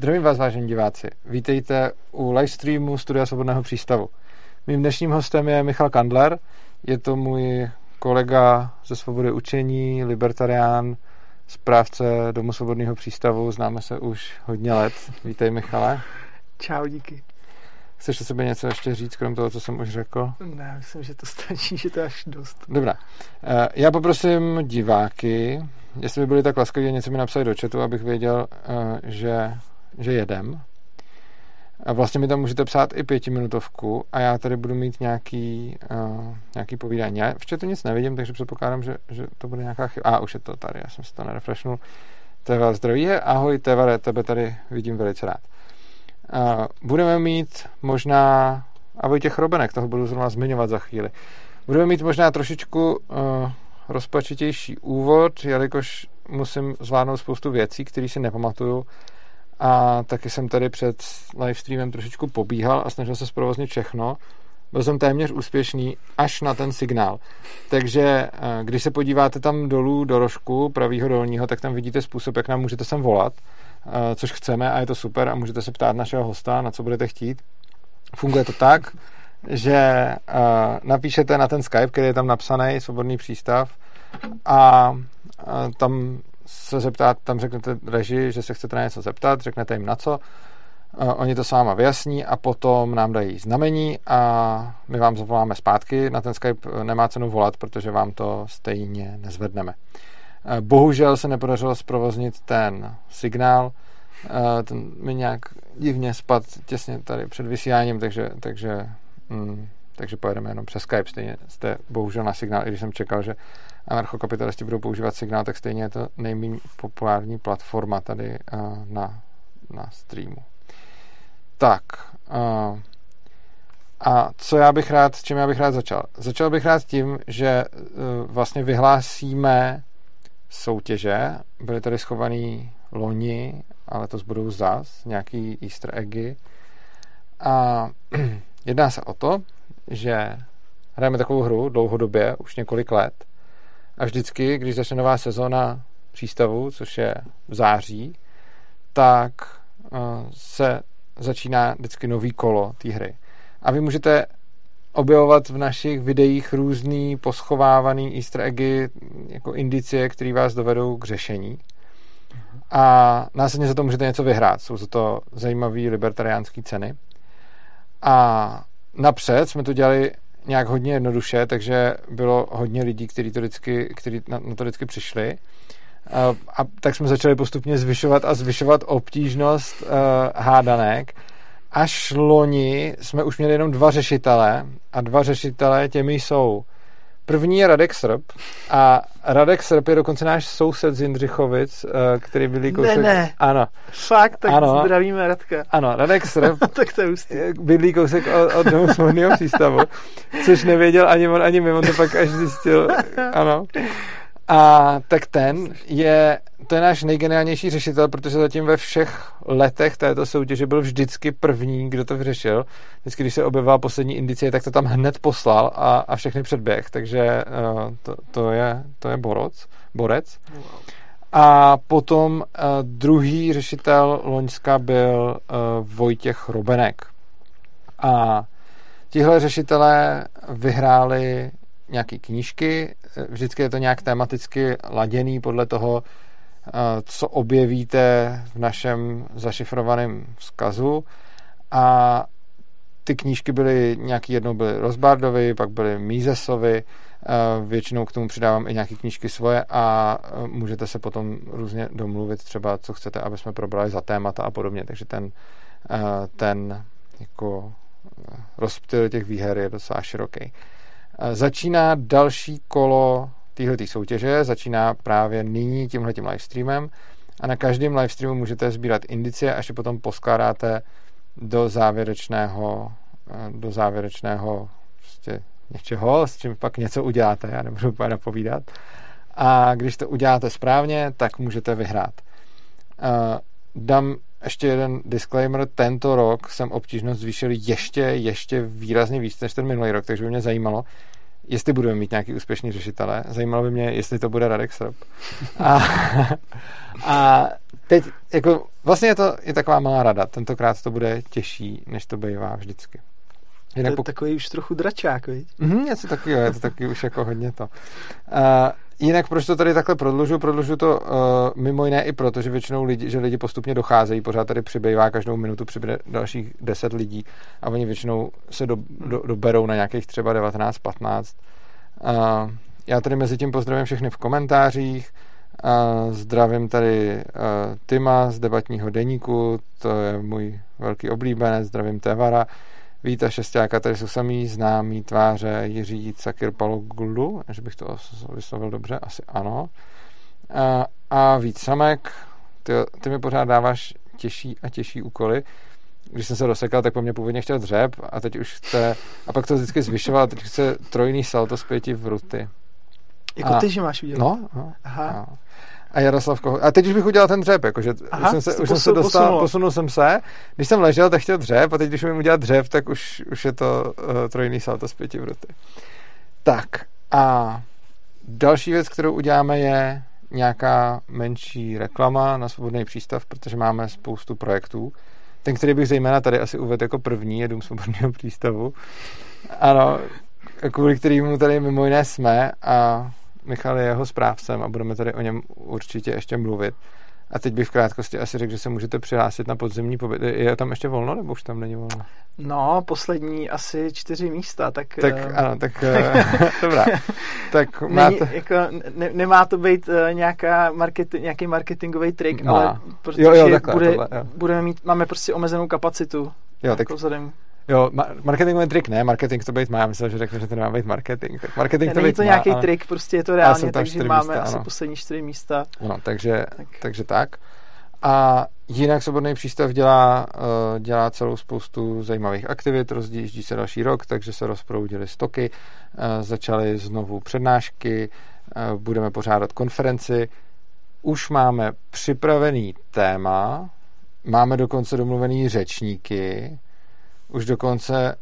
Zdravím vás, vážení diváci. Vítejte u livestreamu Studia Svobodného přístavu. Mým dnešním hostem je Michal Kandler. Je to můj kolega ze Svobody učení, libertarián, správce Domu Svobodného přístavu. Známe se už hodně let. Vítej, Michale. Čau, díky. Chceš o sebe něco ještě říct, krom toho, co jsem už řekl? Ne, myslím, že to stačí, že to je až dost. Dobrá. Eh, já poprosím diváky, jestli by byli tak laskaví, něco mi napsali do chatu, abych věděl, eh, že, že jedem. A vlastně mi tam můžete psát i pětiminutovku a já tady budu mít nějaký, uh, nějaký povídání. Já v chatu nic nevidím, takže předpokládám, že, že to bude nějaká chyba. A už je to tady, já jsem si to nerefreshnul. Teva zdraví, ahoj Teva, tebe tady vidím velice rád. Uh, budeme mít možná, a Vojtěch Robenek, toho budu zrovna zmiňovat za chvíli, budeme mít možná trošičku uh, rozpačitější úvod, jelikož musím zvládnout spoustu věcí, které si nepamatuju a taky jsem tady před livestreamem trošičku pobíhal a snažil se zprovoznit všechno. Byl jsem téměř úspěšný až na ten signál. Takže eh, když se podíváte tam dolů do rožku pravýho dolního, tak tam vidíte způsob, jak nám můžete sem volat, eh, což chceme a je to super a můžete se ptát našeho hosta, na co budete chtít. Funguje to tak, že eh, napíšete na ten Skype, který je tam napsaný, svobodný přístav, a tam se zeptat, tam řeknete reži, že se chcete na něco zeptat, řeknete jim na co, oni to s váma vyjasní a potom nám dají znamení a my vám zavoláme zpátky. Na ten Skype nemá cenu volat, protože vám to stejně nezvedneme. Bohužel se nepodařilo zprovoznit ten signál, ten mi nějak divně spad těsně tady před vysíláním, takže, takže, mm, takže pojedeme jenom přes Skype. Stejně jste bohužel na signál, i když jsem čekal, že anarchokapitalisti budou používat signál, tak stejně je to nejméně populární platforma tady uh, na, na streamu. Tak. Uh, a co já bych rád, čím já bych rád začal? Začal bych rád tím, že uh, vlastně vyhlásíme soutěže. Byly tady schovaný loni, ale to budou zas, nějaký easter eggy. A jedná se o to, že hrajeme takovou hru dlouhodobě, už několik let, a vždycky, když začne nová sezóna přístavu, což je v září, tak eh, se začíná vždycky nový kolo té hry. A vy můžete objevovat v našich videích různý poschovávaný easter eggy jako indicie, které vás dovedou k řešení. A následně za to můžete něco vyhrát. Jsou za to zajímavé libertariánské ceny. A napřed jsme to dělali nějak hodně jednoduše, takže bylo hodně lidí, kteří to vždycky, který na, na to vždycky přišli. A, a tak jsme začali postupně zvyšovat a zvyšovat obtížnost uh, hádanek. Až loni jsme už měli jenom dva řešitele a dva řešitele těmi jsou První je Radek Srb a Radek Srb je dokonce náš soused z Jindřichovic, eh, který byl kousek... Ne, ne. Ano. Fakt, tak ano. zdravíme Radka. Ano, Radek Srb tak to bydlí kousek od, od domu svobodného přístavu, což nevěděl ani on, ani my, on to pak až zjistil. Ano. A tak ten je, to je náš nejgeniálnější řešitel, protože zatím ve všech letech této soutěže byl vždycky první, kdo to vyřešil. Vždycky, když se objevila poslední indicie, tak to tam hned poslal a, a všechny předběh, takže uh, to, to, je, to je borec. borec. A potom uh, druhý řešitel Loňska byl uh, Vojtěch Robenek. A tihle řešitelé vyhráli nějaké knížky, vždycky je to nějak tematicky laděný podle toho, eh, co objevíte v našem zašifrovaném vzkazu. A ty knížky byly, nějaký jednou byly Rozbardovi, pak byly Mízesovi, eh, většinou k tomu přidávám i nějaké knížky svoje a eh, můžete se potom různě domluvit třeba, co chcete, aby jsme probrali za témata a podobně, takže ten, ten jako rozptyl těch výher je docela široký. Začíná další kolo téhle soutěže, začíná právě nyní tímhletím livestreamem a na každém livestreamu můžete sbírat indicie, až je potom poskládáte do závěrečného do závěrečného prostě něčeho, s čím pak něco uděláte, já nebudu úplně napovídat. A když to uděláte správně, tak můžete vyhrát. Dám ještě jeden disclaimer, tento rok jsem obtížnost zvýšil ještě, ještě výrazně víc než ten minulý rok, takže by mě zajímalo, jestli budeme mít nějaký úspěšný řešitele. Zajímalo by mě, jestli to bude Radek Srb. A, a teď, jako, vlastně je to je taková malá rada. Tentokrát to bude těžší, než to bývá vždycky. Jinak to je pok- takový už trochu dračák, viď? Mhm, něco takového, je to taky už jako hodně to. Uh, jinak proč to tady takhle prodlužu? Prodlužu to uh, mimo jiné i proto, že většinou lidi, že lidi postupně docházejí, pořád tady přibývá, každou minutu přibude dalších 10 lidí a oni většinou se do, do, doberou na nějakých třeba 19-15. Uh, já tady mezi tím pozdravím všechny v komentářích, uh, zdravím tady uh, Tima z debatního deníku, to je můj velký oblíbenec, zdravím Tevara, Víta Šestáka, tady jsou samý známý tváře Jiří Cakir Paloglu, že bych to vyslovil dobře, asi ano. A, a víc samek, ty, ty mi pořád dáváš těžší a těžší úkoly. Když jsem se rozsekal, tak po mně původně chtěl dřeb a teď už chce, a pak to vždycky zvyšoval, teď chce trojný salto z pěti v ruty. Jako a, ty, že máš udělat? No, no. Aha. No a Jaroslav Kohout. A teď už bych udělal ten dřep, jakože Aha, už jsem se, už jsem se dostal, posunul. posunul jsem se. Když jsem ležel, tak chtěl dřep a teď, když umím udělat dřep, tak už, už je to uh, trojný salto z pěti ruty. Tak a další věc, kterou uděláme, je nějaká menší reklama na svobodný přístav, protože máme spoustu projektů. Ten, který bych zejména tady asi uvedl jako první, je Dům svobodného přístavu. Ano, kvůli kterému tady mimo jiné jsme a Michal je jeho správcem a budeme tady o něm určitě ještě mluvit. A teď bych v krátkosti asi řekl, že se můžete přihlásit na podzemní pobyt. Je tam ještě volno, nebo už tam není volno? No, poslední asi čtyři místa, tak... Tak uh, ano, tak uh, dobrá. Tak máte... Není, jako, ne, nemá to být uh, nějaká marketi, nějaký marketingový trik, no. ale protože jo, jo, takhle, bude, tohle, jo. budeme mít, máme prostě omezenou kapacitu. Jo, jako tak vzhledem Jo, marketingový trik ne, marketing to být má, já myslel, že řekne, že to nemá být marketing. Tak marketing to být to nějaký ale... trik, prostě je to reálně, takže máme místa, asi ano. poslední čtyři místa. No, takže tak. takže tak. A jinak Svobodný přístav dělá, uh, dělá celou spoustu zajímavých aktivit, rozjíždí se další rok, takže se rozproudily stoky, uh, začaly znovu přednášky, uh, budeme pořádat konferenci. Už máme připravený téma, máme dokonce domluvený řečníky, už dokonce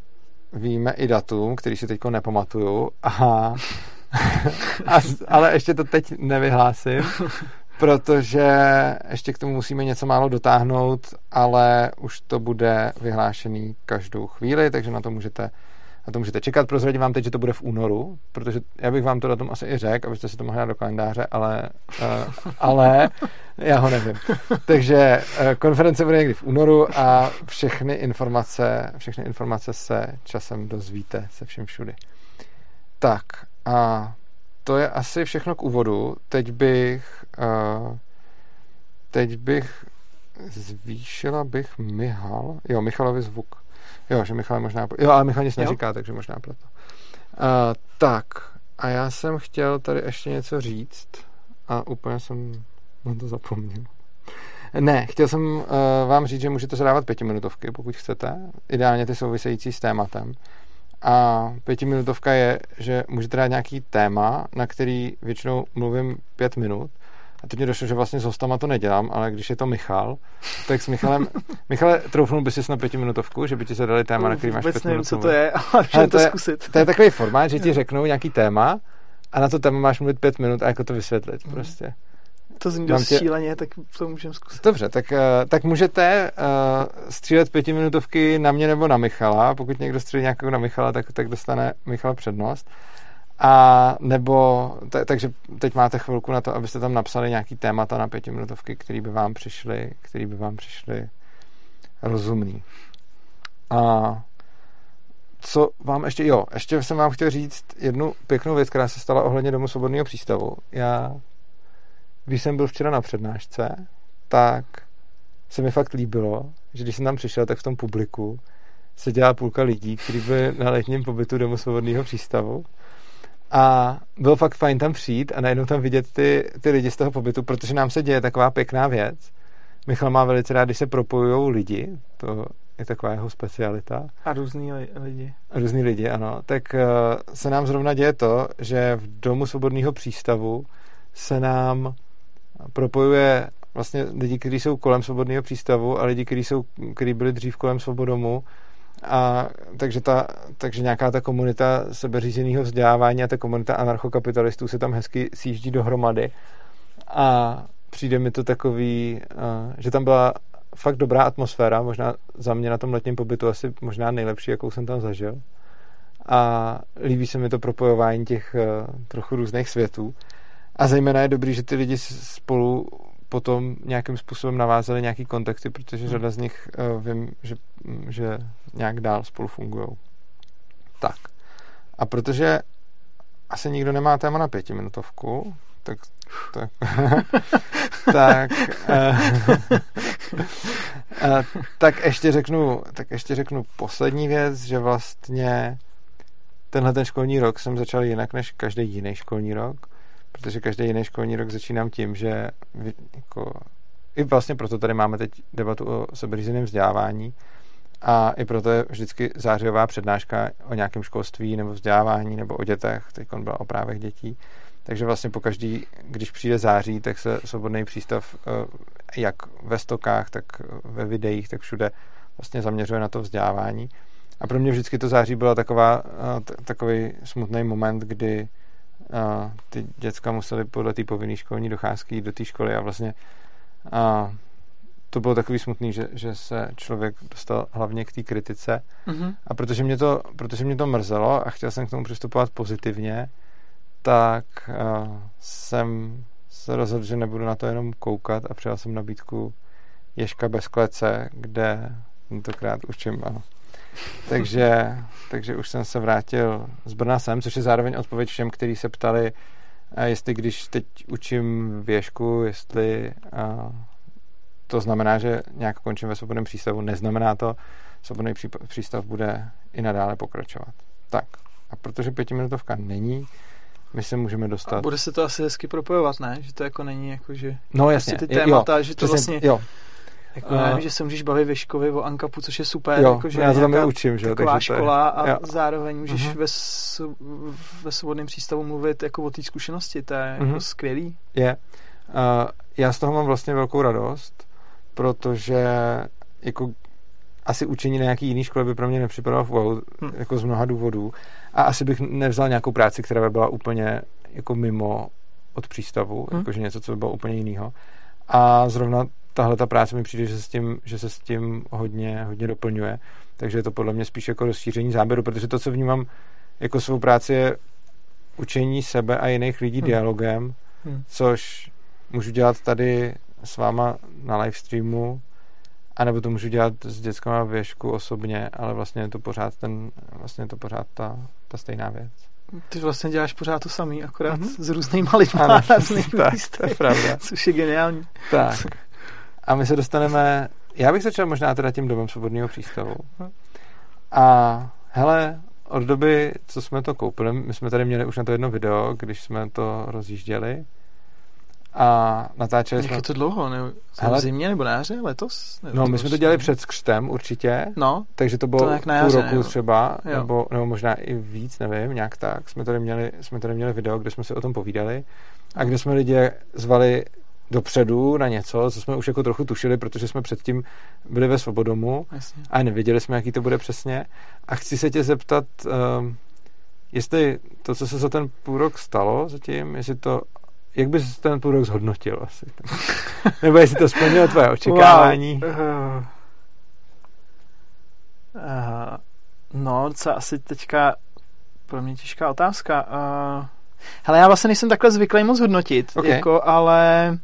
víme i datum, který si teď nepamatuju. Aha. A, ale ještě to teď nevyhlásím, protože ještě k tomu musíme něco málo dotáhnout, ale už to bude vyhlášený každou chvíli, takže na to můžete na to můžete čekat. Prozradím vám teď, že to bude v únoru, protože já bych vám to datum asi i řekl, abyste si to mohli do kalendáře, ale, uh, ale já ho nevím. Takže uh, konference bude někdy v únoru a všechny informace, všechny informace se časem dozvíte se všem všudy. Tak a to je asi všechno k úvodu. Teď bych uh, teď bych zvýšila bych Michal, jo, Michalovi zvuk. Jo, že Michal možná... Jo, ale Michal nic jo? neříká, takže možná proto. Uh, tak, a já jsem chtěl tady ještě něco říct a úplně jsem na to zapomněl. Ne, chtěl jsem uh, vám říct, že můžete zadávat pětiminutovky, pokud chcete. Ideálně ty související s tématem. A pětiminutovka je, že můžete dát nějaký téma, na který většinou mluvím pět minut a teď mi došlo, že vlastně s hostama to nedělám, ale když je to Michal, tak s Michalem... Michale, troufnul bys si na pětiminutovku, že by ti zadali téma, na který máš pět nevím, co to je, ale to, to zkusit. To je takový formát, že ti řeknou nějaký téma a na to téma máš mluvit pět minut a jako to vysvětlit mm. prostě. To zní dost tě... šíleně, tak to můžeme zkusit. Dobře, tak, uh, tak můžete uh, střílet pětiminutovky na mě nebo na Michala. Pokud někdo střílí nějakou na Michala, tak, tak dostane Michal přednost. A nebo, t- takže teď máte chvilku na to, abyste tam napsali nějaký témata na pětiminutovky, který by vám přišly, který by vám přišly rozumný. A co vám ještě, jo, ještě jsem vám chtěl říct jednu pěknou věc, která se stala ohledně Domu svobodného přístavu. Já, když jsem byl včera na přednášce, tak se mi fakt líbilo, že když jsem tam přišel, tak v tom publiku se dělá půlka lidí, kteří byli na letním pobytu Domu svobodného přístavu a bylo fakt fajn tam přijít a najednou tam vidět ty, ty lidi z toho pobytu, protože nám se děje taková pěkná věc. Michal má velice rád, když se propojují lidi, to je taková jeho specialita. A různý lidi. A různý lidi, ano. Tak uh, se nám zrovna děje to, že v Domu svobodného přístavu se nám propojuje vlastně lidi, kteří jsou kolem svobodného přístavu a lidi, kteří, jsou, kteří byli dřív kolem svobodomu a takže, ta, takže nějaká ta komunita sebeřízeného vzdělávání a ta komunita anarchokapitalistů se tam hezky sjíždí dohromady. A přijde mi to takový, uh, že tam byla fakt dobrá atmosféra, možná za mě na tom letním pobytu asi možná nejlepší, jakou jsem tam zažil. A líbí se mi to propojování těch uh, trochu různých světů. A zejména je dobrý, že ty lidi spolu potom nějakým způsobem navázali nějaký kontakty, protože hmm. řada z nich uh, vím, že, že nějak dál spolu fungují. Tak. A protože asi nikdo nemá téma na pětiminutovku, tak tak, tak, uh, uh, tak ještě řeknu tak ještě řeknu poslední věc, že vlastně tenhle ten školní rok jsem začal jinak než každý jiný školní rok, protože každý jiný školní rok začínám tím, že jako, i vlastně proto tady máme teď debatu o sebeřízeném vzdělávání a i proto je vždycky zářijová přednáška o nějakém školství nebo vzdělávání nebo o dětech, teď byla o právech dětí, takže vlastně po každý, když přijde září, tak se svobodný přístav eh, jak ve stokách, tak ve videích, tak všude vlastně zaměřuje na to vzdělávání. A pro mě vždycky to září byla taková, eh, takový smutný moment, kdy eh, ty děcka museli podle té povinné školní docházky jít do té školy a vlastně a to bylo takový smutný, že, že se člověk dostal hlavně k té kritice. Mm-hmm. A protože mě, to, protože mě to mrzelo a chtěl jsem k tomu přistupovat pozitivně, tak uh, jsem se rozhodl, že nebudu na to jenom koukat a přijal jsem nabídku Ješka bez klece, kde tentokrát učím, ano. Takže, takže už jsem se vrátil z Brna sem, což je zároveň odpověď všem, kteří se ptali, jestli když teď učím věšku, jestli uh, to znamená, že nějak končím ve svobodném přístavu. Neznamená to, svobodný přístav bude i nadále pokračovat. Tak, a protože pětiminutovka není, my se můžeme dostat. A bude se to asi hezky propojovat, ne? Že to jako není jako, že... No jasně. Prostě ty témata, jo, že to přesně, vlastně... Jo. Jako uh, nevím, že se můžeš bavit Škovi o Ankapu, což je super. Jo, jako, že já to tam učím, že Taková škola je, a jo. zároveň můžeš uh-huh. ve, ve svobodném přístavu mluvit jako o té zkušenosti, to je uh-huh. jako mhm. skvělý. Je. Uh, já z toho mám vlastně velkou radost, protože jako asi učení na nějaký jiný škole by pro mě nepřipadalo wow, hmm. jako z mnoha důvodů. A asi bych nevzal nějakou práci, která by byla úplně jako mimo od přístavu, hmm. jakože něco, co by bylo úplně jiného. A zrovna tahle ta práce mi přijde, že se s tím, že se s tím hodně, hodně doplňuje. Takže je to podle mě spíš jako rozšíření záběru, protože to, co vnímám jako svou práci, je učení sebe a jiných lidí hmm. dialogem, hmm. což můžu dělat tady s váma na live streamu, anebo to můžu dělat s dětskama věšku osobně, ale vlastně je to pořád ten, vlastně je to pořád ta, ta stejná věc. Ty vlastně děláš pořád to samý, akorát mm-hmm. s různýma lidmi na různých to je pravda. Což je geniální. Tak. A my se dostaneme, já bych začal možná teda tím domem svobodného přístavu. A hele, od doby, co jsme to koupili, my jsme tady měli už na to jedno video, když jsme to rozjížděli, a natáčeli jsme... Jak je to dlouho? Ne? Hele, v zimě nebo na jaře? Letos? Ne, no, my jsme to dělali před křtem určitě. No. Takže to bylo to půl jaře, roku jo. třeba, nebo, nebo možná i víc, nevím, nějak tak. Jsme tady, měli, jsme tady měli video, kde jsme si o tom povídali a kde jsme lidi zvali dopředu na něco, co jsme už jako trochu tušili, protože jsme předtím byli ve Svobodomu Jasně. a nevěděli jsme, jaký to bude přesně. A chci se tě zeptat, um, jestli to, co se za ten půl rok stalo zatím, jestli to jak bys ten půl rok zhodnotil asi? Nebo jestli to splnilo tvoje očekávání? Wow. Uh, uh, no, co asi teďka pro mě těžká otázka. Uh, hele, já vlastně nejsem takhle zvyklý moc hodnotit, okay. jako, ale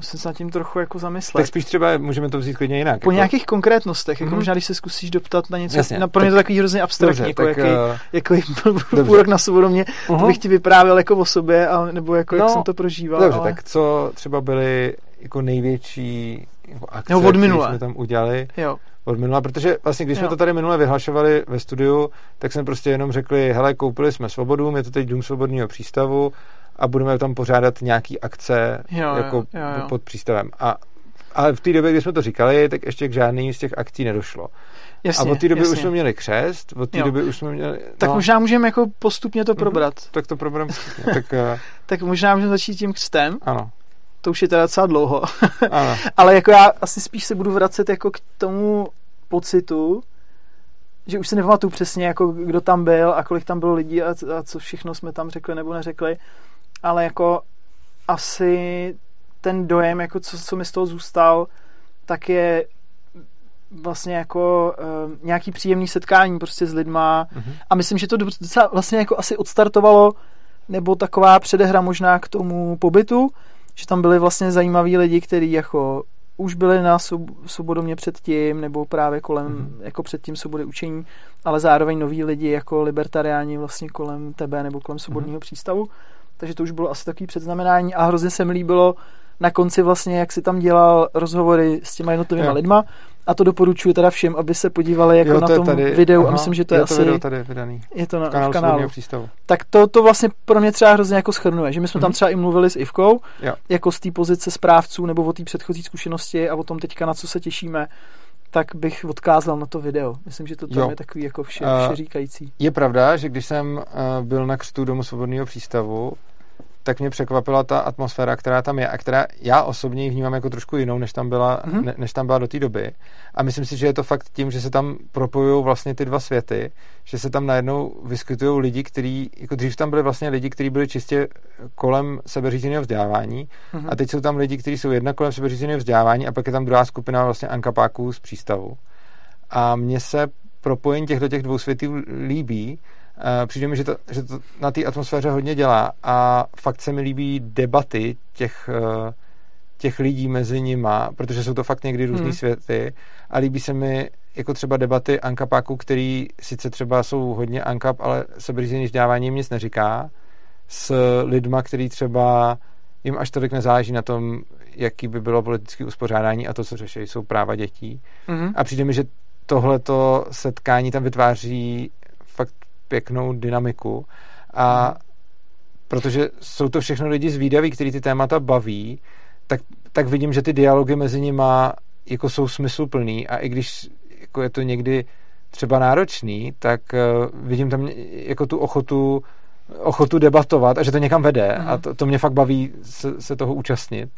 Se nad tím trochu jako zamyslet. Tak spíš třeba můžeme to vzít klidně jinak. Po jako... nějakých konkrétnostech, jako mm-hmm. možná když se zkusíš doptat na něco, Jasně, na, pro mě tak, to takový hrozně abstraktní, dobře, jako, tak, jaký, uh... jaký půl rok na svobodomě, uh-huh. to bych ti vyprávěl jako o sobě, ale, nebo jako no, jak jsem to prožíval. Dobře, ale... tak co třeba byly jako největší jako akce, no, od minule. jsme tam udělali? Jo od minula, protože vlastně když jo. jsme to tady minule vyhlašovali ve studiu, tak jsme prostě jenom řekli, hele, koupili jsme svobodu, je to teď dům svobodného přístavu a budeme tam pořádat nějaký akce jo, jako jo, jo, jo. pod přístavem. A ale v té době, kdy jsme to říkali, tak ještě k žádný z těch akcí nedošlo. Jasně, a od té doby jasně. už jsme měli křest, od té doby už jsme měli... No, tak možná můžeme jako postupně to mhm, probrat. Mm, tak to probereme postupně. tak, uh... tak možná můžeme začít tím křtem. Ano. To už je teda docela dlouho. ano. Ale jako já asi spíš se budu vracet jako k tomu pocitu, že už si nepamatuju přesně, jako kdo tam byl a kolik tam bylo lidí a, a co všechno jsme tam řekli nebo neřekli, ale jako asi ten dojem, jako co, co mi z toho zůstal, tak je vlastně jako uh, nějaký příjemný setkání prostě s lidma mm-hmm. a myslím, že to docela vlastně jako asi odstartovalo nebo taková předehra možná k tomu pobytu, že tam byli vlastně zajímaví lidi, kteří jako už byli na svobodomě předtím, nebo právě kolem, mm. jako předtím svobody učení, ale zároveň noví lidi jako libertariáni vlastně kolem tebe nebo kolem svobodního mm. přístavu. Takže to už bylo asi takový předznamenání a hrozně se mi líbilo na konci vlastně, jak si tam dělal rozhovory s těma jednotlivými lidma a to doporučuji teda všem, aby se podívali jako jo, na tom tady, videu aha, a myslím, že to je, je to asi... video tady vydaný. Je to na, v kanálu. V kanálu. Přístavu. Tak to, to vlastně pro mě třeba hrozně jako schrnuje, že my jsme mm-hmm. tam mhm. třeba i mluvili s Ivkou, jo. jako z té pozice správců nebo o té předchozí zkušenosti a o tom teďka na co se těšíme tak bych odkázal na to video. Myslím, že to tam jo. je takový jako vše, vše říkající. Je pravda, že když jsem uh, byl na křtu Domu svobodného přístavu, tak mě překvapila ta atmosféra, která tam je a která já osobně ji vnímám jako trošku jinou, než tam byla, mm-hmm. ne, než tam byla do té doby. A myslím si, že je to fakt tím, že se tam propojují vlastně ty dva světy, že se tam najednou vyskytují lidi, kteří, jako dřív tam byli vlastně lidi, kteří byli čistě kolem sebeřízeného vzdělávání mm-hmm. a teď jsou tam lidi, kteří jsou jedna kolem sebeřízeného vzdělávání a pak je tam druhá skupina vlastně ankapáků z přístavu. A mně se propojení těchto těch dvou světů líbí, přijde mi, že to, že to na té atmosféře hodně dělá a fakt se mi líbí debaty těch, uh, těch lidí mezi nima, protože jsou to fakt někdy různý hmm. světy a líbí se mi jako třeba debaty ankapáků, který sice třeba jsou hodně ankap, ale sebeřízený vzdělávání jim nic neříká, s lidma, který třeba jim až tolik nezáleží na tom, jaký by bylo politické uspořádání a to, co řeší, jsou práva dětí. Mm-hmm. A přijde mi, že tohleto setkání tam vytváří fakt pěknou dynamiku a protože jsou to všechno lidi zvídaví, kteří ty témata baví, tak, tak vidím, že ty dialogy mezi nimi jako jsou smysluplný a i když jako je to někdy třeba náročný, tak uh, vidím tam jako tu ochotu ochotu debatovat a že to někam vede uh-huh. a to, to mě fakt baví se, se toho účastnit.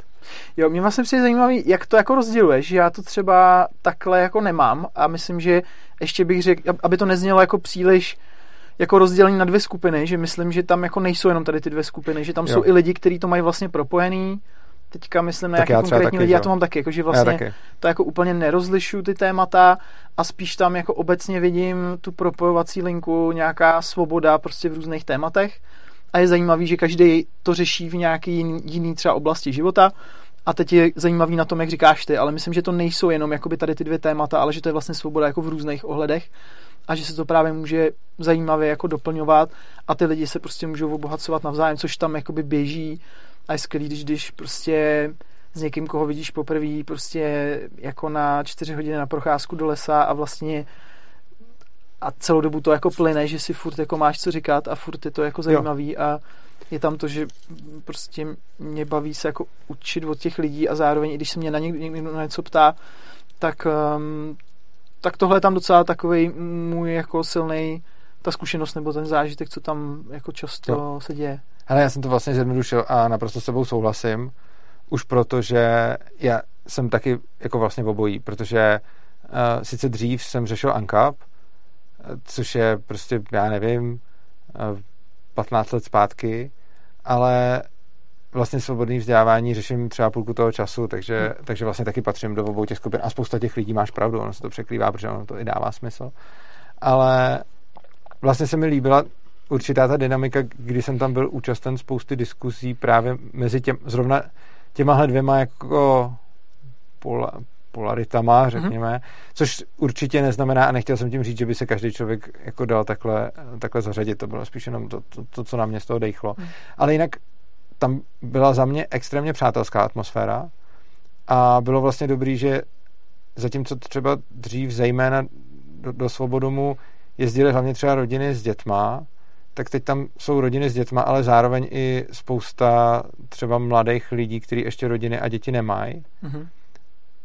Jo, mě vlastně přijde zajímavý, jak to jako rozděluješ, já to třeba takhle jako nemám a myslím, že ještě bych řekl, aby to neznělo jako příliš jako rozdělení na dvě skupiny, že myslím, že tam jako nejsou jenom tady ty dvě skupiny, že tam jo. jsou i lidi, kteří to mají vlastně propojený, teďka myslím na nějaké konkrétní lidi, já to mám taky, jako, že vlastně taky. to jako úplně nerozlišuju ty témata a spíš tam jako obecně vidím tu propojovací linku, nějaká svoboda prostě v různých tématech. A je zajímavý, že každý to řeší v nějaký jiný, jiný třeba oblasti života. A teď je zajímavý na tom, jak říkáš ty, ale myslím, že to nejsou jenom jakoby tady ty dvě témata, ale že to je vlastně svoboda jako v různých ohledech a že se to právě může zajímavě jako doplňovat a ty lidi se prostě můžou obohacovat navzájem, což tam jakoby běží a je skvělý, když, když prostě s někým, koho vidíš poprvé, prostě jako na čtyři hodiny na procházku do lesa a vlastně a celou dobu to jako plyne, že si furt jako máš co říkat a furt je to jako zajímavý jo. a je tam to, že prostě mě baví se jako učit od těch lidí a zároveň, i když se mě na někdo, někdo na něco ptá, tak um, tak tohle je tam docela takový můj jako silný ta zkušenost nebo ten zážitek, co tam jako často jo. se děje. Hele, já jsem to vlastně zjednodušil a naprosto s tebou souhlasím, už proto, že já jsem taky jako vlastně obojí, protože uh, sice dřív jsem řešil ANCAP, což je prostě, já nevím, uh, 15 let zpátky, ale vlastně svobodný vzdělávání řeším třeba půlku toho času, takže, hmm. takže vlastně taky patřím do obou těch skupin a spousta těch lidí máš pravdu, ono se to překrývá, protože ono to i dává smysl. Ale vlastně se mi líbila určitá ta dynamika, kdy jsem tam byl účasten spousty diskuzí právě mezi těm, zrovna těmahle dvěma jako pola, polaritama, mhm. řekněme, mm-hmm. což určitě neznamená, a nechtěl jsem tím říct, že by se každý člověk jako dal takhle, takhle zařadit, to bylo spíš jenom to, to, to co na mě z toho dejchlo. Mm. Ale jinak tam byla za mě extrémně přátelská atmosféra a bylo vlastně dobrý, že zatímco třeba dřív zejména do, do Svobodomu jezdili hlavně třeba rodiny s dětma, tak teď tam jsou rodiny s dětma, ale zároveň i spousta třeba mladých lidí, kteří ještě rodiny a děti nemají. Mm-hmm.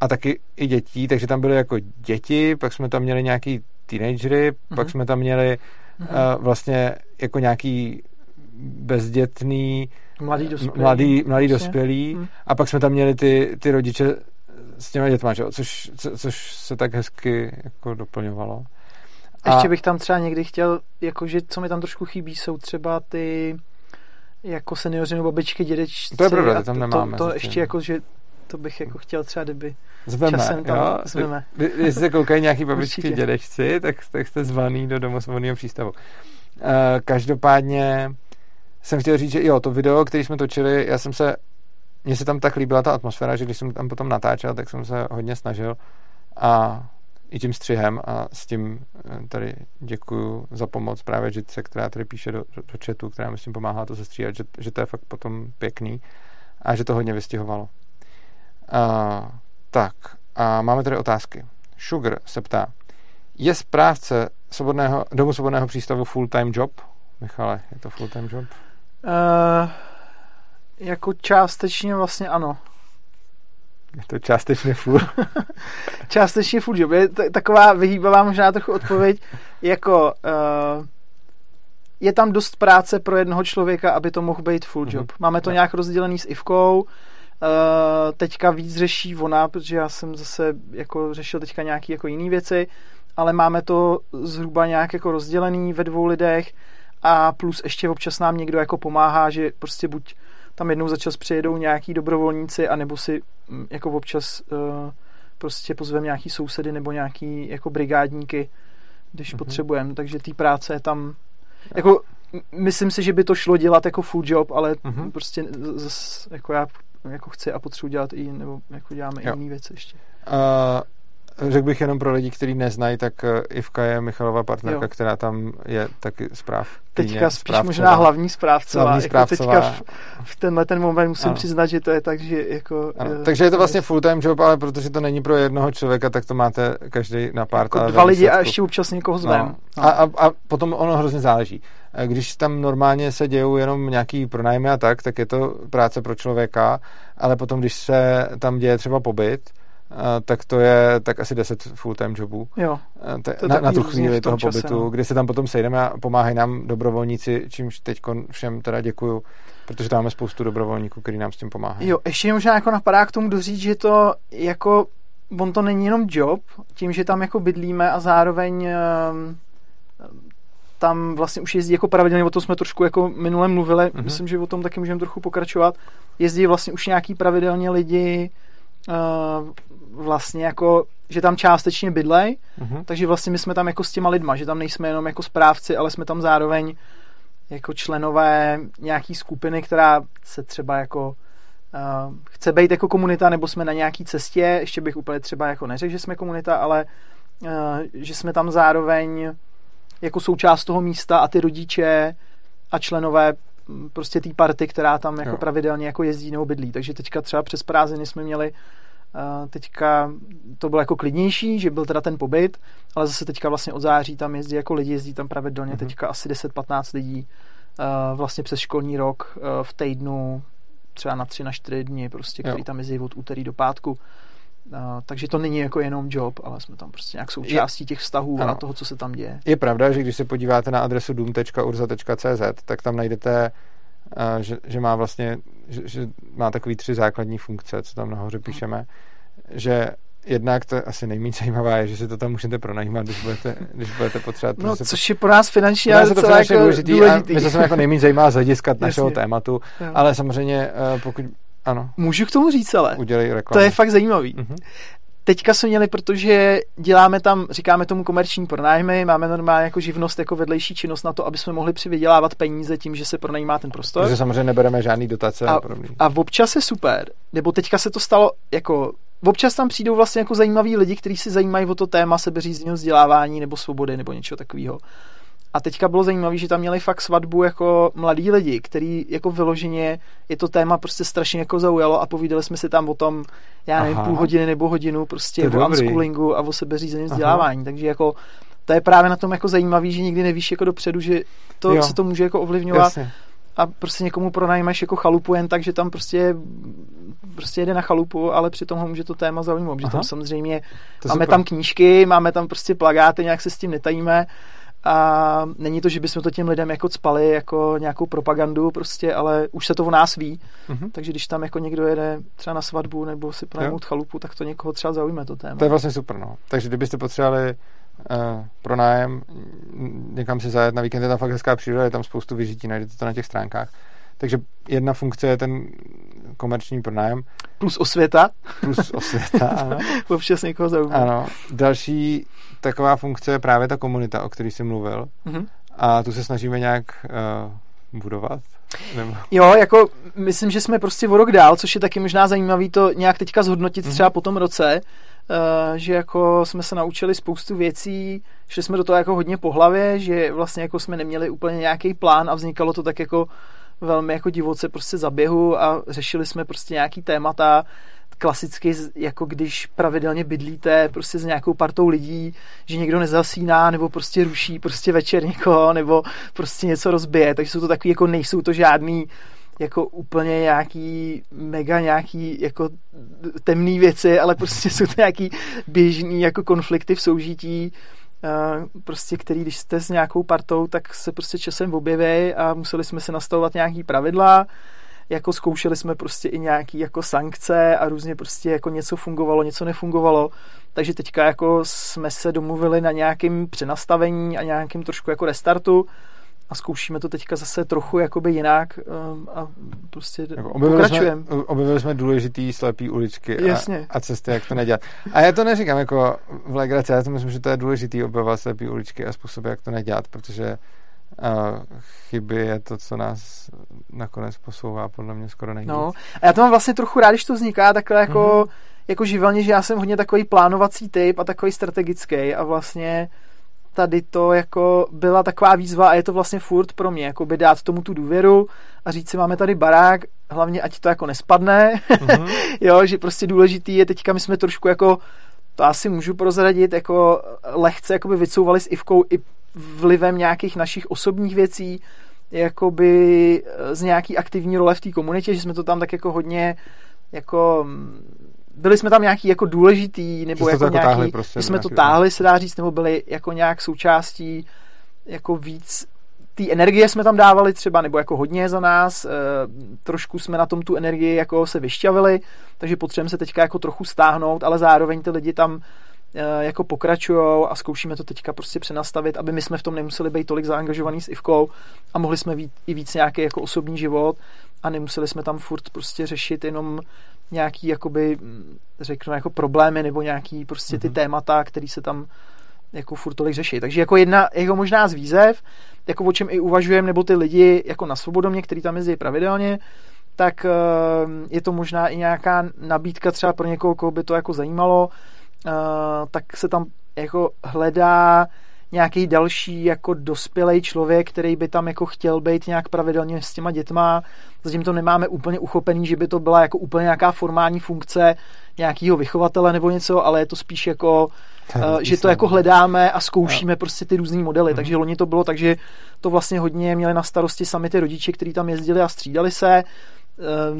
A taky i dětí, takže tam byly jako děti, pak jsme tam měli nějaký teenagery, mm-hmm. pak jsme tam měli mm-hmm. uh, vlastně jako nějaký bezdětný mladý dospělý, mladý, mladý dospělý hmm. a pak jsme tam měli ty, ty rodiče s těma dětma, čo? Což, co, což se tak hezky jako doplňovalo. A... Ještě bych tam třeba někdy chtěl, jakože co mi tam trošku chybí, jsou třeba ty jako seniori nebo babičky, dědečci. To je pravda, tam nemáme. To, to ještě jako, že to bych jako chtěl třeba, kdyby zveme, časem tam jo? zveme. Jestli se koukají nějaký babičky, dědečci, tak, tak jste zvaný do domu svobodného přístavu. Uh, každopádně jsem chtěl říct, že jo, to video, který jsme točili, já jsem se, mně se tam tak líbila ta atmosféra, že když jsem tam potom natáčel, tak jsem se hodně snažil a i tím střihem a s tím eh, tady děkuju za pomoc právě Žitce, která tady píše do, do, chatu, která mi s tím pomáhá to sestříhat, že, že to je fakt potom pěkný a že to hodně vystihovalo. A, tak, a máme tady otázky. Sugar se ptá, je správce svobodného, domu svobodného přístavu full-time job? Michale, je to full-time job? Uh, jako částečně vlastně ano. Je to částečně full. částečně full job. Je t- taková vyhýbavá možná trochu odpověď, jako uh, je tam dost práce pro jednoho člověka, aby to mohl být full job. Mm-hmm. Máme to nějak rozdělený s Ivkou, uh, teďka víc řeší ona, protože já jsem zase jako řešil teďka nějaké jako jiné věci, ale máme to zhruba nějak jako rozdělený ve dvou lidech a plus ještě občas nám někdo jako pomáhá, že prostě buď tam jednou za čas přijedou nějaký dobrovolníci, anebo si mm, jako občas uh, prostě pozveme nějaký sousedy nebo nějaký jako brigádníky, když mm-hmm. potřebujeme, takže té práce je tam jako myslím si, že by to šlo dělat jako full job, ale mm-hmm. prostě zas, jako já jako chci a potřebuji dělat i, nebo jako děláme jo. i jiné věci ještě. Uh, Řekl bych jenom pro lidi, kteří neznají, tak eh, Ivka je Michalová partnerka, jo. která tam je taky zpráv. Teďka spíš správcová. možná hlavní správcová. Hlavní správcová. Jako teďka v, v tenhle ten moment musím ano. přiznat, že to je tak, že jako... Ano. Je, Takže je to vlastně full time job, ale protože to není pro jednoho člověka, tak to máte každý na pár. Jako dva lidi a ještě občas někoho zvem. No. No. A, a, a potom ono hrozně záleží. Když tam normálně se dějou jenom nějaký pronájmy a tak, tak je to práce pro člověka, ale potom, když se tam děje třeba pobyt, tak to je tak asi 10 full-time jobů. Jo, Te, na, na tu chvíli toho pobytu, no. kdy se tam potom sejdeme a pomáhají nám dobrovolníci, čímž teď všem teda děkuju, protože tam máme spoustu dobrovolníků, kteří nám s tím pomáhají. Jo, ještě možná jako napadá k tomu doříct, že to jako, on to není jenom job, tím, že tam jako bydlíme a zároveň ehm, tam vlastně už jezdí jako pravidelně, o tom jsme trošku jako minule mluvili, mm-hmm. myslím, že o tom taky můžeme trochu pokračovat. Jezdí vlastně už nějaký pravidelně lidi, vlastně jako, že tam částečně bydlej, uh-huh. takže vlastně my jsme tam jako s těma lidma, že tam nejsme jenom jako správci, ale jsme tam zároveň jako členové nějaký skupiny, která se třeba jako uh, chce být jako komunita, nebo jsme na nějaký cestě, ještě bych úplně třeba jako neřekl, že jsme komunita, ale uh, že jsme tam zároveň jako součást toho místa a ty rodiče a členové prostě té party, která tam jako jo. pravidelně jako jezdí nebo bydlí. Takže teďka třeba přes prázdniny jsme měli uh, teďka to bylo jako klidnější, že byl teda ten pobyt, ale zase teďka vlastně od září tam jezdí jako lidi, jezdí tam pravidelně mm-hmm. teďka asi 10-15 lidí uh, vlastně přes školní rok uh, v týdnu třeba na 3 na 4 dny prostě, který jo. tam jezdí od úterý do pátku. Uh, takže to není jako jenom job, ale jsme tam prostě nějak součástí těch vztahů ano. a toho, co se tam děje. Je pravda, že když se podíváte na adresu doom.urza.cz, tak tam najdete, uh, že, že má vlastně, že, že má takový tři základní funkce, co tam nahoře píšeme, že jednak to asi nejméně zajímavá je, že si to tam můžete pronajímat, když budete, když budete potřebovat. No, což je pro nás finančně ale to finančně jako důležitý, důležitý. A my se jako nejméně zajímá z hlediska našeho tématu, jo. ale samozřejmě uh, pokud ano. Můžu k tomu říct ale. Udělej reklamu. To je fakt zajímavý. Mm-hmm. Teďka jsme měli, protože děláme tam, říkáme tomu komerční pronájmy, máme normálně jako živnost, jako vedlejší činnost na to, aby jsme mohli přivydělávat peníze tím, že se pronajímá ten prostor. Takže samozřejmě nebereme žádný dotace. A, a v občas je super, nebo teďka se to stalo jako občas tam přijdou vlastně jako zajímaví lidi, kteří si zajímají o to téma sebeřízního vzdělávání nebo svobody nebo něčeho takového. A teďka bylo zajímavé, že tam měli fakt svatbu jako mladí lidi, který jako vyloženě je to téma prostě strašně jako zaujalo a povídali jsme si tam o tom, já nevím, Aha. půl hodiny nebo hodinu prostě o unschoolingu a o sebeřízeném vzdělávání. Aha. Takže jako to je právě na tom jako zajímavý, že nikdy nevíš jako dopředu, že to jo. se to může jako ovlivňovat. Jasně. A prostě někomu pronajmeš jako chalupu jen tak, že tam prostě prostě jede na chalupu, ale přitom ho může to téma zaujmout, že tam samozřejmě to máme super. tam knížky, máme tam prostě plagáty, nějak se s tím netajíme a není to, že bychom to těm lidem jako cpali jako nějakou propagandu prostě, ale už se to o nás ví, mm-hmm. takže když tam jako někdo jede třeba na svatbu nebo si pronajmout chalupu, tak to někoho třeba zaujme to téma. To je vlastně super, no. Takže kdybyste potřebovali uh, pro nájem někam si zajet na víkend, je tam fakt hezká příroda, je tam spoustu vyžití, najdete to na těch stránkách Takže jedna funkce je ten komerční pronájem. Plus osvěta. Plus osvěta, ano. Občas někoho zaujme. Ano. Další taková funkce je právě ta komunita, o který jsi mluvil. Mm-hmm. A tu se snažíme nějak uh, budovat. Nebo... Jo, jako myslím, že jsme prostě o rok dál, což je taky možná zajímavý to nějak teďka zhodnotit mm-hmm. třeba po tom roce, uh, že jako jsme se naučili spoustu věcí, šli jsme do toho jako hodně po hlavě, že vlastně jako jsme neměli úplně nějaký plán a vznikalo to tak jako velmi jako divoce prostě za běhu a řešili jsme prostě nějaký témata, klasicky, jako když pravidelně bydlíte prostě s nějakou partou lidí, že někdo nezasíná, nebo prostě ruší prostě večer někoho, nebo prostě něco rozbije, takže jsou to takový, jako nejsou to žádný jako úplně nějaký mega nějaký jako temný věci, ale prostě jsou to nějaký běžný jako konflikty v soužití, prostě který, když jste s nějakou partou, tak se prostě časem objeví a museli jsme se nastavovat nějaký pravidla, jako zkoušeli jsme prostě i nějaký jako sankce a různě prostě jako něco fungovalo, něco nefungovalo. Takže teďka jako jsme se domluvili na nějakém přenastavení a nějakým trošku jako restartu a zkoušíme to teďka zase trochu jakoby jinak um, a prostě jako pokračujeme. Jsme, objevili jsme důležitý slepý uličky a, a cesty, jak to nedělat. A já to neříkám jako v legraci, já to myslím, že to je důležitý objevovat slepý uličky a způsoby, jak to nedělat, protože uh, chyby je to, co nás nakonec posouvá podle mě skoro nejvíc. No, a já to mám vlastně trochu rád, když to vzniká takhle jako, mm-hmm. jako živelně, že já jsem hodně takový plánovací typ a takový strategický a vlastně tady to jako byla taková výzva a je to vlastně furt pro mě, jako by dát tomu tu důvěru a říct si, máme tady barák, hlavně ať to jako nespadne, mm-hmm. jo, že prostě důležitý je teďka, my jsme trošku jako, to asi můžu prozradit, jako lehce jakoby vycouvali s Ivkou i vlivem nějakých našich osobních věcí, jakoby z nějaký aktivní role v té komunitě, že jsme to tam tak jako hodně jako byli jsme tam nějaký jako důležitý, nebo jako, jako nějaký, prostě, jsme to táhli, se dá říct, nebo byli jako nějak součástí jako víc té energie jsme tam dávali třeba, nebo jako hodně za nás, e, trošku jsme na tom tu energii jako se vyšťavili, takže potřebujeme se teďka jako trochu stáhnout, ale zároveň ty lidi tam e, jako pokračují a zkoušíme to teďka prostě přenastavit, aby my jsme v tom nemuseli být tolik zaangažovaný s Ivkou a mohli jsme vít i víc nějaký jako osobní život a nemuseli jsme tam furt prostě řešit jenom nějaký, jakoby, řeknu, jako problémy nebo nějaký prostě ty mm-hmm. témata, které se tam jako furt tolik řeší. Takže jako jedna, jako možná z výzev, jako o čem i uvažujeme, nebo ty lidi jako na svobodomě, který tam jezdí pravidelně, tak eh, je to možná i nějaká nabídka třeba pro někoho, koho by to jako zajímalo, eh, tak se tam jako hledá nějaký další jako dospělý člověk, který by tam jako chtěl být nějak pravidelně s těma dětma. Zatím to nemáme úplně uchopený, že by to byla jako úplně nějaká formální funkce nějakého vychovatele nebo něco, ale je to spíš jako, uh, že to jako hledáme a zkoušíme no. prostě ty různé modely. Mm. Takže loni to bylo tak, že to vlastně hodně měli na starosti sami ty rodiče, kteří tam jezdili a střídali se eh,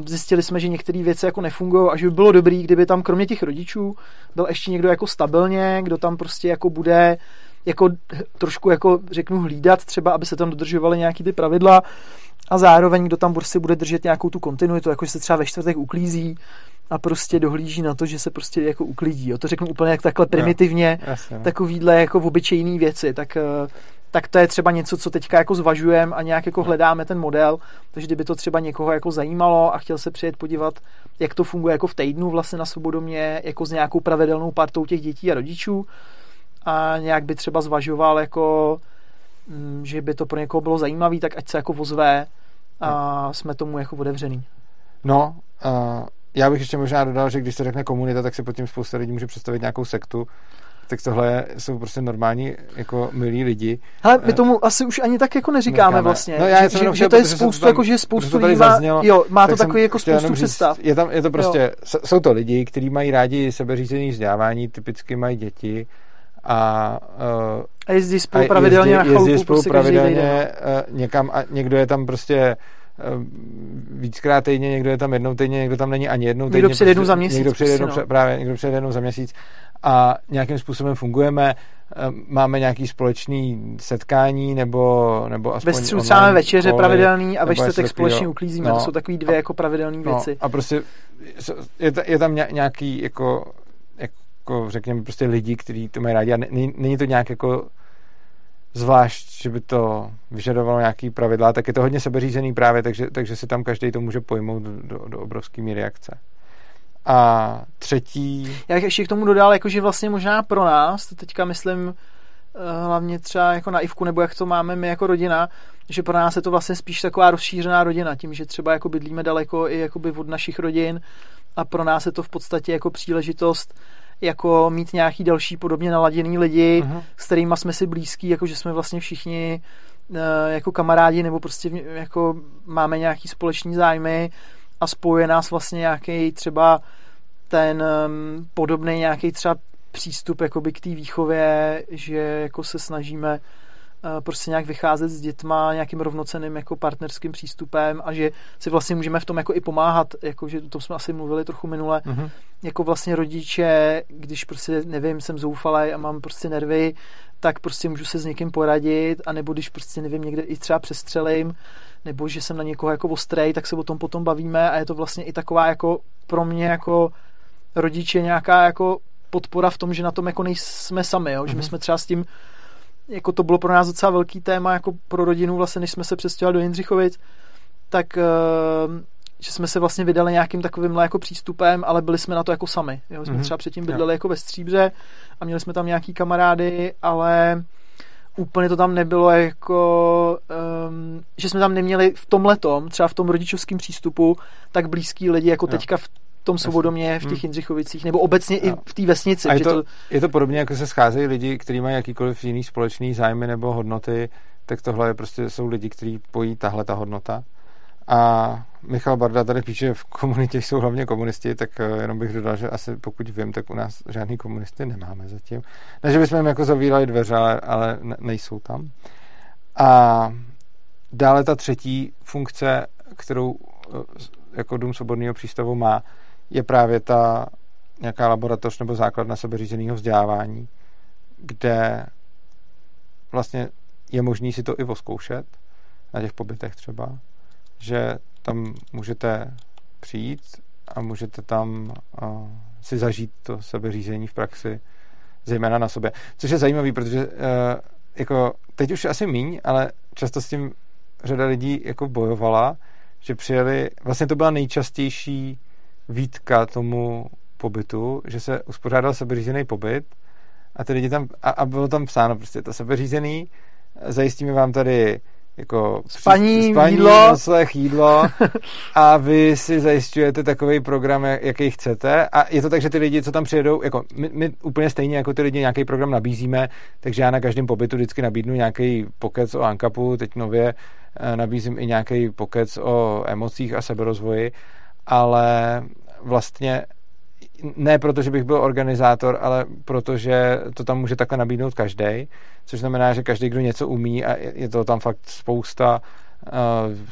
zjistili jsme, že některé věci jako nefungují a že by bylo dobré, kdyby tam kromě těch rodičů byl ještě někdo jako stabilně, kdo tam prostě jako bude jako trošku jako řeknu hlídat třeba, aby se tam dodržovaly nějaký ty pravidla a zároveň kdo tam prostě bude držet nějakou tu kontinuitu, jako že se třeba ve čtvrtek uklízí a prostě dohlíží na to, že se prostě jako uklidí. Jo. To řeknu úplně jak takhle primitivně, jasně, no. takovýhle jako v obyčejný věci, tak, eh, tak to je třeba něco, co teďka jako zvažujeme a nějak jako hledáme ten model, takže kdyby to třeba někoho jako zajímalo a chtěl se přijet podívat, jak to funguje jako v týdnu vlastně na Svobodomě, jako s nějakou pravidelnou partou těch dětí a rodičů, a nějak by třeba zvažoval jako mm, že by to pro někoho bylo zajímavé, tak ať se jako vozve a jsme tomu jako otevřený. No, uh, já bych ještě možná dodal, že když se řekne komunita, tak si pod tím spousta lidí může představit nějakou sektu, tak tohle jsou prostě normální, jako milí lidi. Ale my tomu asi už ani tak jako neříkáme, neříkáme. vlastně. No, já že, že, že to je spoustu, tam, jako, že spoustu lidí má, zaznělo, jo, má to takový jako spoustu představ. Je, tam, je to prostě, jo. jsou to lidi, kteří mají rádi sebeřízený vzdělávání, typicky mají děti, a, uh, a jezdí spolu pravidelně jezdí, na chalupu. Jezdí spolu prostě pravidelně uh, někam a někdo je tam prostě uh, víckrát týdně, někdo je tam jednou týdně, někdo tam není ani jednou týdně. Někdo přijde jednou za měsíc. Někdo přijde jednou, no. právě, někdo přijde jednou za měsíc a nějakým způsobem fungujeme, máme nějaký společný setkání nebo, nebo aspoň Ve středu třeba večeře koly, pravidelný a ve čtvrtek společně uklízíme. No, to jsou takové dvě a, jako pravidelné no, věci. A prostě je, je tam nějaký jako, jako řekněme prostě lidi, kteří to mají rádi a není, to nějak jako zvlášť, že by to vyžadovalo nějaký pravidla, tak je to hodně sebeřízený právě, takže, takže si tam každý to může pojmout do, do, obrovské míry akce. A třetí... Já bych ještě k tomu dodal, jako, že vlastně možná pro nás, to teďka myslím eh, hlavně třeba jako na Ivku, nebo jak to máme my jako rodina, že pro nás je to vlastně spíš taková rozšířená rodina, tím, že třeba jako bydlíme daleko i jakoby od našich rodin a pro nás je to v podstatě jako příležitost jako mít nějaký další podobně naladěný lidi, uh-huh. s kterými jsme si blízký, jako že jsme vlastně všichni uh, jako kamarádi nebo prostě jako máme nějaký společný zájmy a spojuje nás vlastně nějaký třeba ten um, podobný nějaký třeba přístup jakoby k té výchově, že jako se snažíme uh, prostě nějak vycházet s dětma nějakým rovnoceným jako partnerským přístupem a že si vlastně můžeme v tom jako i pomáhat, jako že to jsme asi mluvili trochu minule, uh-huh. jako vlastně rodiče, když prostě nevím, jsem zoufalý a mám prostě nervy, tak prostě můžu se s někým poradit, anebo když prostě nevím, někde i třeba přestřelím, nebo že jsem na někoho jako ostrej, tak se o tom potom bavíme a je to vlastně i taková jako pro mě jako rodiče nějaká jako podpora v tom, že na tom jako nejsme sami, jo? Mm-hmm. že my mhm. jsme třeba s tím jako to bylo pro nás docela velký téma jako pro rodinu vlastně, než jsme se přestěhovali do Jindřichovic, tak uh, že jsme se vlastně vydali nějakým takovým jako přístupem, ale byli jsme na to jako sami. Jo? Jsme mm-hmm. třeba předtím bydleli jako ve Stříbře a měli jsme tam nějaký kamarády, ale úplně to tam nebylo jako, um, že jsme tam neměli v tom letom, třeba v tom rodičovském přístupu, tak blízký lidi jako jo. teďka v tom Svobodomě, v těch hmm. Jindřichovicích, nebo obecně jo. i v té vesnici. A je, to, to... je to podobně, jako se scházejí lidi, kteří mají jakýkoliv jiný společný zájmy nebo hodnoty, tak tohle je prostě jsou lidi, kteří pojí tahle ta hodnota. A Michal Barda tady píše, v komunitě jsou hlavně komunisti, tak eh, jenom bych dodal, že asi pokud vím, tak u nás žádný komunisty nemáme zatím. Ne, že bychom jim jako zavírali dveře, ale, ale nejsou tam. A dále ta třetí funkce, kterou eh, jako Dům svobodného přístavu má, je právě ta nějaká laboratoř nebo základ na sebeřízeného vzdělávání, kde vlastně je možný si to i voskoušet na těch pobytech třeba že tam můžete přijít a můžete tam uh, si zažít to sebeřízení v praxi, zejména na sobě. Což je zajímavý, protože uh, jako teď už asi míň, ale často s tím řada lidí jako bojovala, že přijeli, vlastně to byla nejčastější výtka tomu pobytu, že se uspořádal sebeřízený pobyt a ty lidi tam, a, a bylo tam psáno prostě to sebeřízený, zajistíme vám tady jako spaní, spaní jídlo. noslech, jídlo. A vy si zajišťujete takový program, jaký chcete. A je to tak, že ty lidi, co tam přijedou, jako my, my úplně stejně jako ty lidi nějaký program nabízíme, takže já na každém pobytu vždycky nabídnu nějaký pokec o Ankapu, teď nově eh, nabízím i nějaký pokec o emocích a seberozvoji, ale vlastně ne proto, že bych byl organizátor, ale protože to tam může takhle nabídnout každý, což znamená, že každý, kdo něco umí a je to tam fakt spousta, uh,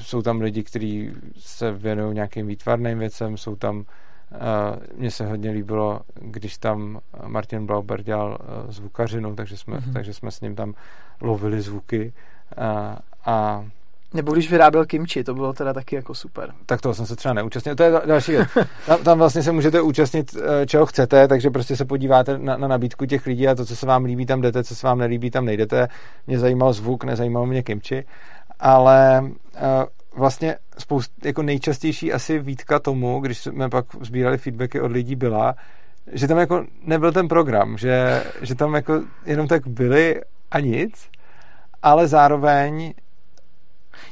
jsou tam lidi, kteří se věnují nějakým výtvarným věcem, jsou tam uh, mně se hodně líbilo, když tam Martin Blauber dělal uh, zvukařinu, takže jsme, mm-hmm. takže jsme s ním tam lovili zvuky uh, a nebo když vyráběl kimči, to bylo teda taky jako super. Tak toho jsem se třeba neúčastnil. To je další věc. Tam, tam vlastně se můžete účastnit, eh, čeho chcete, takže prostě se podíváte na, na nabídku těch lidí a to, co se vám líbí, tam jdete, co se vám nelíbí, tam nejdete. Mě zajímal zvuk, nezajímalo mě kimči. Ale uh, vlastně spoust, jako nejčastější asi výtka tomu, když jsme pak sbírali feedbacky od lidí, byla, že tam jako nebyl ten program, že, že tam jako jenom tak byli a nic, ale zároveň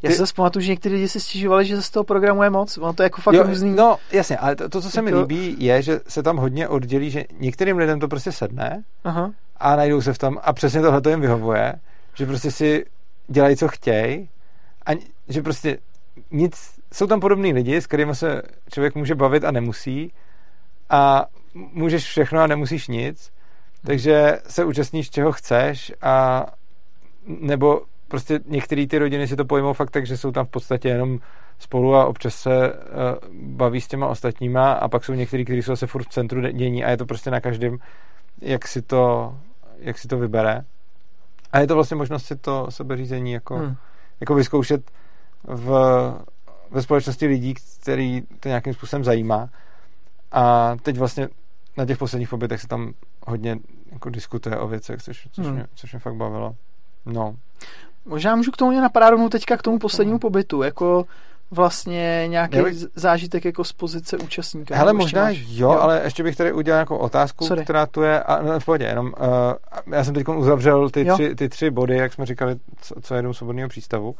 já ty... se pamatuju, že někteří lidi si stěžovali, že z toho programu je moc. Ono to je jako fakt jo, různý. No, jasně, ale to, to co se jako... mi líbí, je, že se tam hodně oddělí, že některým lidem to prostě sedne Aha. a najdou se v tom a přesně tohle to jim vyhovuje, že prostě si dělají, co chtějí a že prostě nic, jsou tam podobní lidi, s kterými se člověk může bavit a nemusí a můžeš všechno a nemusíš nic, takže se účastníš, čeho chceš a nebo prostě některé ty rodiny si to pojmou fakt tak, že jsou tam v podstatě jenom spolu a občas se uh, baví s těma ostatníma a pak jsou někteří, kteří jsou se furt v centru dění a je to prostě na každém, jak si to, jak si to vybere. A je to vlastně možnost si to sebeřízení jako, hmm. jako vyzkoušet v, ve společnosti lidí, který to nějakým způsobem zajímá. A teď vlastně na těch posledních pobytech se tam hodně jako diskutuje o věcech, což, což, hmm. mě, což mě fakt bavilo. No. Možná můžu k tomu napadat rovnou teďka k tomu poslednímu pobytu, jako vlastně nějaký bych... zážitek jako z pozice účastníka. Hele, možná máš... jo, jo, ale ještě bych tady udělal jako otázku, Sorry. která tu je, a no, v pohodě, jenom uh, já jsem teď uzavřel ty tři, ty tři body, jak jsme říkali, co, co jedou svobodného přístavu.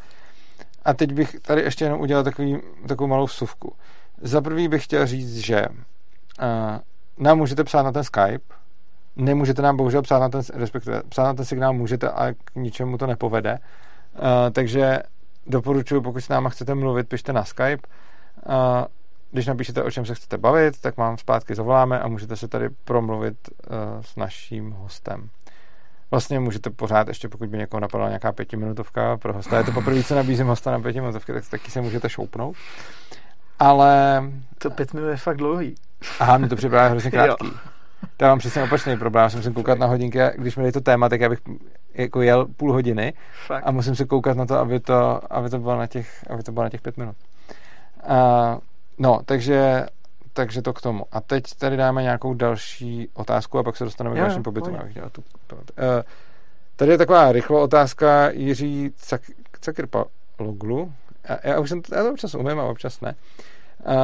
A teď bych tady ještě jenom udělal takový, takovou malou vsuvku. Za prvý bych chtěl říct, že uh, nám můžete psát na ten Skype, nemůžete nám bohužel psát na ten, respektive psát na ten signál můžete, ale k ničemu to nepovede. Uh, takže doporučuji, pokud s náma chcete mluvit, pište na Skype. Uh, když napíšete, o čem se chcete bavit, tak vám zpátky zavoláme a můžete se tady promluvit uh, s naším hostem. Vlastně můžete pořád, ještě pokud by někoho napadla nějaká pětiminutovka pro hosta, je to poprvé, co nabízím hosta na pětiminutovky, tak taky se můžete šoupnout. Ale... To pět minut je fakt dlouhý. Aha, mě to připadá hrozně krátký. To mám přesně opačný problém. Já jsem musím koukat na hodinky a když mi to téma, tak já bych jako jel půl hodiny Fakt. a musím se koukat na to, aby to, aby to bylo na těch, aby to bylo na těch pět minut. Uh, no, takže, takže to k tomu. A teď tady dáme nějakou další otázku a pak se dostaneme jo, k dalším pobytům. tu, uh, tady je taková rychlá otázka Jiří Cakirpaloglu. Já, já už jsem, já to občas umím a občas ne. Uh,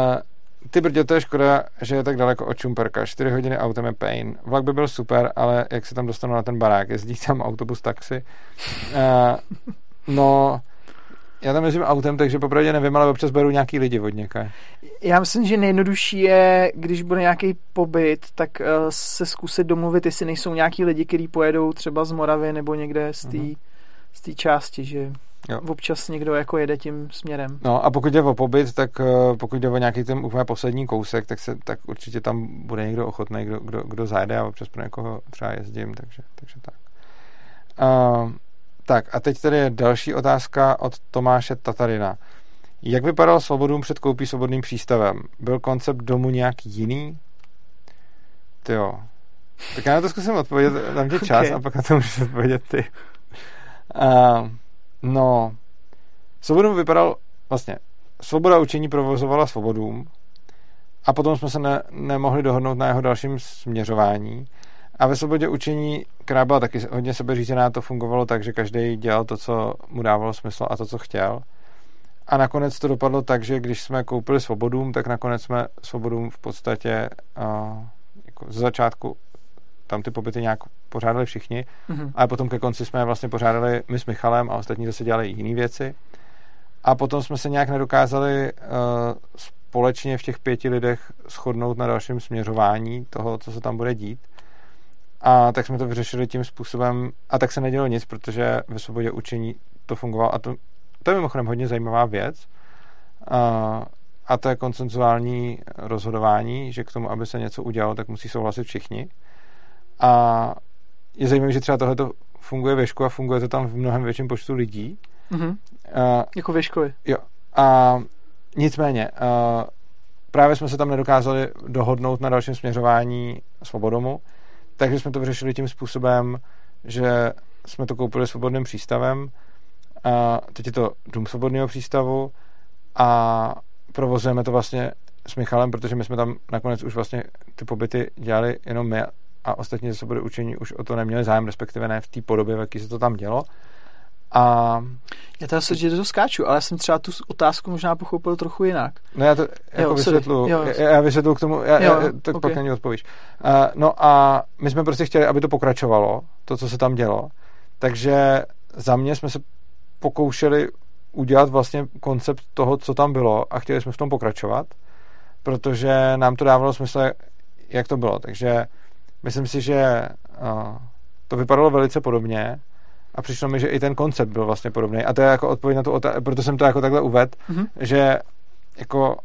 ty brdě, to je škoda, že je tak daleko od Čumperka. 4 hodiny autem je pain. Vlak by byl super, ale jak se tam dostanu na ten barák? Jezdí tam autobus, taxi? Uh, no, já tam jezdím autem, takže popravdě nevím, ale občas beru nějaký lidi od někaje. Já myslím, že nejjednodušší je, když bude nějaký pobyt, tak uh, se zkusit domluvit, jestli nejsou nějaký lidi, kteří pojedou třeba z Moravy nebo někde z té uh-huh. části, že Jo. Občas někdo jako jede tím směrem. No a pokud jde o pobyt, tak uh, pokud jde o nějaký ten úplně poslední kousek, tak, se, tak určitě tam bude někdo ochotný, kdo, kdo, kdo zajede a občas pro někoho třeba jezdím, takže, takže tak. Uh, tak a teď tady je další otázka od Tomáše Tatarina. Jak vypadal Svobodům před koupí Svobodným přístavem? Byl koncept domu nějak jiný? Ty jo. Tak já na to zkusím odpovědět, dám ti čas okay. a pak na to můžeš odpovědět ty. Uh, No, Svobodům vypadal vlastně, Svoboda učení provozovala Svobodům a potom jsme se ne, nemohli dohodnout na jeho dalším směřování. A ve svobodě učení, která byla taky hodně sebeřízená, to fungovalo tak, že každý dělal to, co mu dávalo smysl a to, co chtěl. A nakonec to dopadlo tak, že když jsme koupili svobodům, tak nakonec jsme svobodům v podstatě uh, jako z začátku tam ty pobyty nějak pořádali všichni, mm-hmm. ale potom ke konci jsme vlastně pořádali my s Michalem a ostatní zase dělali jiné věci. A potom jsme se nějak nedokázali uh, společně v těch pěti lidech shodnout na dalším směřování toho, co se tam bude dít. A tak jsme to vyřešili tím způsobem, a tak se nedělo nic, protože ve svobodě učení to fungovalo. A to, to je mimochodem hodně zajímavá věc. Uh, a to je koncenzuální rozhodování, že k tomu, aby se něco udělalo, tak musí souhlasit všichni. A je zajímavé, že třeba tohle funguje ve škole a funguje to tam v mnohem větším počtu lidí. Mm-hmm. Uh, jako ve škole. Jo. A nicméně, uh, právě jsme se tam nedokázali dohodnout na dalším směřování svobodomu, takže jsme to vyřešili tím způsobem, že jsme to koupili svobodným přístavem. A teď je to dům svobodného přístavu a provozujeme to vlastně s Michalem, protože my jsme tam nakonec už vlastně ty pobyty dělali jenom my a ostatní se bude učení už o to neměli zájem, respektive ne v té podobě, v jaký se to tam dělo. A... Já teda se, že to skáču, ale já jsem třeba tu otázku možná pochopil trochu jinak. No já to jako jo, vysvětlu, jo, já, já vysvětlu k tomu, já, jo, já, tak okay. pak na ně odpovíš. Uh, no a my jsme prostě chtěli, aby to pokračovalo, to, co se tam dělo. Takže za mě jsme se pokoušeli udělat vlastně koncept toho, co tam bylo a chtěli jsme v tom pokračovat, protože nám to dávalo smysl, jak to bylo. Takže Myslím si, že to vypadalo velice podobně a přišlo mi, že i ten koncept byl vlastně podobný. A to je jako odpověď na tu otázku, proto jsem to jako takhle uvedl, mm-hmm. že jako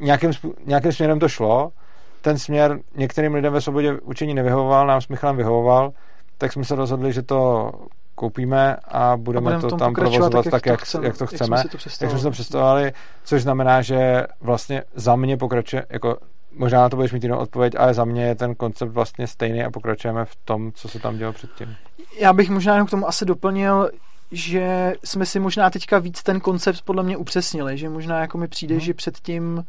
nějakým, nějakým směrem to šlo, ten směr některým lidem ve svobodě učení nevyhovoval, nám s Michalem vyhovoval, tak jsme se rozhodli, že to koupíme a budeme, a budeme to tam provozovat tak, tak, jak, chceme, jak to chceme, jak jsme, to jak jsme si to představovali, což znamená, že vlastně za mě pokračuje, jako možná na to budeš mít jinou odpověď, ale za mě je ten koncept vlastně stejný a pokračujeme v tom, co se tam dělo předtím. Já bych možná jenom k tomu asi doplnil, že jsme si možná teďka víc ten koncept podle mě upřesnili, že možná jako mi přijde, hmm. že předtím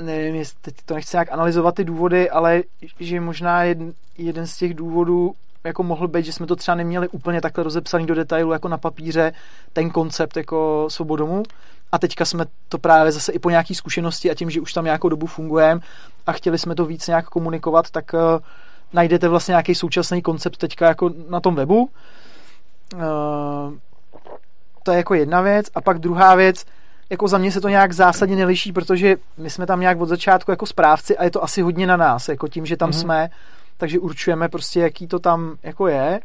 nevím, teď to nechci nějak analyzovat ty důvody, ale že možná jeden, jeden z těch důvodů jako mohl být, že jsme to třeba neměli úplně takhle rozepsaný do detailu jako na papíře, ten koncept jako svobodomu. A teďka jsme to právě zase i po nějaký zkušenosti a tím, že už tam nějakou dobu fungujeme a chtěli jsme to víc nějak komunikovat, tak uh, najdete vlastně nějaký současný koncept teďka jako na tom webu. Uh, to je jako jedna věc. A pak druhá věc, jako za mě se to nějak zásadně neliší, protože my jsme tam nějak od začátku jako správci a je to asi hodně na nás, jako tím, že tam mm-hmm. jsme, takže určujeme prostě, jaký to tam jako je.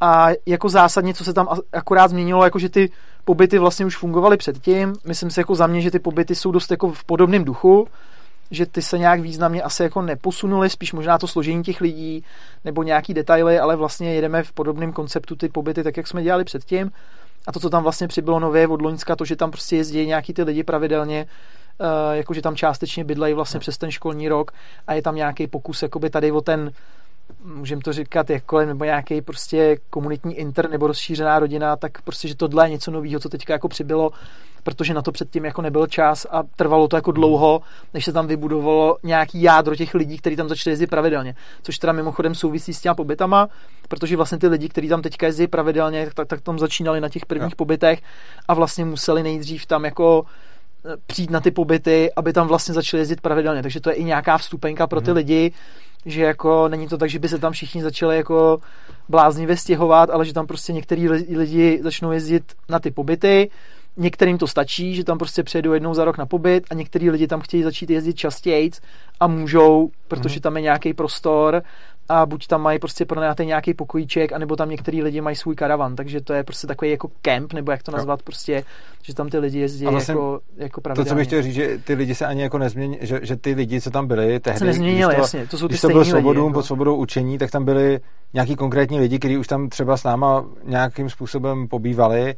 A jako zásadně, co se tam akorát změnilo, jako že ty pobyty vlastně už fungovaly předtím. Myslím si jako za mě, že ty pobyty jsou dost jako v podobném duchu, že ty se nějak významně asi jako neposunuly, spíš možná to složení těch lidí nebo nějaký detaily, ale vlastně jedeme v podobném konceptu ty pobyty, tak jak jsme dělali předtím. A to, co tam vlastně přibylo nově od Loňska, to, že tam prostě jezdí nějaký ty lidi pravidelně, uh, jakože tam částečně bydlejí vlastně no. přes ten školní rok a je tam nějaký pokus jakoby tady o ten můžeme to říkat jakkoliv, nebo nějaký prostě komunitní inter nebo rozšířená rodina, tak prostě, že tohle je něco nového, co teďka jako přibylo, protože na to předtím jako nebyl čas a trvalo to jako dlouho, než se tam vybudovalo nějaký jádro těch lidí, kteří tam začali jezdit pravidelně. Což teda mimochodem souvisí s těma pobytama, protože vlastně ty lidi, kteří tam teďka jezdí pravidelně, tak, tak tam začínali na těch prvních no. pobytech a vlastně museli nejdřív tam jako přijít na ty pobyty, aby tam vlastně začali jezdit pravidelně. Takže to je i nějaká vstupenka pro ty mm. lidi, že jako není to tak, že by se tam všichni začali jako bláznivě stěhovat, ale že tam prostě některý lidi začnou jezdit na ty pobyty, některým to stačí, že tam prostě přejdou jednou za rok na pobyt a některý lidi tam chtějí začít jezdit častěji a můžou, protože mm-hmm. tam je nějaký prostor a buď tam mají prostě pronajatý nějaký pokojíček, anebo tam některý lidi mají svůj karavan, takže to je prostě takový jako kemp, nebo jak to nazvat, prostě, že tam ty lidi jezdí vlastně jako, jako pravidelně. To, co bych chtěl říct, že ty lidi se ani jako nezmění, že, že ty lidi, co tam byli tehdy, se nezměnili, to, jasně, to jsou ty když to bylo svobodou, jako... pod svobodou učení, tak tam byli nějaký konkrétní lidi, kteří už tam třeba s náma nějakým způsobem pobývali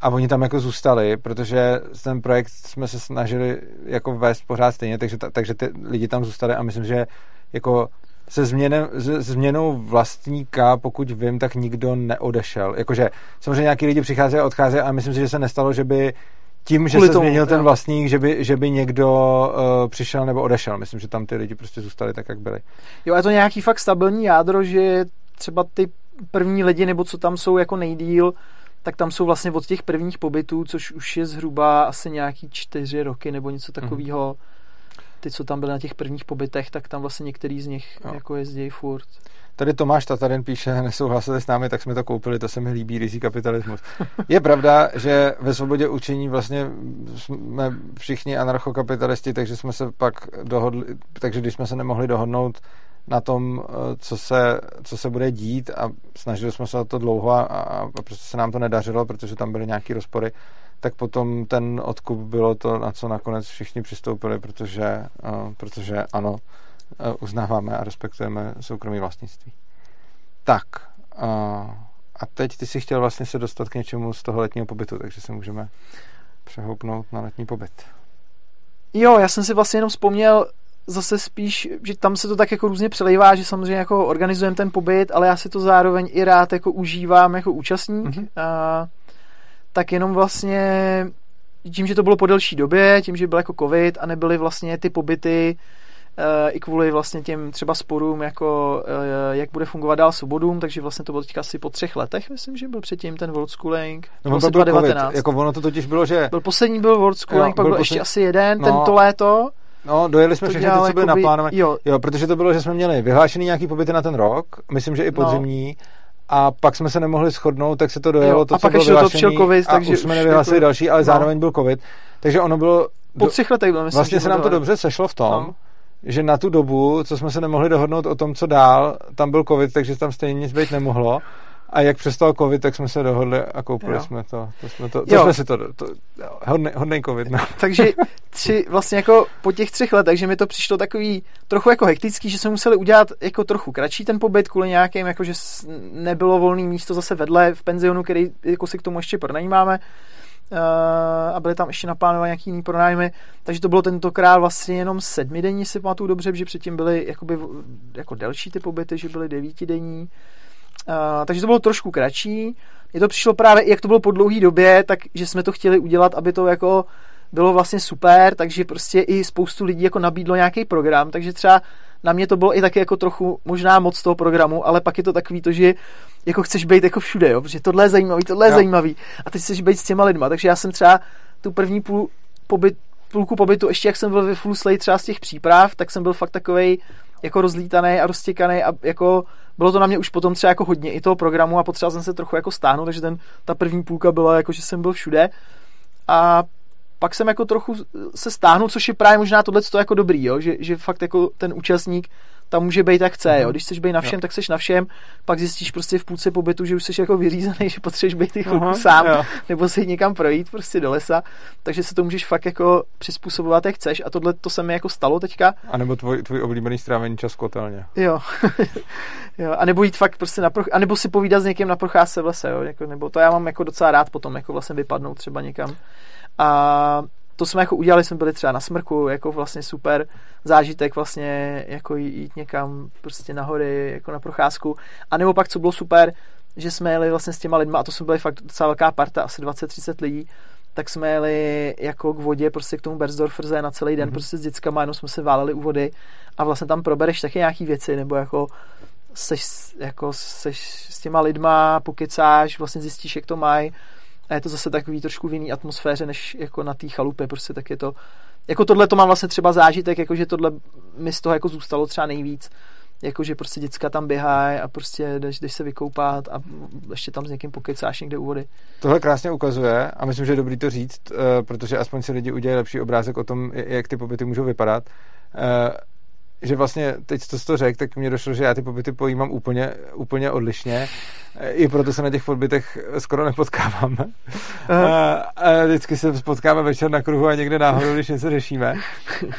a oni tam jako zůstali, protože ten projekt jsme se snažili jako vést pořád stejně, takže, takže ty lidi tam zůstali a myslím, že jako se změnem, změnou vlastníka, pokud vím, tak nikdo neodešel. Jakože samozřejmě nějaký lidi přicházejí a odcházejí, ale myslím si, že se nestalo, že by tím, že Kvůli se tomu, změnil ten vlastník, že by, že by někdo uh, přišel nebo odešel. Myslím, že tam ty lidi prostě zůstali tak, jak byli. Jo, je to nějaký fakt stabilní jádro, že třeba ty první lidi, nebo co tam jsou jako nejdíl, tak tam jsou vlastně od těch prvních pobytů, což už je zhruba asi nějaký čtyři roky nebo něco takového. Mm ty, co tam byly na těch prvních pobytech, tak tam vlastně některý z nich no. jako jezdí furt. Tady Tomáš Tatarin píše, nesouhlasili s námi, tak jsme to koupili, to se mi líbí, rizí kapitalismus. Je pravda, že ve svobodě učení vlastně jsme všichni anarchokapitalisti, takže jsme se pak dohodli, takže když jsme se nemohli dohodnout na tom, eh, co se, co se bude dít a snažili jsme se o to dlouho a, a, a prostě se nám to nedařilo, protože tam byly nějaké rozpory, tak potom ten odkup bylo to, na co nakonec všichni přistoupili, protože, uh, protože ano, uh, uznáváme a respektujeme soukromí vlastnictví. Tak, uh, a teď ty si chtěl vlastně se dostat k něčemu z toho letního pobytu, takže se můžeme přehoupnout na letní pobyt. Jo, já jsem si vlastně jenom vzpomněl zase spíš, že tam se to tak jako různě přelejvá, že samozřejmě jako organizujeme ten pobyt, ale já si to zároveň i rád jako užívám jako účastník. Mm-hmm. A tak jenom vlastně tím, že to bylo po delší době, tím, že byl jako covid a nebyly vlastně ty pobyty e, i kvůli vlastně těm třeba sporům, jako e, jak bude fungovat dál Sobodům, takže vlastně to bylo teďka asi po třech letech, myslím, že byl předtím ten World Schooling. No, to byl 2019. COVID. Jako ono to totiž bylo, že... Byl poslední byl World Schooling, jo, pak byl, byl ještě asi jeden, no, tento léto. No, dojeli jsme všechny ty, co byly naplánované. Jo. jo, protože to bylo, že jsme měli vyhlášený nějaký pobyty na ten rok, myslím, že i no. podzimní, no a pak jsme se nemohli shodnout, tak se to dojelo, jo, to, a co pak bylo vyhlášený, COVID, a takže už jsme nevyhlásili jako, další, ale no. zároveň byl covid, takže ono bylo... Po třech letech bylo, myslím, Vlastně se nám to dobře sešlo v tom, no. že na tu dobu, co jsme se nemohli dohodnout o tom, co dál, tam byl covid, takže tam stejně nic být nemohlo a jak přestal covid, tak jsme se dohodli a koupili jo. jsme to. To jsme, to, to jsme si to, to hodnej, hodnej covid. No. Takže tři, vlastně jako po těch třech letech, že mi to přišlo takový trochu jako hektický, že jsme museli udělat jako trochu kratší ten pobyt kvůli nějakým, jako že nebylo volné místo zase vedle v penzionu, který jako si k tomu ještě pronajímáme uh, a byly tam ještě naplánované nějaký jiný pronájmy, takže to bylo tentokrát vlastně jenom sedmidenní, si pamatuju dobře, že předtím byly jakoby, jako delší ty pobyty, že byly devítidenní. Uh, takže to bylo trošku kratší. Mně to přišlo právě, jak to bylo po dlouhé době, tak že jsme to chtěli udělat, aby to jako bylo vlastně super, takže prostě i spoustu lidí jako nabídlo nějaký program, takže třeba na mě to bylo i taky jako trochu možná moc toho programu, ale pak je to takový to, že jako chceš být jako všude, jo, protože tohle je zajímavý, tohle je jo. zajímavý a teď chceš být s těma lidma, takže já jsem třeba tu první půl pobyt, půlku pobytu, ještě jak jsem byl ve Full Slate třeba z těch příprav, tak jsem byl fakt takovej jako rozlítaný a roztěkaný a jako bylo to na mě už potom třeba jako hodně i toho programu a potřeboval jsem se trochu jako stáhnout, takže ten, ta první půlka byla jako, že jsem byl všude a pak jsem jako trochu se stáhnul, což je právě možná tohle jako dobrý, jo? Že, že fakt jako ten účastník tam může být jak chce, jo. Mhm. Když chceš být na všem, jo. tak seš na všem, pak zjistíš prostě v půlce pobytu, že už jsi jako vyřízený, že potřebuješ být i chvilku sám, jo. nebo si někam projít prostě do lesa, takže se to můžeš fakt jako přizpůsobovat, jak chceš a tohle to se mi jako stalo teďka. A nebo tvůj, tvůj oblíbený strávení čas kotelně. Jo. jo. A nebo jít fakt prostě na proch... a nebo si povídat s někým na procházce v lese, jo. Jako, nebo to já mám jako docela rád potom, jako vlastně vypadnout třeba někam. A to jsme jako udělali, jsme byli třeba na smrku, jako vlastně super zážitek vlastně jako jít někam prostě na hory, jako na procházku. A nebo pak, co bylo super, že jsme jeli vlastně s těma lidma, a to jsme byli fakt docela velká parta, asi 20-30 lidí, tak jsme jeli jako k vodě, prostě k tomu Berzdorferze na celý den, mm-hmm. prostě s dětskama, jenom jsme se váleli u vody a vlastně tam probereš taky nějaký věci, nebo jako seš, jako seš s těma lidma, pokecáš, vlastně zjistíš, jak to mají, a je to zase takový trošku v jiný atmosféře, než jako na té chalupě, prostě tak je to, jako tohle to mám vlastně třeba zážitek, jako že tohle mi z toho jako zůstalo třeba nejvíc, jako že prostě děcka tam běhají a prostě jdeš, jdeš se vykoupat a ještě tam s někým pokecáš někde u vody. Tohle krásně ukazuje a myslím, že je dobrý to říct, eh, protože aspoň si lidi udělají lepší obrázek o tom, jak ty pobyty můžou vypadat eh, že vlastně teď, co jsi to řekl, tak mě došlo, že já ty pobyty pojímám úplně, úplně odlišně. I proto se na těch pobytech skoro nepotkáváme. A, a vždycky se potkáme večer na kruhu a někde náhodou, když něco řešíme.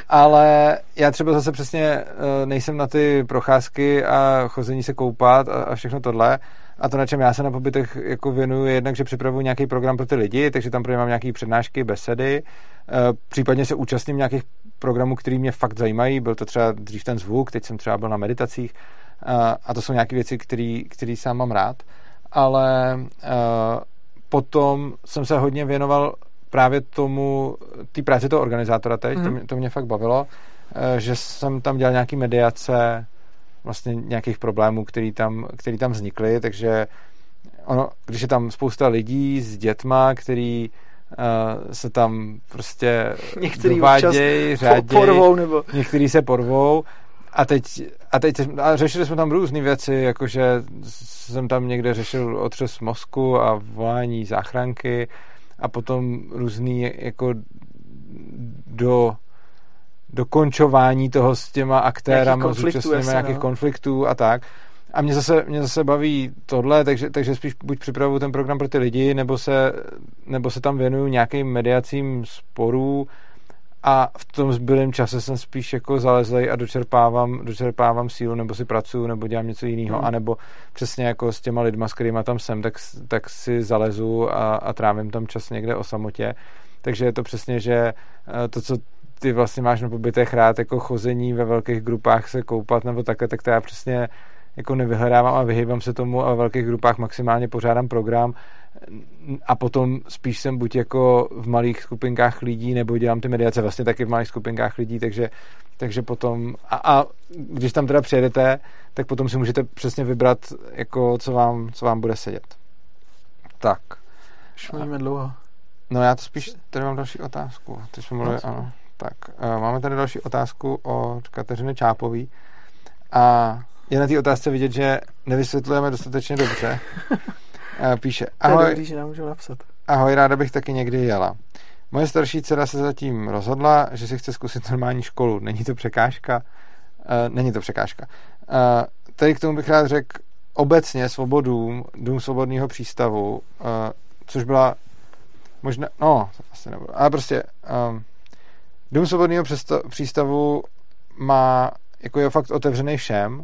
Ale já třeba zase přesně eh, nejsem na ty procházky a chození se koupat a, a všechno tohle. A to, na čem já se na pobytech jako věnuju, je jednak, že připravuji nějaký program pro ty lidi, takže tam mám nějaké přednášky, besedy, eh, případně se účastním nějakých programů, který mě fakt zajímají. Byl to třeba dřív ten zvuk, teď jsem třeba byl na meditacích eh, a to jsou nějaké věci, které sám mám rád. Ale eh, potom jsem se hodně věnoval právě tomu, té práci toho organizátora teď, mm. to, mě, to mě fakt bavilo, že jsem tam dělal nějaký mediace, vlastně nějakých problémů, který tam, který tam vznikly, takže ono, když je tam spousta lidí s dětma, který uh, se tam prostě některý dovádějí, řádějí, porvou nebo... některý se porvou. A teď, a teď a řešili jsme tam různé věci, jakože jsem tam někde řešil otřes mozku a volání záchranky a potom různý jako do dokončování toho s těma aktérama, zúčastněme nějakých no. konfliktů a tak. A mě zase, mě zase baví tohle, takže, takže spíš buď připravuju ten program pro ty lidi, nebo se, nebo se tam věnuju nějakým mediacím sporů a v tom zbylém čase jsem spíš jako zalezlej a dočerpávám, dočerpávám sílu, nebo si pracuju, nebo dělám něco jiného, hmm. anebo přesně jako s těma lidma, s kterými tam jsem, tak, tak si zalezu a, a trávím tam čas někde o samotě. Takže je to přesně, že eh, to, co ty vlastně máš na pobytech rád jako chození ve velkých grupách se koupat nebo takhle, tak to já přesně jako nevyhledávám a vyhýbám se tomu a ve velkých grupách maximálně pořádám program a potom spíš jsem buď jako v malých skupinkách lidí nebo dělám ty mediace vlastně taky v malých skupinkách lidí, takže, takže potom a, a když tam teda přijedete, tak potom si můžete přesně vybrat jako co vám, co vám bude sedět. Tak. Už mluvíme dlouho. No já to spíš, tady mám další otázku. Teď jsme mluvili, ano. Tak, máme tady další otázku od Kateřiny Čápový a je na té otázce vidět, že nevysvětlujeme dostatečně dobře. Píše, ahoj, dobrý, že nám napsat. ahoj, ráda bych taky někdy jela. Moje starší dcera se zatím rozhodla, že si chce zkusit normální školu. Není to překážka? Uh, není to překážka. Uh, tady k tomu bych rád řekl obecně svobodům, Dům svobodného přístavu, uh, což byla možná, no, to asi nebudu, ale prostě um, Dům svobodného přístavu má, jako je fakt otevřený všem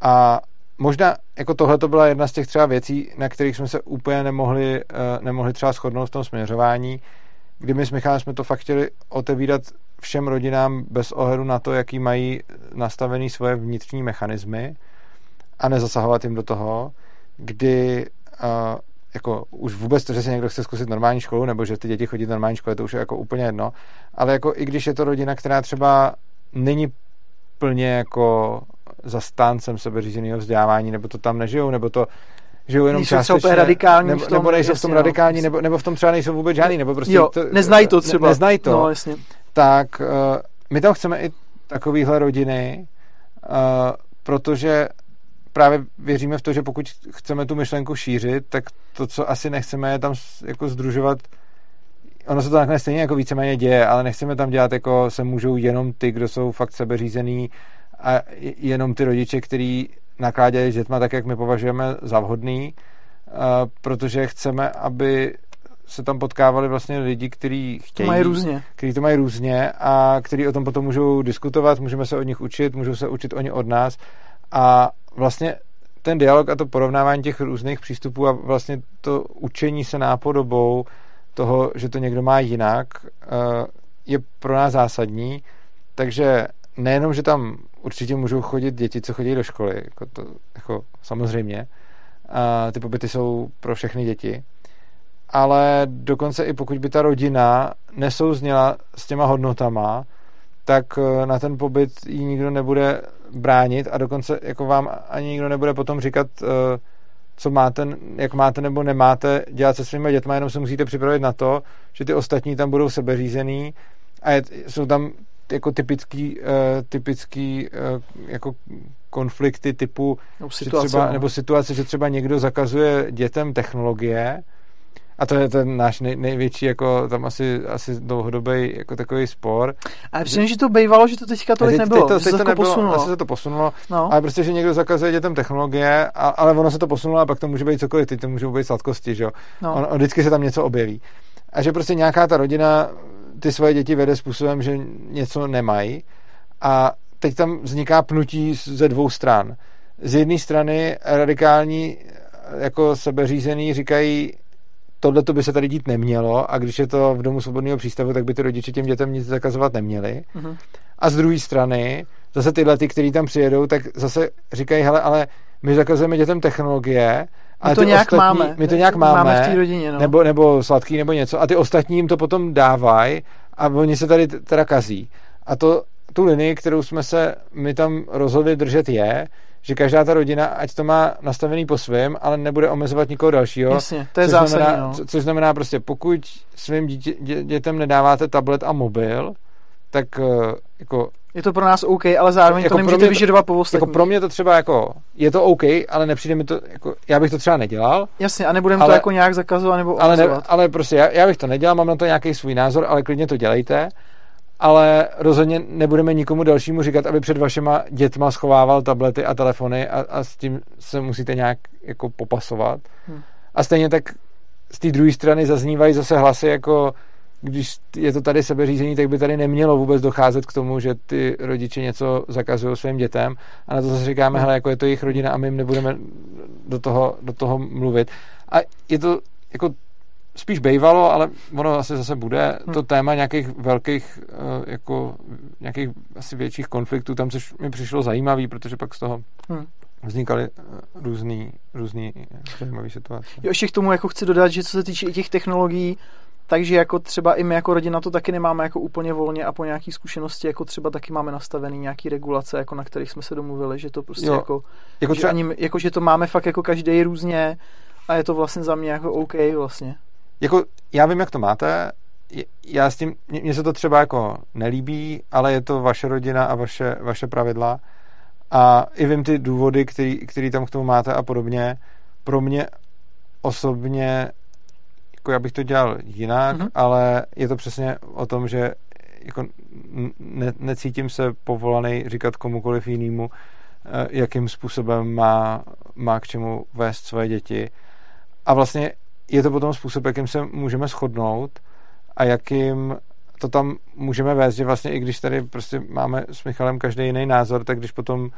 a možná jako tohle to byla jedna z těch třeba věcí, na kterých jsme se úplně nemohli, uh, nemohli třeba shodnout v tom směřování, kdy my s Michalem jsme to fakt chtěli otevírat všem rodinám bez ohledu na to, jaký mají nastavený svoje vnitřní mechanismy a nezasahovat jim do toho, kdy uh, jako už vůbec to, že si někdo chce zkusit normální školu, nebo že ty děti chodí do normální školy, to už je jako úplně jedno, ale jako i když je to rodina, která třeba není plně jako zastáncem sebeřízeného vzdělávání, nebo to tam nežijou, nebo to žijou jenom nejsou částečně, radikální nebo, v tom, nebo nejsou jasně, v tom no, radikální, nebo, nebo v tom třeba nejsou vůbec žádný, nebo prostě jo, to, neznají to třeba. Ne, neznají to. No, jasně. Tak uh, my tam chceme i takovýhle rodiny, uh, protože právě věříme v to, že pokud chceme tu myšlenku šířit, tak to, co asi nechceme, je tam jako združovat ono se to nakonec stejně jako víceméně děje, ale nechceme tam dělat jako se můžou jenom ty, kdo jsou fakt sebeřízený a jenom ty rodiče, kteří nakládají s dětma tak, jak my považujeme za vhodný, protože chceme, aby se tam potkávali vlastně lidi, kteří chtějí. To mají různě. Kteří to mají různě a kteří o tom potom můžou diskutovat, můžeme se od nich učit, můžou se učit oni od nás a vlastně ten dialog a to porovnávání těch různých přístupů a vlastně to učení se nápodobou toho, že to někdo má jinak, eh, je pro nás zásadní. Takže nejenom, že tam určitě můžou chodit děti, co chodí do školy, jako to, jako samozřejmě, a ty pobyty jsou pro všechny děti, ale dokonce i pokud by ta rodina nesouzněla s těma hodnotama, tak eh, na ten pobyt jí nikdo nebude bránit a dokonce jako vám ani nikdo nebude potom říkat, eh, co máte, jak máte nebo nemáte dělat se svými dětmi, jenom se musíte připravit na to, že ty ostatní tam budou sebeřízený a je, jsou tam jako typický, uh, typický uh, jako konflikty typu nebo situace, třeba, no. nebo situace, že třeba někdo zakazuje dětem technologie a to je ten náš nej, největší, jako tam asi, asi dlouhodobý jako takový spor. Ale přijím, že to bývalo, že to teďka tolik teď, nebylo. Teď to, teď to, to nebylo, posunulo. Asi se to posunulo, no. ale prostě, že někdo zakazuje dětem technologie, a, ale ono se to posunulo a pak to může být cokoliv, teď to můžou být sladkosti, že jo. No. On, on, vždycky se tam něco objeví. A že prostě nějaká ta rodina ty svoje děti vede způsobem, že něco nemají a teď tam vzniká pnutí ze dvou stran. Z jedné strany radikální jako sebeřízený říkají, tohle to by se tady dít nemělo a když je to v domu svobodného přístavu, tak by ty rodiče těm dětem nic zakazovat neměli. Uh-huh. A z druhé strany, zase tyhle, ty, kteří tam přijedou, tak zase říkají, hele, ale my zakazujeme dětem technologie, my to nějak ostatní, máme. My to nějak máme, máme v té rodině, no. nebo, nebo sladký, nebo něco. A ty ostatní jim to potom dávají a oni se tady teda kazí. A to, tu linii, kterou jsme se my tam rozhodli držet, je, že každá ta rodina, ať to má nastavený po svém, ale nebude omezovat nikoho dalšího. Jasně, to je což zásadní, znamená, no. co, což znamená prostě, pokud svým dítě, dě, dětem nedáváte tablet a mobil, tak uh, jako... Je to pro nás OK, ale zároveň jako to nemůžete vyžadovat po ostatních. Jako pro mě to třeba jako, je to OK, ale nepřijde mi to, jako, já bych to třeba nedělal. Jasně, a nebudeme to jako nějak zakazovat nebo ale, ne, ale prostě já, já bych to nedělal, mám na to nějaký svůj názor, ale klidně to dělejte ale rozhodně nebudeme nikomu dalšímu říkat, aby před vašima dětma schovával tablety a telefony a, a s tím se musíte nějak jako popasovat. Hmm. A stejně tak z té druhé strany zaznívají zase hlasy jako když je to tady sebeřízení, tak by tady nemělo vůbec docházet k tomu, že ty rodiče něco zakazují svým dětem a na to zase říkáme, hmm. hele, jako je to jejich rodina a my jim nebudeme do toho, do toho mluvit. A je to jako spíš bejvalo, ale ono asi zase bude hmm. to téma nějakých velkých, eh, jako nějakých asi větších konfliktů, tam což mi přišlo zajímavý, protože pak z toho hmm. vznikaly eh, různý, různý zajímavé situace. Jo, ještě k tomu jako chci dodat, že co se týče i těch technologií, takže jako třeba i my jako rodina to taky nemáme jako úplně volně a po nějaký zkušenosti jako třeba taky máme nastavený nějaký regulace, jako na kterých jsme se domluvili, že to prostě jo, jako, jako, třeba... že ani, jako, že to máme fakt jako každý různě a je to vlastně za mě jako OK vlastně jako já vím, jak to máte, já s tím, mně se to třeba jako nelíbí, ale je to vaše rodina a vaše, vaše pravidla a i vím ty důvody, který, který tam k tomu máte a podobně. Pro mě osobně jako já bych to dělal jinak, mm-hmm. ale je to přesně o tom, že jako ne, necítím se povolaný říkat komukoliv jinému, eh, jakým způsobem má, má k čemu vést svoje děti. A vlastně je to potom způsob, jakým se můžeme shodnout a jakým to tam můžeme vést, že vlastně i když tady prostě máme s Michalem každý jiný názor, tak když potom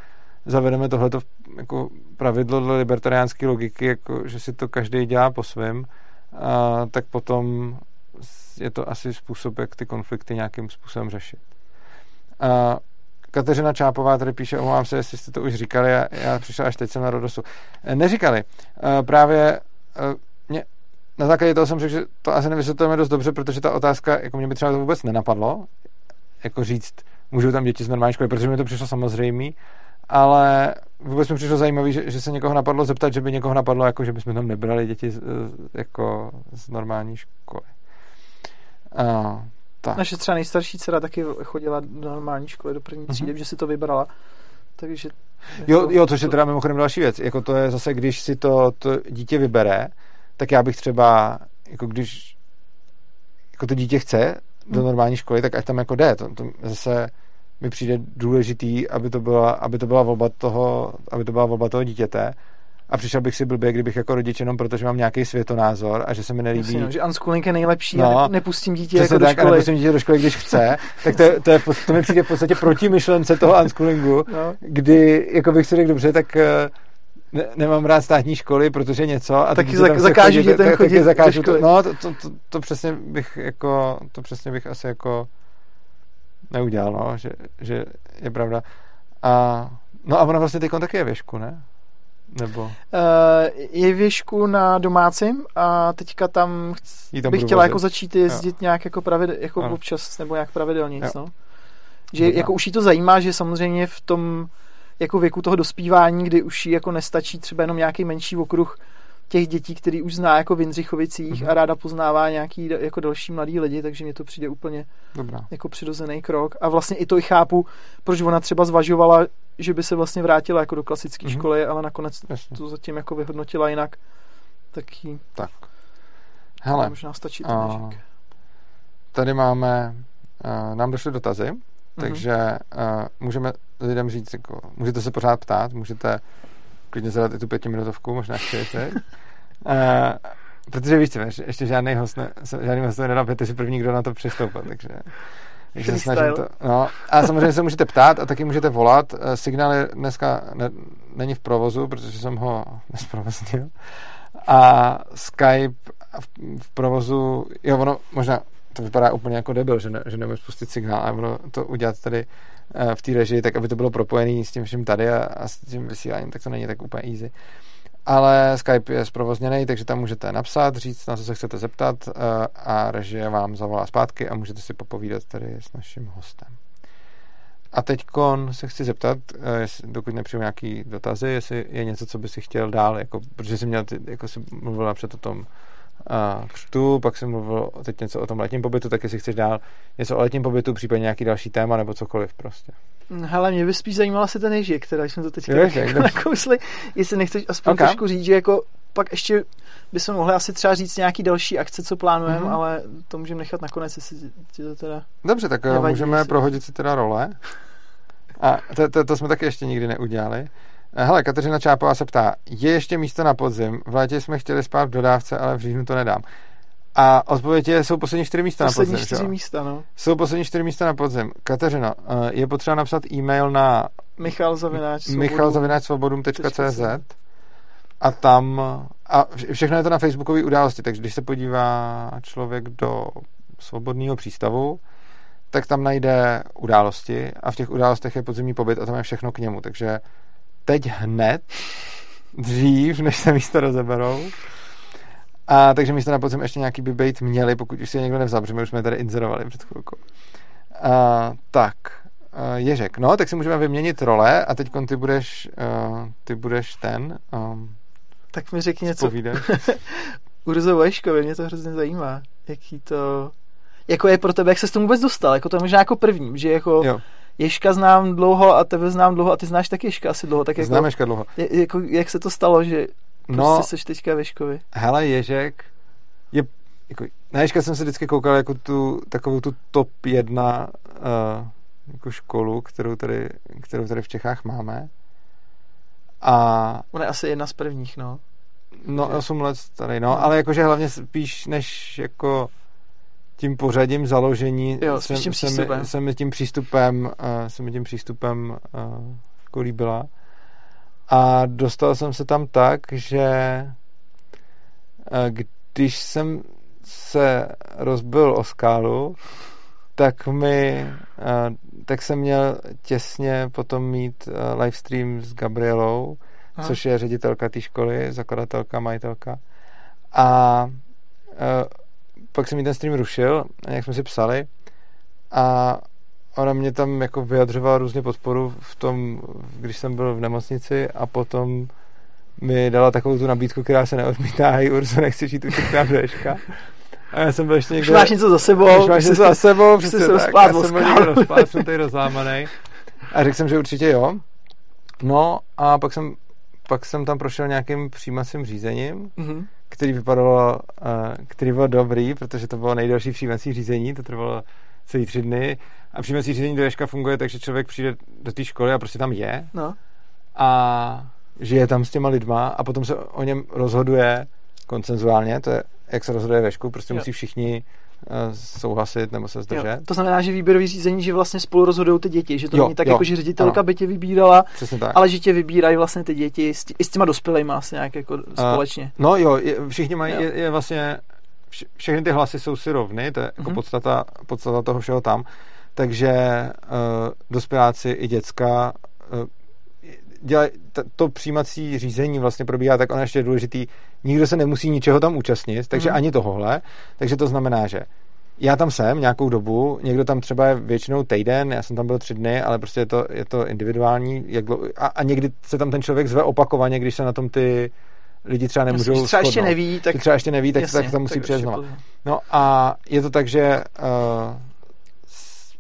zavedeme tohleto jako pravidlo do libertariánské logiky, jako, že si to každý dělá po svém, tak potom je to asi způsob, jak ty konflikty nějakým způsobem řešit. A Kateřina Čápová tady píše, omlouvám se, jestli jste to už říkali, já, já přišel až teď jsem na Rodosu. Neříkali. Právě mě na základě toho jsem řekl, že to asi nevysvětlujeme dost dobře, protože ta otázka, jako mě by třeba to vůbec nenapadlo, jako říct, můžou tam děti z normální školy, protože mi to přišlo samozřejmé, ale vůbec mi přišlo zajímavé, že, že, se někoho napadlo zeptat, že by někoho napadlo, jako, že bychom tam nebrali děti z, jako z normální školy. Uh, tak. Naše třeba nejstarší dcera taky chodila do normální školy, do první třídy, mm-hmm. že si to vybrala. Takže jako... Jo, jo, což je teda mimochodem další věc. Jako to je zase, když si to, to dítě vybere, tak já bych třeba, jako když jako to dítě chce do mhm. normální školy, tak ať tam jako jde. To, to zase mi přijde důležitý, aby to byla, aby to byla volba toho, aby to byla volba toho dítěte a přišel bych si blbě, kdybych jako rodič jenom protože mám nějaký světonázor a že se mi nelíbí. Jasně, no, že unschooling je nejlepší no, a nepustím dítě jako tak, do školy. A nepustím dítě do školy, když chce, tak to, to, je, to mi přijde v podstatě proti myšlence toho unschoolingu, no. kdy jako bych si řekl dobře, tak eh, ne, nemám rád státní školy, protože něco a taky zak, zakážu chodit, ten chodit zakážu to, no to, to, to, to, přesně bych jako to přesně bych asi jako neudělal, no, že, že je pravda a no a ona vlastně teď taky je věšku, ne? Nebo? Uh, je věšku na domácím a teďka tam, chc- tam bych chtěla jako začít jezdit jo. nějak jako, pravidel, jako občas nebo nějak pravidelně. No. Že Dobrá. jako už jí to zajímá, že samozřejmě v tom jako věku toho dospívání, kdy už jí jako nestačí třeba jenom nějaký menší okruh těch dětí, který už zná jako v Jindřichovicích mm-hmm. a ráda poznává nějaký jako další mladý lidi, takže mi to přijde úplně Dobrá. jako přirozený krok. A vlastně i to i chápu, proč ona třeba zvažovala, že by se vlastně vrátila jako do klasické mm-hmm. školy, ale nakonec Jasně. to zatím jako vyhodnotila jinak. Tak jí... Tak. Hele. Možná stačí to Tady máme, uh, nám došly dotazy. Takže uh, můžeme lidem říct, jako, můžete se pořád ptát, můžete klidně zadat i tu pětiminutovku, možná chcete. uh, protože víš co, ještě žádný host, ne, žádný host nedal, si první, kdo na to přistoupil, takže takže snažím to. No. A samozřejmě se můžete ptát a taky můžete volat. Eh, signál je dneska ne, není v provozu, protože jsem ho nesprovoznil. A Skype v, v provozu, jo, ono možná to vypadá úplně jako debil, že, ne, že nemůžu spustit signál, ale ono to udělat tady eh, v té režii, tak aby to bylo propojené s tím vším tady a, a s tím vysíláním, tak to není tak úplně easy. Ale Skype je zprovozněný, takže tam můžete napsat, říct, na co se chcete zeptat eh, a režie vám zavolá zpátky a můžete si popovídat tady s naším hostem. A teď se chci zeptat, eh, dokud nepřijmu nějaký dotazy, jestli je něco, co by si chtěl dál, jako, protože jsi měl, jako jsi mluvil napřed o tom a křtu, pak jsem mluvil teď něco o tom letním pobytu, tak jestli chceš dál něco o letním pobytu, případně nějaký další téma nebo cokoliv prostě. Hele, mě by spíš zajímala se ten ježek, která jsme to teďka jako nakousli, jestli nechceš aspoň okay. trošku říct, že jako pak ještě bychom mohli asi třeba říct nějaký další akce, co plánujeme, mm-hmm. ale to můžeme nechat nakonec, jestli ti to teda Dobře, tak eh, nevadí, můžeme jestli... prohodit si teda role. A to, to, to jsme taky ještě nikdy neudělali. Eh, hele, Kateřina Čápová se ptá, je ještě místo na podzim? V létě jsme chtěli spát v dodávce, ale v říjnu to nedám. A odpověď je, jsou poslední čtyři místa poslední na podzim. čtyři místa, no. Jsou poslední čtyři místa na podzim. Kateřino, eh, je potřeba napsat e-mail na Michal Zavináč svobodum.cz a tam a všechno je to na facebookové události, takže když se podívá člověk do svobodného přístavu, tak tam najde události a v těch událostech je podzimní pobyt a tam je všechno k němu, takže teď hned, dřív, než se místo rozeberou. A takže místo na podzim ještě nějaký by být měli, pokud už si je někdo nevzal, protože my už jsme tady inzerovali před chvilkou. A, tak, a, Ježek, no, tak si můžeme vyměnit role a teď ty budeš, uh, ty budeš ten. Um, tak mi řekni něco. Urzo Vajškovi, mě to hrozně zajímá, jaký to, jako je pro tebe, jak se s tomu vůbec dostal, jako to je možná jako první, že jako jo. Ježka znám dlouho a tebe znám dlouho a ty znáš taky Ježka asi dlouho. Tak jako, Znám Ježka dlouho. Je, jako, jak se to stalo, že no, prostě seš teďka ve Škovi? Hele, Ježek je, jako, na Ježka jsem se vždycky koukal jako tu, takovou tu top jedna uh, jako školu, kterou tady, kterou tady v Čechách máme. A... On je asi jedna z prvních, no. No, 8 let no, no. ale jakože hlavně spíš než jako tím pořadím založení jo, jsem, tím jsem, jsem tím přístupem uh, jsem tím přístupem uh, jako líbila. A dostal jsem se tam tak, že uh, když jsem se rozbil o skálu, tak mi, uh, tak jsem měl těsně potom mít uh, livestream s Gabrielou, Aha. což je ředitelka té školy, zakladatelka, majitelka. A uh, pak jsem mi ten stream rušil, jak jsme si psali, a ona mě tam jako vyjadřovala různě podporu v tom, když jsem byl v nemocnici a potom mi dala takovou tu nabídku, která se neodmítá, hej Urzo, nechci žít do Ježka. A já jsem byl ještě někde... Máš něco za sebou. Už máš něco za sebou, přesně se tak. Já jsem byl někde rozplácnutý, rozlámaný. A řekl jsem, že určitě jo. No a pak jsem, pak jsem tam prošel nějakým přijímacím řízením, mm-hmm. Který vypadalo, uh, který byl dobrý, protože to bylo nejdelší přijímací řízení, to trvalo celý tři dny. A přijímací řízení do Ježka funguje tak, že člověk přijde do té školy a prostě tam je. No. A žije tam s těma lidma a potom se o něm rozhoduje koncenzuálně, to je, jak se rozhoduje ve školu, prostě jo. musí všichni souhlasit nebo se zdržet. Jo. To znamená, že výběrový řízení, že vlastně spolu rozhodují ty děti, že to Jo, není tak, jo, jako že ředitelka ano. by tě vybírala, tak. ale že tě vybírají vlastně ty děti s, tí, i s těma dospělejma asi nějak jako společně. No jo, je, všichni mají, Jo. je, je vlastně, vš, všechny ty hlasy jsou si rovny, to je jako Mhm. podstata, podstata toho všeho tam. Takže uh, dospěláci i děcka uh, dělaj, to přijímací řízení vlastně probíhá tak, ono ještě je důležitý, nikdo se nemusí ničeho tam účastnit, takže Mhm. ani tohohle, takže to znamená, že já tam jsem nějakou dobu, někdo tam třeba je většinou týden, já jsem tam byl tři dny, ale prostě je to, je to individuální jak dlouho, a, a někdy se tam ten člověk zve opakovaně, když se na tom ty lidi třeba nemůžou že třeba ještě neví, tak třeba ještě neví, tak, jasně, tak tam musí přijet znova. No a je to tak, že uh,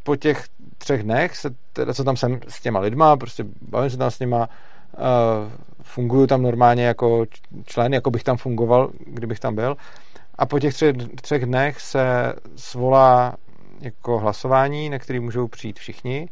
po těch třech dnech, se, teda, co tam jsem s těma lidma, prostě bavím se tam s nima, uh, funguju tam normálně jako člen, jako bych tam fungoval, kdybych tam byl. A po těch třech, třech dnech se svolá jako hlasování, na který můžou přijít všichni.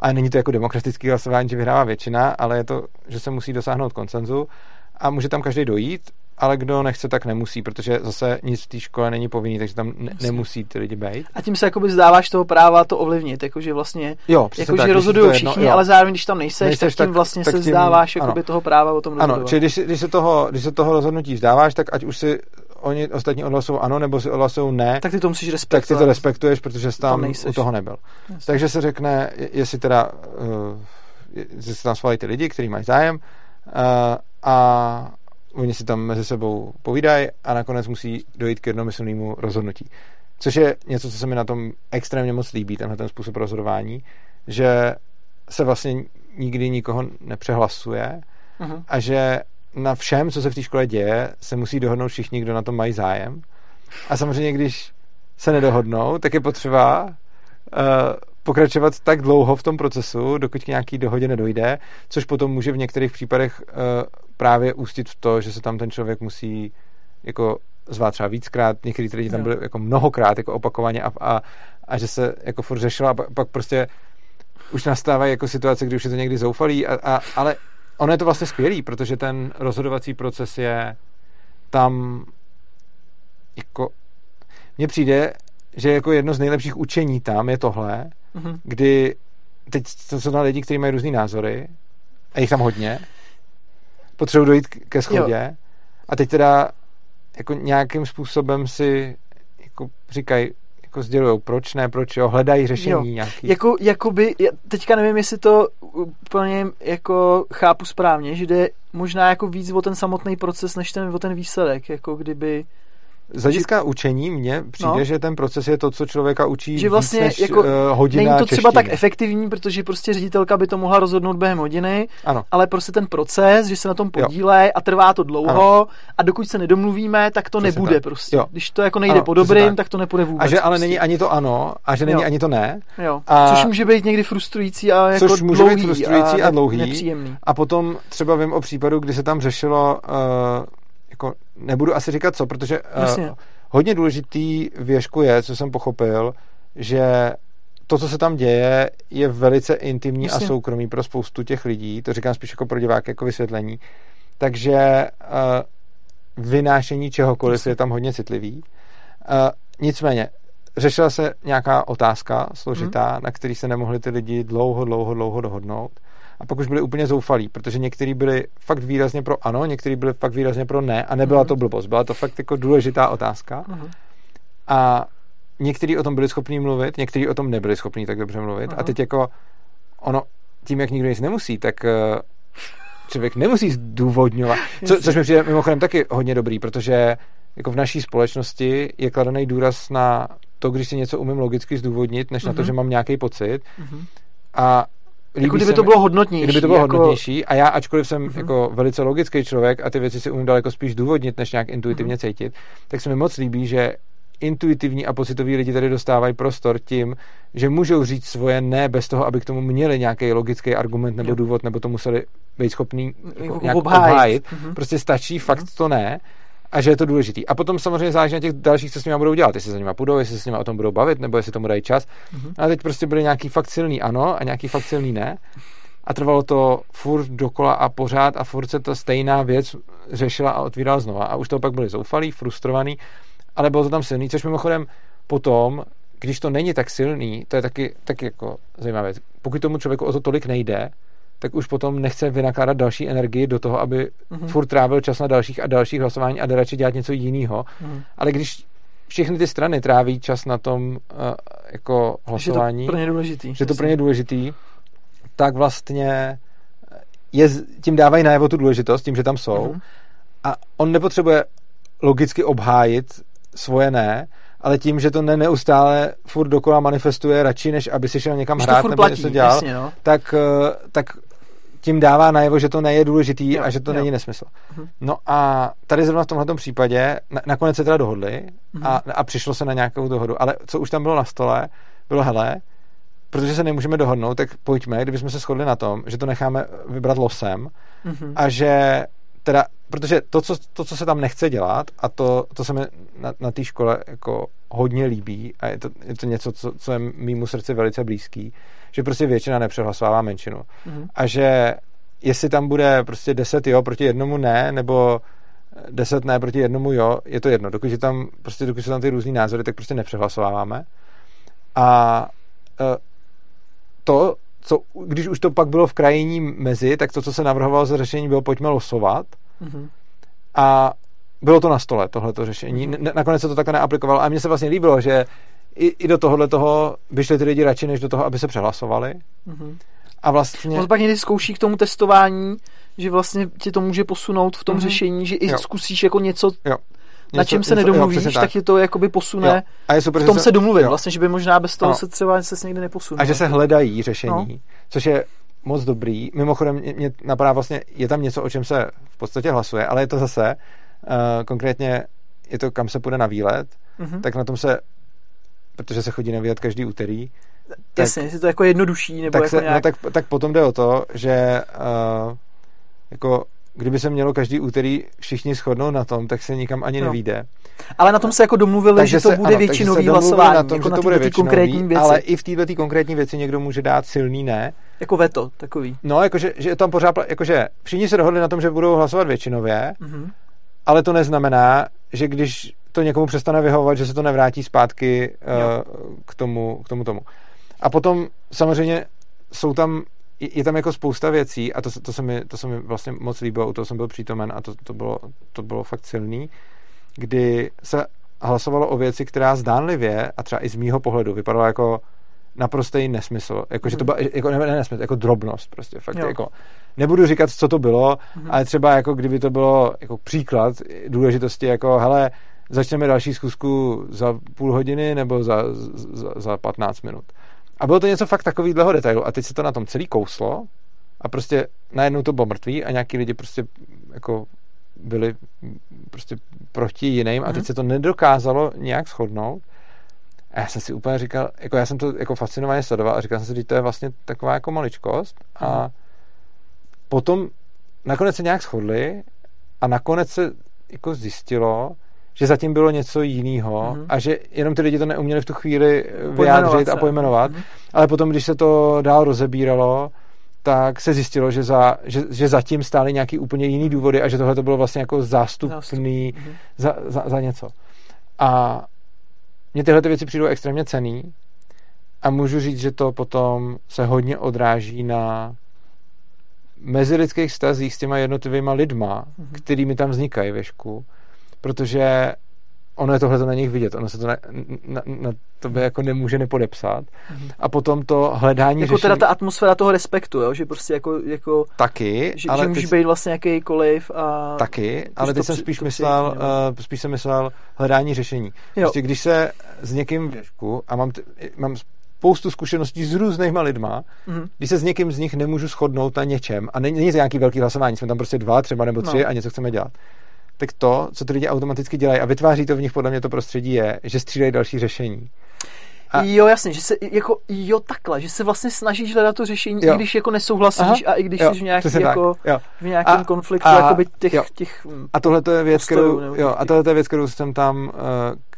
A není to jako demokratický hlasování, že vyhrává většina, ale je to, že se musí dosáhnout koncenzu a může tam každý dojít, ale kdo nechce, tak nemusí, protože zase nic v té škole není povinný, takže tam ne- nemusí ty lidi být. A tím se jakoby vzdáváš toho práva to ovlivnit, jakože vlastně, Jo, jakože tak, rozhodují je všichni, jo. ale zároveň, když tam nejseš, Nejseš, tak tím tak- vlastně tak se tím- vzdáváš ano. jakoby toho práva o tom rozhodovat. Ano, čili když, když, se toho, když se toho rozhodnutí vzdáváš, tak ať už si oni ostatní odhlasují ano, nebo si odhlasují ne, tak ty to musíš tak respektovat. ty to respektuješ, protože jsi tam, Tam nejseš. u toho nebyl. Jasně. Takže se řekne, je- jestli teda uh, jestli se tam svolají ty lidi, kteří mají zájem uh, a oni si tam mezi sebou povídají a nakonec musí dojít k jednomyslnému rozhodnutí. Což je něco, co se mi na tom extrémně moc líbí, tenhle ten způsob rozhodování, že se vlastně nikdy nikoho nepřehlasuje Mhm. a že na všem, co se v té škole děje, se musí dohodnout všichni, kdo na tom mají zájem. A samozřejmě, když se nedohodnou, tak je potřeba uh, pokračovat tak dlouho v tom procesu, dokud k nějaký dohodě nedojde, což potom může v některých případech uh, právě ústit v to, že se tam ten člověk musí jako zvát třeba víckrát, některý lidi tam byli jako mnohokrát, jako opakovaně a, a, a že se jako furt řešilo a pak, pak prostě už nastávají jako situace, kdy už je to někdy zoufalý, a, a, ale ono je to vlastně skvělý, protože ten rozhodovací proces je tam jako mně přijde, že jako jedno z nejlepších učení tam je tohle, Mhm. kdy teď to jsou tam lidi, kteří mají různý názory a jich tam hodně, potřebují dojít ke schodě a teď teda jako nějakým způsobem si jako říkají, jako sdělujou, proč ne, proč jo, hledají řešení Jo. nějaký. Jako, jakoby, já teďka nevím, jestli to úplně jako chápu správně, že jde možná jako víc o ten samotný proces, než ten, o ten výsledek, jako kdyby, Z hlediska učení mně přijde, No. že ten proces je to, co člověka učí že vlastně víc než jako uh, hodina není to třeba češtiny. tak efektivní, protože prostě ředitelka by to mohla rozhodnout během hodiny, Ano, ale prostě ten proces, že se na tom podílej a trvá to dlouho Ano. a dokud se nedomluvíme, tak to Přesně nebude tak. prostě. Jo. Když to jako nejde Ano, po dobrým, tak. tak to nepůjde vůbec. a že ale prostě. není ani to ano, a že není Jo. ani to ne. Jo. A- Což může být někdy frustrující a jako Což může být dlouhý frustrující a dlouhý. nepříjemný. A potom třeba vím o případu, kdy se tam řešilo, uh, jako nebudu asi říkat co, protože uh, Jasně. hodně důležitý v Ježku je, co jsem pochopil, že to, co se tam děje, je velice intimní Jasně. a soukromý pro spoustu těch lidí. To říkám spíš jako pro diváky, jako vysvětlení. Takže uh, vynášení čehokoliv Jasně. je tam hodně citlivý. Uh, nicméně, řešila se nějaká otázka složitá, hmm. na který se nemohli ty lidi dlouho, dlouho, dlouho dohodnout. A pak už byli úplně zoufalí, protože někteří byli fakt výrazně pro ano, někteří byli fakt výrazně pro ne a nebyla Mhm. to blbost, byla to fakt jako důležitá otázka. Mhm. A někteří o tom byli schopní mluvit, někteří o tom nebyli schopní tak dobře mluvit. Aha. A teď jako ono, tím, jak nikdo nic nemusí, tak eh, člověk nemusí zdůvodňovat. Co, což mi přijde mimochodem taky hodně dobrý, protože jako v naší společnosti je kladený důraz na to, když si něco umím logicky zdůvodnit, než mm-hmm. na to, Mhm. že mám nějaký pocit. Mhm. A líbí Jako kdyby to bylo hodnotnější. Kdyby to bylo jako... hodnotnější a já, ačkoliv jsem Mhm. jako velice logický člověk a ty věci si umím daleko spíš důvodnit, než nějak intuitivně Mhm. cítit, tak se mi moc líbí, že intuitivní a pocitoví lidi tady dostávají prostor tím, že můžou říct svoje ne bez toho, aby k tomu měli nějaký logický argument nebo důvod, nebo to museli být schopný jako Jako nějak obhájit. obhájit. Mhm. Prostě stačí fakt to ne a že je to důležitý. A potom samozřejmě záleží na těch dalších, co s nimi budou dělat. Jestli se s nimi půjdou, jestli se s nimi o tom budou bavit, nebo jestli tomu dají čas. Mhm. A teď prostě byly nějaký fakt silný ano a nějaký fakt silný ne. A trvalo to furt dokola a pořád a furt se ta stejná věc řešila a otvírala znova. A už to pak byli zoufalí, frustrovaný, ale bylo to tam silný, což mimochodem potom, když to není tak silný, to je taky, taky jako zajímavá věc. Pokud tomu člověku o to tolik nejde, tak už potom nechce vynakládat další energii do toho, aby Mhm. furt trávil čas na dalších a dalších hlasování a jde radši dělat něco jiného. Mhm. Ale když všechny ty strany tráví čas na tom uh, jako Že hlasování, je to pro ně důležitý. že to pro ně důležitý, tak vlastně je, tím dávají najevo tu důležitost, tím, že tam jsou. Mhm. A on nepotřebuje logicky obhájit svoje ne, ale tím, že to ne neustále furt dokola manifestuje radši, než aby si šel někam Když hrát nebo platí, něco dělal, jasně, no. tak, eh, tak tím dává najevo, že to ne je důležitý Jo, a že to jo. není nesmysl. Mhm. No a tady zrovna v tomhle případě na, nakonec se teda dohodli Mhm. a, a přišlo se na nějakou dohodu, ale co už tam bylo na stole, bylo hele, protože se nemůžeme dohodnout, tak pojďme, kdybychom se shodli na tom, že to necháme vybrat losem Mhm. a že teda, protože to, co, to, co se tam nechce dělat a to, to se mi na, na té škole jako hodně líbí a je to, je to něco, co, co je mýmu srdci velice blízký, že prostě většina nepřehlasovává menšinu. Mhm. A že jestli tam bude prostě 10 jo proti jednomu ne, nebo 10 ne proti jednomu jo, je to jedno. Dokud, je tam, prostě, dokud jsou tam ty různý názory, tak prostě nepřehlasováváme. A e, to, co, když už to pak bylo v krajní mezi, tak to, co se navrhovalo za řešení, bylo pojďme losovat. Mhm. A bylo to na stole, tohleto řešení. Mhm. N- nakonec se to takhle neaplikovalo. A mně se vlastně líbilo, že i, i do tohohle toho by šli ty lidi radši, než do toho, aby se přehlasovali. Mhm. A vlastně... On pak někdy zkouší k tomu testování, že vlastně tě to může posunout v tom Mhm. řešení, že i Jo. zkusíš jako něco, Jo. na čem se nedomluvíš, jo, tak. tě to jakoby posune Jo. A je super, v tom že se domluvit. jo. Vlastně, že by možná bez toho Ano. se třeba se někdy neposunul. A že se hledají řešení, No. což je moc dobrý. Mimochodem, mě, mě napadá vlastně, je tam něco, o čem se v podstatě hlasuje, ale je to zase, uh, konkrétně je to, kam se půjde na výlet, Mhm. tak na tom se, protože se chodí na výlet každý úterý, Jasně, jestli to jako jednodušší, nebo tak, jako se, nějak... no, tak, tak potom jde o to, že uh, jako kdyby se mělo každý úterý všichni shodnout na tom, tak se nikam ani No. nevíde. Ale na tom se jako domluvili, že to se- bude ano, takže většinový se hlasování, na tom, jako že na to bude většinový, konkrétní věci. ale i v této konkrétní věci někdo může dát silný ne. Jako veto, takový. No, jakože, že tam pořád, jakože všichni se dohodli na tom, že budou hlasovat většinově, Mhm. ale to neznamená, že když to někomu přestane vyhovovat, že se to nevrátí zpátky uh, k, tomu, k tomu tomu. A potom samozřejmě jsou tam, je tam jako spousta věcí a to, se- to, se mi, to se mi vlastně moc líbilo, u toho jsem byl přítomen a to, to, bylo, to bylo fakt silný, kdy se hlasovalo o věci, která zdánlivě a třeba i z mýho pohledu vypadala jako naprostý nesmysl. Jako, že to byla, jako, ne, ne nesmysl, jako drobnost prostě. Fakt, Jo. jako, nebudu říkat, co to bylo, Mhm. ale třeba jako kdyby to bylo jako příklad důležitosti, jako hele, začneme další schůzku za půl hodiny nebo za, za, za 15 minut. A bylo to něco fakt takovýhleho detailu a teď se to na tom celý kouslo a prostě najednou to bylo mrtvý a nějaký lidi prostě jako byli prostě proti jiným a teď Mhm. se to nedokázalo nějak shodnout. A já jsem si úplně říkal, jako já jsem to jako fascinovaně sledoval a říkal jsem si, že to je vlastně taková jako maličkost a Mhm. potom nakonec se nějak shodli a nakonec se jako zjistilo, že zatím bylo něco jiného Mhm. a že jenom ty lidi to neuměli v tu chvíli eh, vyjádřit a se. pojmenovat, Mhm. ale potom, když se to dál rozebíralo, tak se zjistilo, že, za, že, že zatím stály nějaký úplně jiný důvody a že tohle to bylo vlastně jako zástupný Mhm. za, za, za něco. A mně tyhle ty věci přijdou extrémně cený a můžu říct, že to potom se hodně odráží na mezilidských vztazích s těma jednotlivýma lidma, Mhm. kterými tam vznikají ve školu, protože ono je tohle na nich vidět, ono se to na, na, na tobě jako nemůže nepodepsat. Mm-hmm. A potom to hledání Jako řešení... teda ta atmosféra toho respektu, jo? že prostě jako... jako taky, že, ale že můžeš teď... být vlastně jakýkoliv a... Taky, ale teď jsem spíš myslel, uh, spíš jsem myslel hledání řešení. Jo. Prostě když se s někým věšku a mám, t- mám spoustu zkušeností s různýma lidma, mm-hmm. když se s někým z nich nemůžu shodnout na něčem a není, není to nějaký velký hlasování, jsme tam prostě dva třeba nebo tři no. a něco chceme dělat, tak to, co ty lidi automaticky dělají a vytváří to v nich podle mě to prostředí je, že střídají další řešení. A... Jo, jasně, že se jako, jo takhle, že se vlastně snažíš hledat to řešení, jo. i když jako nesouhlasíš Aha, a i když jo, jsi v, nějaký, jako, v nějakém a, konfliktu a, jakoby těch, jo. těch A tohle to je věc, kterou, jo, a tohle je věc, kterou jsem tam, uh,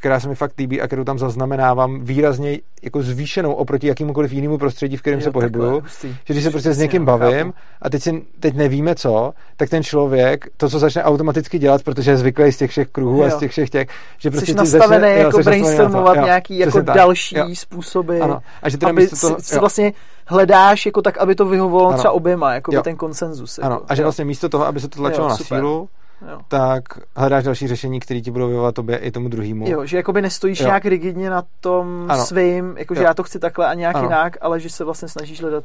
která se mi fakt líbí a kterou tam zaznamenávám výrazně jako zvýšenou oproti jakémukoliv jinému prostředí, v kterém jo, se pohybuju. Že když se prostě s někým bavím a teď, si, teď nevíme co, tak ten člověk to, co začne automaticky dělat, protože je zvyklý z těch všech kruhů jo. a z těch všech těch, že prostě jsi nastavený začne, jako brainstormovat nějaký jako další jo. způsoby, ano. A že teda aby toho, si, vlastně hledáš jako tak, aby to vyhovovalo ano. třeba oběma, jako by ten konsenzus. Ano, jako, a že vlastně místo toho, aby se to tlačilo na sílu, jo. tak hledáš další řešení, které ti budou vyvovat tobě i tomu druhému. Jo, že jakoby nestojíš jo. nějak rigidně na tom ano. svým, jako že já to chci takhle a nějak ano. jinak, ale že se vlastně snažíš hledat.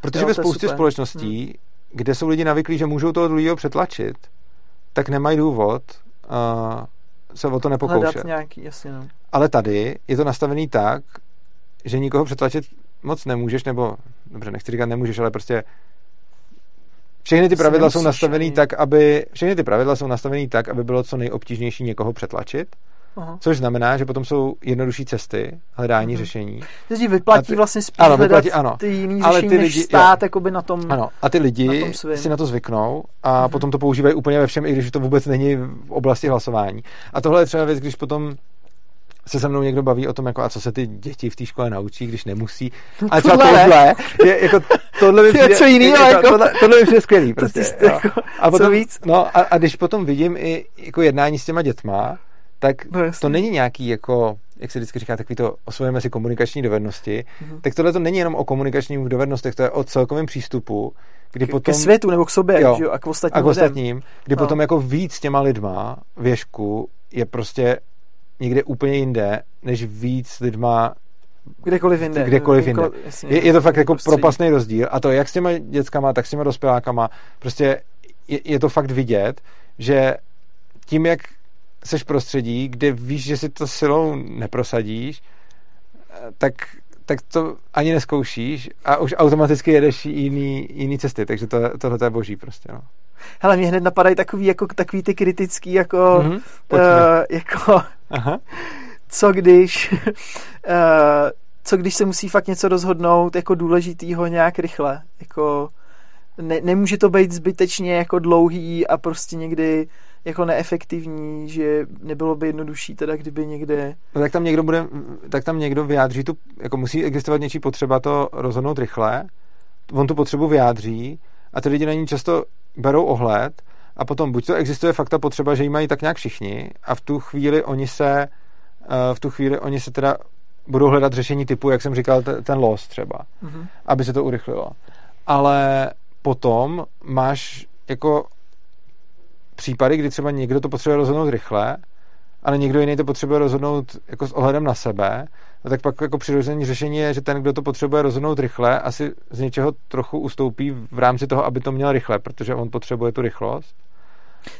Protože ve spoustě společností, hmm. kde jsou lidi navyklí, že můžou toho druhého přetlačit, tak nemají důvod uh, se o to nepokoušet. nějaký, jasně, no. Ale tady je to nastavený tak, že nikoho přetlačit moc nemůžeš, nebo dobře, nechci říkat nemůžeš, ale prostě všechny ty pravidla jsou nastavený tak, aby všechny ty pravidla jsou nastavený tak, aby bylo co nejobtížnější někoho přetlačit. Aha. Což znamená, že potom jsou jednodušší cesty hledání uh-huh. řešení. Takže vyplatí ty, vlastně spíš ano, vyplatí, ano. ty jiný Ale řešení, ty lidi, než stát jakoby na tom Ano, a ty lidi na si na to zvyknou a uh-huh. potom to používají úplně ve všem, i když to vůbec není v oblasti hlasování. A tohle je třeba věc, když potom se se mnou někdo baví o tom, jako a co se ty děti v té škole naučí, když nemusí. A třeba tohle, je, jako, tohle mi přijde, co jiný, jako, jako, tohle, tohle mi přijde skvělý. Prostě, to jako, a potom, co víc? No a, a, když potom vidím i jako jednání s těma dětma, tak no, to není nějaký jako, jak se vždycky říká, takový to osvojíme si komunikační dovednosti, mm-hmm. tak tohle to není jenom o komunikačních dovednostech, to je o celkovém přístupu, kdy k, potom... Ke světu nebo k sobě, jo, že? a k ostatním, a k ostatním kdy no. potom jako víc těma lidma věšku je prostě někde úplně jinde, než víc lidma Kdekoliv jinde. Kdekoliv jinde. Jasně, je, je to fakt jako prostředí. propastný rozdíl a to jak s těma dětskama, tak s těma dospělákama, prostě je, je to fakt vidět, že tím, jak seš prostředí, kde víš, že si to silou neprosadíš, tak, tak to ani neskoušíš a už automaticky jedeš jiný, jiný cesty, takže to, tohle je boží prostě, no. Hele, mě hned napadají takový, jako, takový ty kritický, jako, mm-hmm, uh, jako Aha. co když uh, co když se musí fakt něco rozhodnout jako důležitýho nějak rychle, jako ne, nemůže to být zbytečně jako dlouhý a prostě někdy jako neefektivní, že nebylo by jednodušší teda, kdyby někde... No, tak tam někdo bude, tak tam někdo vyjádří tu, jako musí existovat něčí potřeba to rozhodnout rychle, on tu potřebu vyjádří a ty lidi na ní často berou ohled a potom buď to existuje fakt ta potřeba, že ji mají tak nějak všichni a v tu chvíli oni se eh, v tu chvíli oni se teda budou hledat řešení typu, jak jsem říkal, ten los třeba, mm-hmm. aby se to urychlilo. Ale potom máš jako případy, kdy třeba někdo to potřebuje rozhodnout rychle, ale někdo jiný to potřebuje rozhodnout jako s ohledem na sebe, a tak pak jako přirozené řešení je, že ten, kdo to potřebuje rozhodnout rychle, asi z něčeho trochu ustoupí v rámci toho, aby to měl rychle, protože on potřebuje tu rychlost.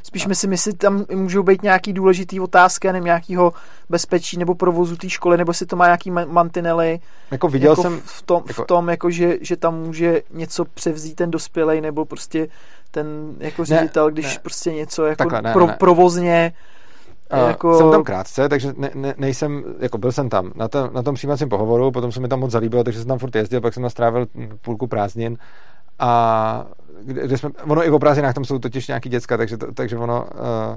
Spíš a... myslím, jestli tam můžou být nějaký důležitý otázky, nevím, nějakého bezpečí nebo provozu té školy, nebo si to má nějaký mantinely. Jako viděl jako jsem... V tom, jako... v tom jako že, že tam může něco převzít ten dospělej, nebo prostě ten jako ředitel, ne, když ne. prostě něco jako Takhle, ne, pro, ne. provozně Uh, jako... Jsem tam krátce, takže ne, ne, nejsem, jako byl jsem tam. Na, to, na tom přijímacím pohovoru, potom se mi tam moc zalíbilo, takže jsem tam furt jezdil, pak jsem nastrávil půlku prázdnin. A kde, kde jsme, ono i v prázdninách tam jsou totiž nějaký děcka, takže, to, takže ono uh,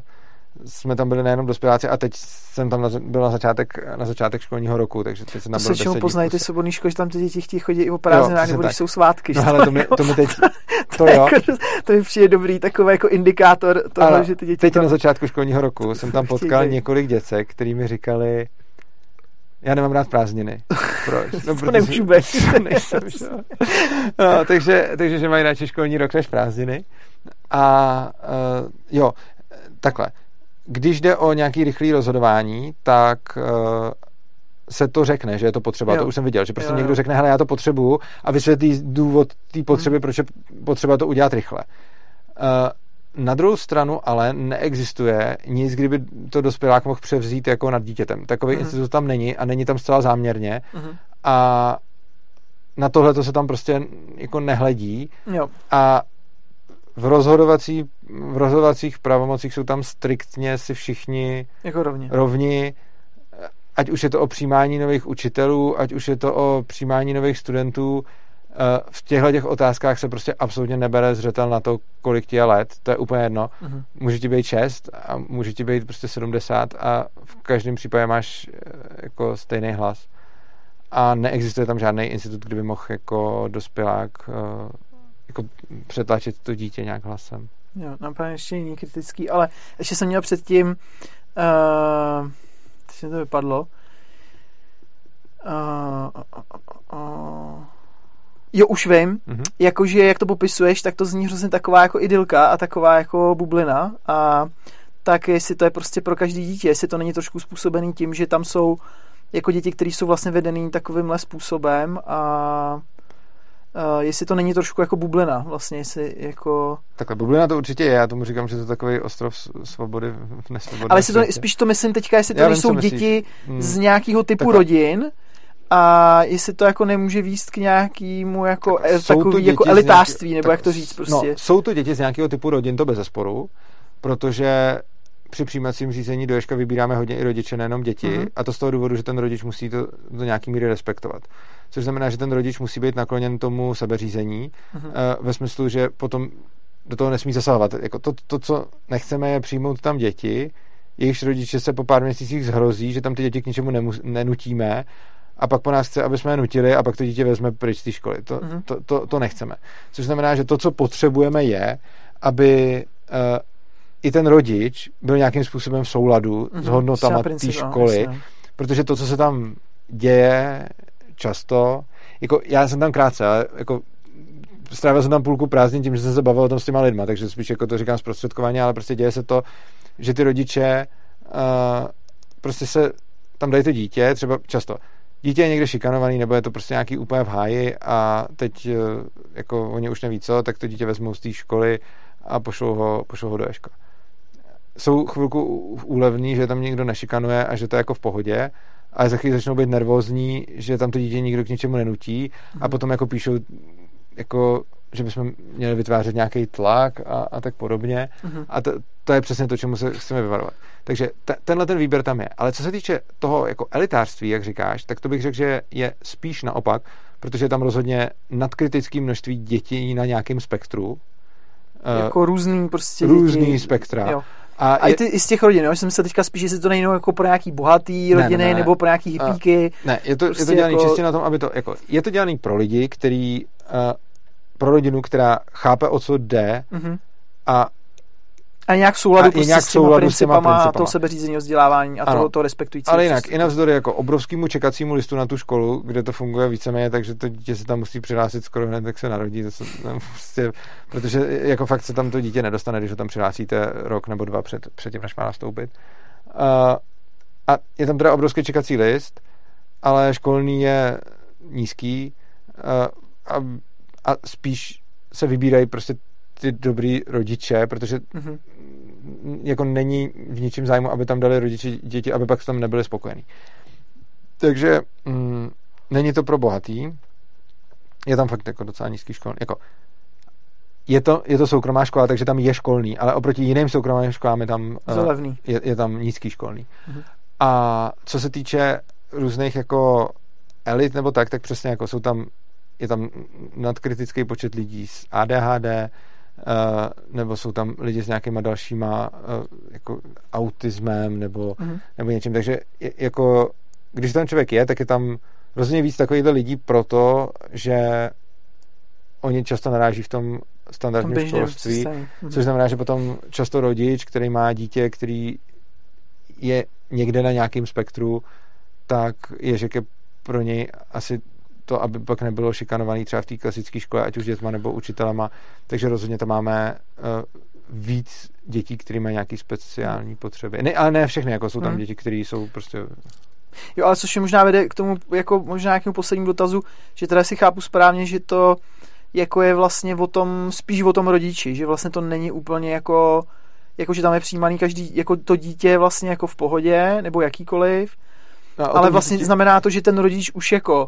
jsme tam byli nejenom dospěláci a teď jsem tam na, byl na začátek, na začátek školního roku, takže teď jsem tam to byl se čemu poznají ty svobodný školy, že tam ty děti chtějí chodit i o prázdninách, nebo když jsou svátky. No, ale to mi, to mi teď, to, to, jo. Jako, to mi přijde dobrý takový jako indikátor toho, ale že ty děti Teď tam... na začátku školního roku jsem tam potkal několik děcek, který mi říkali, já nemám rád prázdniny. Proč? No, to nemůžu být. nejsem, no, takže, takže, že mají radši školní rok než prázdniny. A uh, jo, takhle. Když jde o nějaký rychlý rozhodování, tak uh, se to řekne, že je to potřeba. Jo. To už jsem viděl, že prostě jo, jo. někdo řekne, hele, já to potřebuju a vysvětlí důvod té potřeby, hmm. proč je potřeba to udělat rychle. Uh, na druhou stranu ale neexistuje nic, kdyby to dospělák mohl převzít jako nad dítětem. Takový mm-hmm. institut tam není a není tam zcela záměrně mm-hmm. a na tohle to se tam prostě jako nehledí jo. a v, rozhodovací, v rozhodovacích pravomocích jsou tam striktně si všichni jako rovni. rovni ať už je to o přijímání nových učitelů, ať už je to o přijímání nových studentů, eh, v těchto těch otázkách se prostě absolutně nebere zřetel na to, kolik ti je let, to je úplně jedno. Uh-huh. Může ti být 6 a může ti být prostě 70 a v každém případě máš eh, jako stejný hlas. A neexistuje tam žádný institut, kdyby mohl jako dospělák eh, jako přetlačit to dítě nějak hlasem. Jo, napadne ještě jiný kritický, ale ještě jsem měl předtím uh teď mi to vypadlo. Uh, uh, uh, jo, už vím. Mm-hmm. Jakože, jak to popisuješ, tak to zní hrozně taková jako idylka a taková jako bublina. A tak jestli to je prostě pro každý dítě, jestli to není trošku způsobený tím, že tam jsou jako děti, které jsou vlastně vedený takovýmhle způsobem a Uh, jestli to není trošku jako bublina, vlastně, jestli jako... Takhle, bublina to určitě je, já tomu říkám, že to je takový ostrov svobody v nesvobodě. Ale jestli to, spíš to myslím teďka, jestli to nejsou děti hmm. z nějakého typu Takhle. rodin, a jestli to jako nemůže výst k nějakému jako, tak, e, takový jako elitářství, nějaký, nebo tak, jak to říct prostě. No, jsou to děti z nějakého typu rodin, to bez zesporu, protože při přijímacím řízení do Ješka vybíráme hodně i rodiče, nejenom děti, mm-hmm. a to z toho důvodu, že ten rodič musí to do nějaký míry respektovat. Což znamená, že ten rodič musí být nakloněn tomu sebeřízení, mm-hmm. ve smyslu, že potom do toho nesmí zasahovat. Jako to, to, co nechceme, je přijmout tam děti, jejichž rodiče se po pár měsících zhrozí, že tam ty děti k ničemu nemus, nenutíme a pak po nás chce, aby jsme je nutili a pak to dítě vezme pryč z té školy. To, mm-hmm. to, to, to nechceme. Což znamená, že to, co potřebujeme, je, aby uh, i ten rodič byl nějakým způsobem v souladu mm-hmm. s hodnotama té školy, no, protože to, co se tam děje často, jako já jsem tam krátce, ale jako strávil jsem tam půlku prázdnin tím, že jsem se bavil o tom s těma lidma, takže spíš jako to říkám zprostředkovaně, ale prostě děje se to, že ty rodiče uh, prostě se tam dají to dítě, třeba často. Dítě je někde šikanovaný, nebo je to prostě nějaký úplně v háji a teď uh, jako oni už neví co, tak to dítě vezmou z té školy a pošlou ho, pošlou ho do Eška. Jsou chvilku úlevní, že tam někdo nešikanuje a že to je jako v pohodě, ale za chvíli začnou být nervózní, že tam to dítě nikdo k ničemu nenutí a mhm. potom jako píšou jako že bychom měli vytvářet nějaký tlak a, a tak podobně. Mm-hmm. A to, to je přesně to, čemu se chceme vyvarovat. Takže te, tenhle ten výběr tam je. Ale co se týče toho jako elitářství, jak říkáš, tak to bych řekl, že je spíš naopak, protože je tam rozhodně nadkritické množství dětí na nějakém spektru. Jako různý prostě Různý děti. spektra. Jo. A, a je... i, ty, i z těch rodin, jo? jsem se teďka spíš, jestli to nejde jako pro nějaký bohatý rodiny ne, ne, ne. nebo pro nějaký hippíky. Ne, je to, prostě je to dělané jako... čistě na tom, aby to, jako, je to dělané pro lidi, který, uh, pro rodinu, která chápe, o co jde mm-hmm. a a nějak v souladu, a prostě nějak s, těma souladu principama, principama toho sebeřízení, vzdělávání a toho, toho respektující. Ale jinak, i navzdory jako obrovskému čekacímu listu na tu školu, kde to funguje víceméně, takže to dítě se tam musí přihlásit skoro hned, tak se narodí. To se, no, prostě, protože jako fakt se tam to dítě nedostane, když ho tam přihlásíte rok nebo dva před, před tím, než má nastoupit. Uh, a je tam teda obrovský čekací list, ale školní je nízký uh, a, a spíš se vybírají prostě ty dobrý rodiče, protože mm-hmm. jako není v ničím zájmu, aby tam dali rodiče děti, aby pak tam nebyli spokojení. Takže mm, není to pro bohatý, je tam fakt jako docela nízký škol. Jako, je to, je to soukromá škola, takže tam je školný, ale oproti jiným soukromým školám je tam, uh, je, je tam nízký školný. Mm-hmm. A co se týče různých jako elit nebo tak, tak přesně jako jsou tam je tam nadkritický počet lidí s ADHD, nebo jsou tam lidi s nějakýma dalšíma uh, jako autismem nebo, uh-huh. nebo něčím. Takže jako, když tam člověk je, tak je tam rozhodně víc takovýchhle lidí proto, že oni často naráží v tom standardním školství, uh-huh. což znamená, že potom často rodič, který má dítě, který je někde na nějakém spektru, tak je, že pro něj asi to, aby pak nebylo šikanovaný třeba v té klasické škole, ať už dětma nebo učitelama, takže rozhodně tam máme uh, víc dětí, které mají nějaké speciální potřeby. Ne, ale ne všechny, jako jsou tam hmm. děti, které jsou prostě Jo, ale což je možná vede k tomu, jako možná nějakému poslednímu dotazu, že teda si chápu správně, že to jako je vlastně o tom, spíš o tom rodiči, že vlastně to není úplně jako, jako že tam je přijímaný každý, jako to dítě vlastně jako v pohodě, nebo jakýkoliv, no, ale vlastně dítě... znamená to, že ten rodič už jako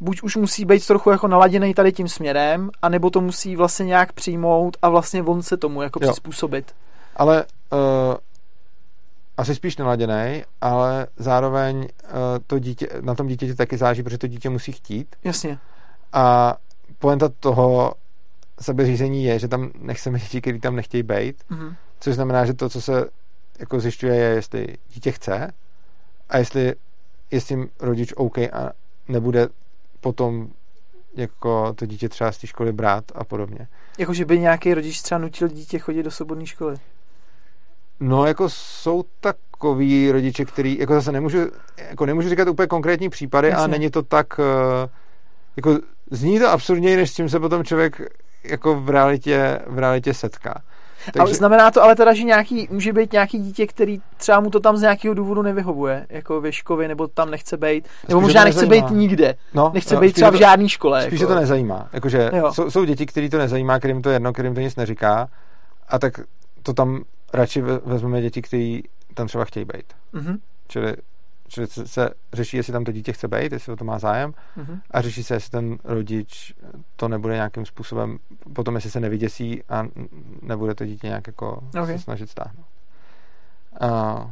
buď už musí být trochu jako naladěný tady tím směrem, anebo to musí vlastně nějak přijmout a vlastně on se tomu jako jo. přizpůsobit. Ale uh, asi spíš naladěný, ale zároveň uh, to dítě, na tom dítěti taky záží, protože to dítě musí chtít. Jasně. A poenta toho sebeřízení je, že tam nechceme děti, které tam nechtějí být, mm-hmm. což znamená, že to, co se jako zjišťuje, je, jestli dítě chce a jestli je s tím rodič OK a nebude potom jako to dítě třeba z té školy brát a podobně. Jako, že by nějaký rodič třeba nutil dítě chodit do svobodné školy? No, jako jsou takový rodiče, který, jako zase nemůžu, jako nemůžu říkat úplně konkrétní případy, Jasně. ale není to tak, eh, jako zní to absurdněji, než s tím se potom člověk jako v realitě, v realitě setká. Takže... Ale znamená to ale teda, že nějaký, může být nějaký dítě, který třeba mu to tam z nějakého důvodu nevyhovuje, jako ve škově, nebo tam nechce být, nebo možná nechce být nikde, no, nechce no, být třeba v žádné škole. Spíš jako. to nezajímá. Jakože jsou, jsou děti, který to nezajímá, kterým to je jedno, kterým to nic neříká, a tak to tam radši vezmeme děti, který tam třeba chtějí být. Mm-hmm. Čili, čili se řeší, jestli tam to dítě chce být, jestli o to má zájem mm-hmm. a řeší se, jestli ten rodič to nebude nějakým způsobem, potom jestli se nevyděsí a nebude to dítě nějak jako okay. se snažit stáhnout. A,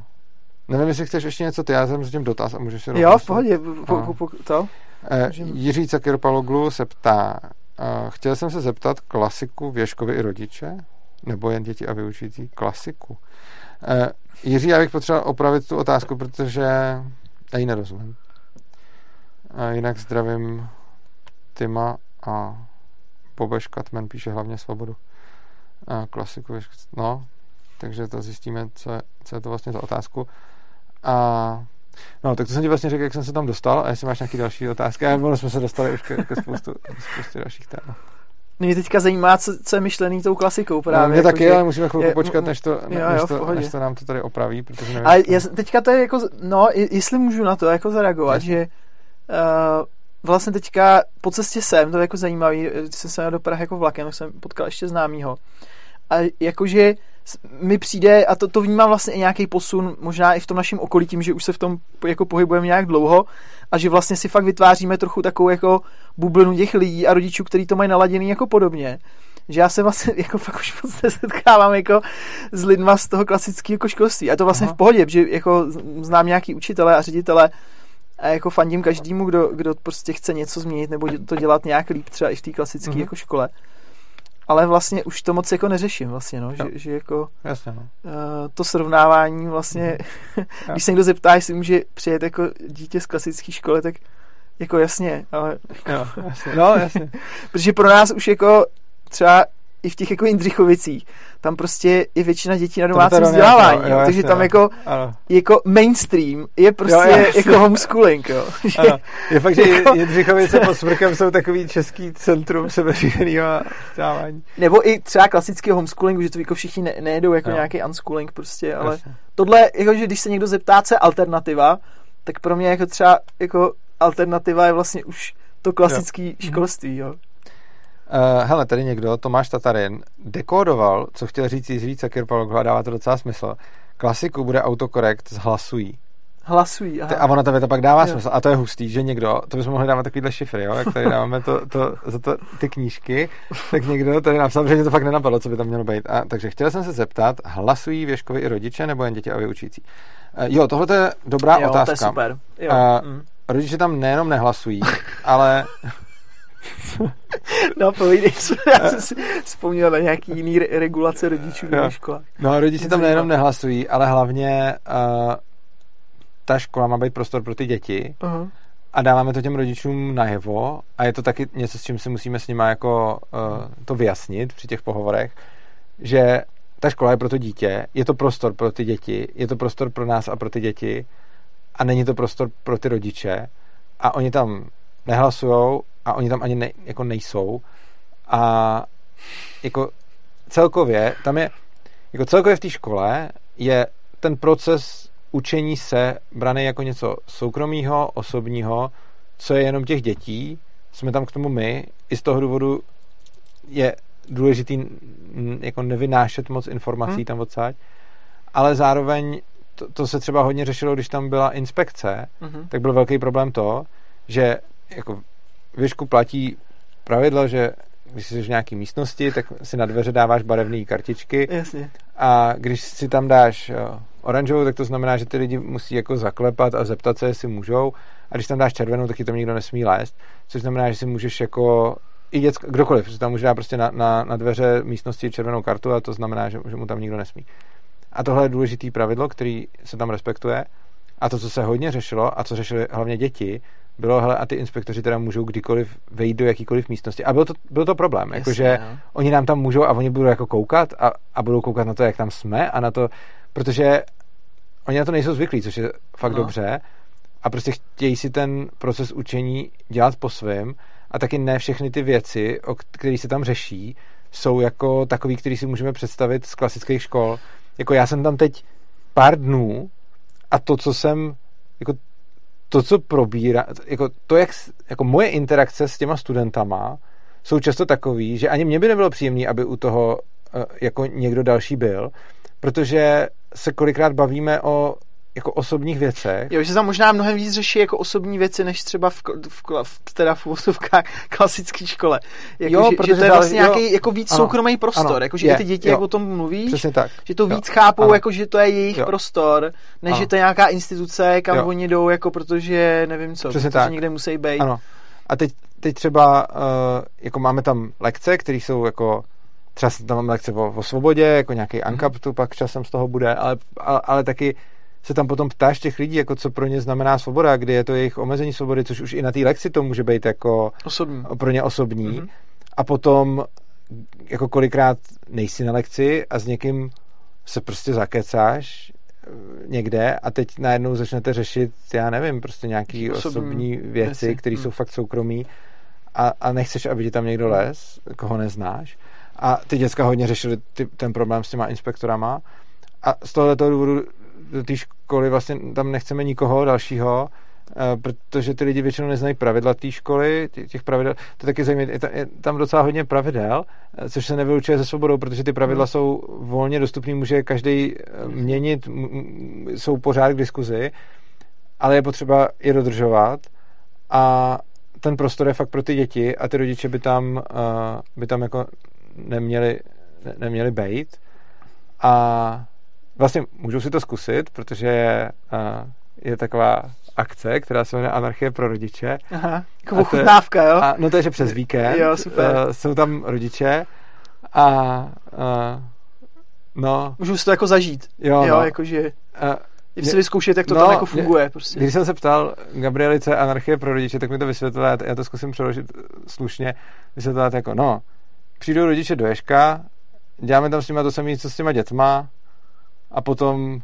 nevím, jestli chceš ještě něco, ty já jsem s tím dotaz a můžeš si Jo, v pohodě, po, po, po, to. Eh, Jiří Cakirpaloglu se ptá, uh, chtěl jsem se zeptat klasiku Věškovi i rodiče, nebo jen děti a vyučující klasiku. Uh, Jiří, já bych potřeboval opravit tu otázku, protože já ji nerozumím. A jinak zdravím Tima a Bobe Škatman píše hlavně svobodu. A klasiku, no, takže to zjistíme, co je, co je to vlastně za otázku. A No, tak to jsem ti vlastně řekl, jak jsem se tam dostal a jestli máš nějaké další otázky. A jsme se dostali už ke, ke spoustu, spoustu dalších témat. Mě teďka zajímá, co, co je myšlený tou klasikou právě. No, mě jako, taky, že, ale musíme chvilku je, počkat, než to, ne, jo, než, to, než to nám to tady opraví, protože nevím. Ale jas, teďka to je jako, no, jestli můžu na to jako zareagovat, že uh, vlastně teďka po cestě sem, to je jako zajímavý, když jsem se do Prahy jako vlakem, tak jsem potkal ještě známýho. A jakože mi přijde, a to, to vnímám vlastně i nějaký posun, možná i v tom našem okolí, tím, že už se v tom jako pohybujeme nějak dlouho a že vlastně si fakt vytváříme trochu takovou jako bublinu těch lidí a rodičů, kteří to mají naladěný jako podobně že já se vlastně jako fakt už moc setkávám jako s lidma z toho klasického jako školství. A to vlastně Aha. v pohodě, že jako znám nějaký učitele a ředitele a jako fandím každému, kdo, kdo prostě chce něco změnit nebo to dělat nějak líp třeba i v té klasické uh-huh. jako škole ale vlastně už to moc jako neřeším vlastně, no, že, že jako Jasně, no. uh, to srovnávání vlastně, mm. když se někdo zeptá, jestli může přijet jako dítě z klasické školy, tak jako jasně, ale jo, jasně. no jasně. protože pro nás už jako třeba i v těch jako Jindřichovicích, tam prostě je většina dětí na domácím vzdělávání, jo, jo, takže tam jako, jako mainstream je prostě jo, jako homeschooling, jo. Ano. Je fakt, že jako... Jindřichovice pod smrkem jsou takový český centrum sebeřízeného vzdělávání. Nebo i třeba klasický homeschooling, že to jako všichni ne, nejedou jako jo. nějaký unschooling prostě, ale Jasně. tohle, jako, že když se někdo zeptá, co je alternativa, tak pro mě jako třeba jako alternativa je vlastně už to klasické školství, jo. Uh, hele, tady někdo, Tomáš Tatarin, dekódoval, co chtěl říct Jiří Cakirpalog, dává to docela smysl. Klasiku bude autokorekt zhlasují. Hlasují, aha. A ono to, to pak dává jo. smysl. A to je hustý, že někdo, to bychom mohli dávat takovýhle šifry, jo? jak tady dáváme to, to, za to, ty knížky, tak někdo tady napsal, že mě to fakt nenapadlo, co by tam mělo být. A, takže chtěl jsem se zeptat, hlasují věškovi i rodiče nebo jen děti a vyučící? Uh, jo, tohle je dobrá jo, otázka. To je super. Jo. Uh, mm. Rodiče tam nejenom nehlasují, ale no, povídej, já jsem si vzpomněl na nějaký jiný re- regulace rodičů ve školách. No, rodiče tam nejenom nehlasují, ale hlavně uh, ta škola má být prostor pro ty děti uh-huh. a dáváme to těm rodičům najevo a je to taky něco, s čím si musíme s nimi jako uh, to vyjasnit při těch pohovorech, že ta škola je pro to dítě, je to prostor pro ty děti, je to prostor pro nás a pro ty děti a není to prostor pro ty rodiče a oni tam nehlasujou a oni tam ani ne, jako nejsou a jako celkově tam je jako celkově v té škole je ten proces učení se braný jako něco soukromého, osobního, co je jenom těch dětí, jsme tam k tomu my, i z toho důvodu je důležitý jako nevynášet moc informací hmm. tam odsaď, ale zároveň to, to se třeba hodně řešilo, když tam byla inspekce, hmm. tak byl velký problém to, že jako věšku platí pravidlo, že když jsi v nějaké místnosti, tak si na dveře dáváš barevné kartičky Jasně. a když si tam dáš oranžovou, tak to znamená, že ty lidi musí jako zaklepat a zeptat se, jestli můžou a když tam dáš červenou, tak ti tam nikdo nesmí lézt, což znamená, že si můžeš jako i děcka, kdokoliv, že tam může dát prostě na, na, na dveře místnosti červenou kartu a to znamená, že, že mu tam nikdo nesmí. A tohle je důležitý pravidlo, který se tam respektuje. A to, co se hodně řešilo a co řešili hlavně děti, bylo, hele, a ty inspektoři teda můžou kdykoliv vejít do jakýkoliv místnosti. A byl to, byl to problém, jakože oni nám tam můžou a oni budou jako koukat a, a budou koukat na to, jak tam jsme a na to, protože oni na to nejsou zvyklí, což je fakt no. dobře a prostě chtějí si ten proces učení dělat po svém a taky ne všechny ty věci, o které se tam řeší, jsou jako takový, který si můžeme představit z klasických škol. Jako já jsem tam teď pár dnů a to, co jsem, jako to, co probírá, jako to, jak, jako moje interakce s těma studentama jsou často takový, že ani mě by nebylo příjemné, aby u toho eh, jako někdo další byl, protože se kolikrát bavíme o jako osobních věcech. Jo, že tam možná mnohem víc řeší jako osobní věci, než třeba v, v, v teda v úvozovkách klasické škole. Jako, jo, že, protože že to je vlastně jo, nějaký jako víc ano, soukromý prostor, ano, jako, že je, ty děti, jo, jak o tom přesně tak. že to víc jo, chápou, ano, jako, že to je jejich jo, prostor, než ano. že to je nějaká instituce, kam jo. oni jdou, jako protože nevím co, přesně protože tak. někde musí být. Ano. A teď, teď třeba, uh, jako máme tam lekce, které jsou jako třeba tam mám lekce o, o svobodě, jako nějaký ANCAP, mm. tu pak časem z toho bude, ale, ale, ale taky se tam potom ptáš těch lidí, jako co pro ně znamená svoboda, kdy je to jejich omezení svobody, což už i na té lekci to může být jako osobní. pro ně osobní. Mm-hmm. A potom jako kolikrát nejsi na lekci a s někým se prostě zakecáš eh, někde a teď najednou začnete řešit, já nevím, prostě nějaký osobní, osobní věci, které hmm. jsou fakt soukromí a, a nechceš, aby ti tam někdo les, koho neznáš. A ty děcka hodně řešili ty, ten problém s těma inspektorama a z tohoto důvodu do té školy vlastně tam nechceme nikoho dalšího, eh, protože ty lidi většinou neznají pravidla té školy, těch pravidel, to je taky zajímavé, je tam docela hodně pravidel, eh, což se nevylučuje ze svobodou, protože ty pravidla hmm. jsou volně dostupné, může každý eh, měnit, jsou pořád k diskuzi, ale je potřeba je dodržovat a ten prostor je fakt pro ty děti a ty rodiče by tam, by tam jako neměli, neměli bejt a Vlastně můžu si to zkusit, protože je, uh, je taková akce, která se jmenuje Anarchie pro rodiče. Aha, jako chutnávka, jo? A, no to je, že přes víkend. jo, super. Uh, jsou tam rodiče a uh, no... Můžu si to jako zažít. Jo, jo no. jakože... Uh, si vyzkoušet, jak to no, tam jako funguje. Prostě. Když jsem se ptal Gabrielice Anarchie pro rodiče, tak mi to vysvětlila, já to zkusím přeložit slušně, vysvětlovat jako, no, přijdou rodiče do Ješka, děláme tam s nimi to samé, co s těma dětma, a potom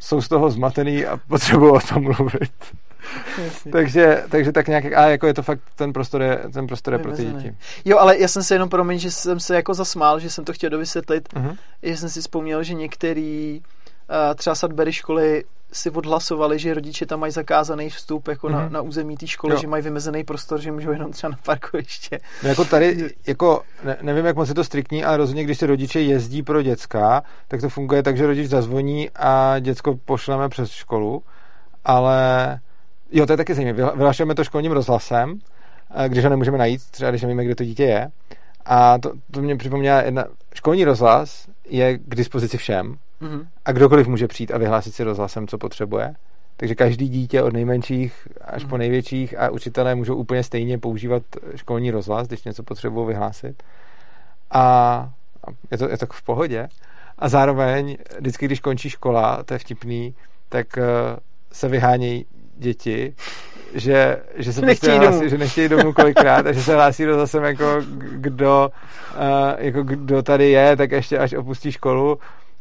jsou z toho zmatený a potřebují o tom mluvit. takže, takže tak nějak, a jako je to fakt, ten prostor je, ten prostor je pro ty děti. Jo, ale já jsem se jenom proměnil, že jsem se jako zasmál, že jsem to chtěl dovysvětlit, uh-huh. že jsem si vzpomněl, že některý uh, třeba Sadbery školy si odhlasovali, že rodiče tam mají zakázaný vstup jako mm-hmm. na, mhm. na území té školy, jo. že mají vymezený prostor, že můžou jenom třeba na parkoviště. No jako tady, jako ne, nevím, jak moc je to striktní, ale rozhodně, když se rodiče jezdí pro děcka, tak to funguje tak, že rodič zazvoní a děcko pošleme přes školu, ale jo, to je taky zajímavé. Vyhlašujeme to školním rozhlasem, eh, když ho nemůžeme najít, třeba když nevíme, kde to dítě je. A to, to mě připomněla jedna, školní rozhlas je k dispozici všem, Mm-hmm. A kdokoliv může přijít a vyhlásit si rozhlasem, co potřebuje. Takže každý dítě od nejmenších až mm-hmm. po mhm. největších a učitelé můžou úplně stejně používat školní rozhlas, když něco potřebují vyhlásit. A je to, je to v pohodě. A zároveň, vždycky, když končí škola, to je vtipný, tak eh, se vyhánějí děti, že, že se prostě hlásí, že nechtějí domů kolikrát a že se hlásí do zase jako kdo, uh, jako kdo tady je, tak ještě až opustí školu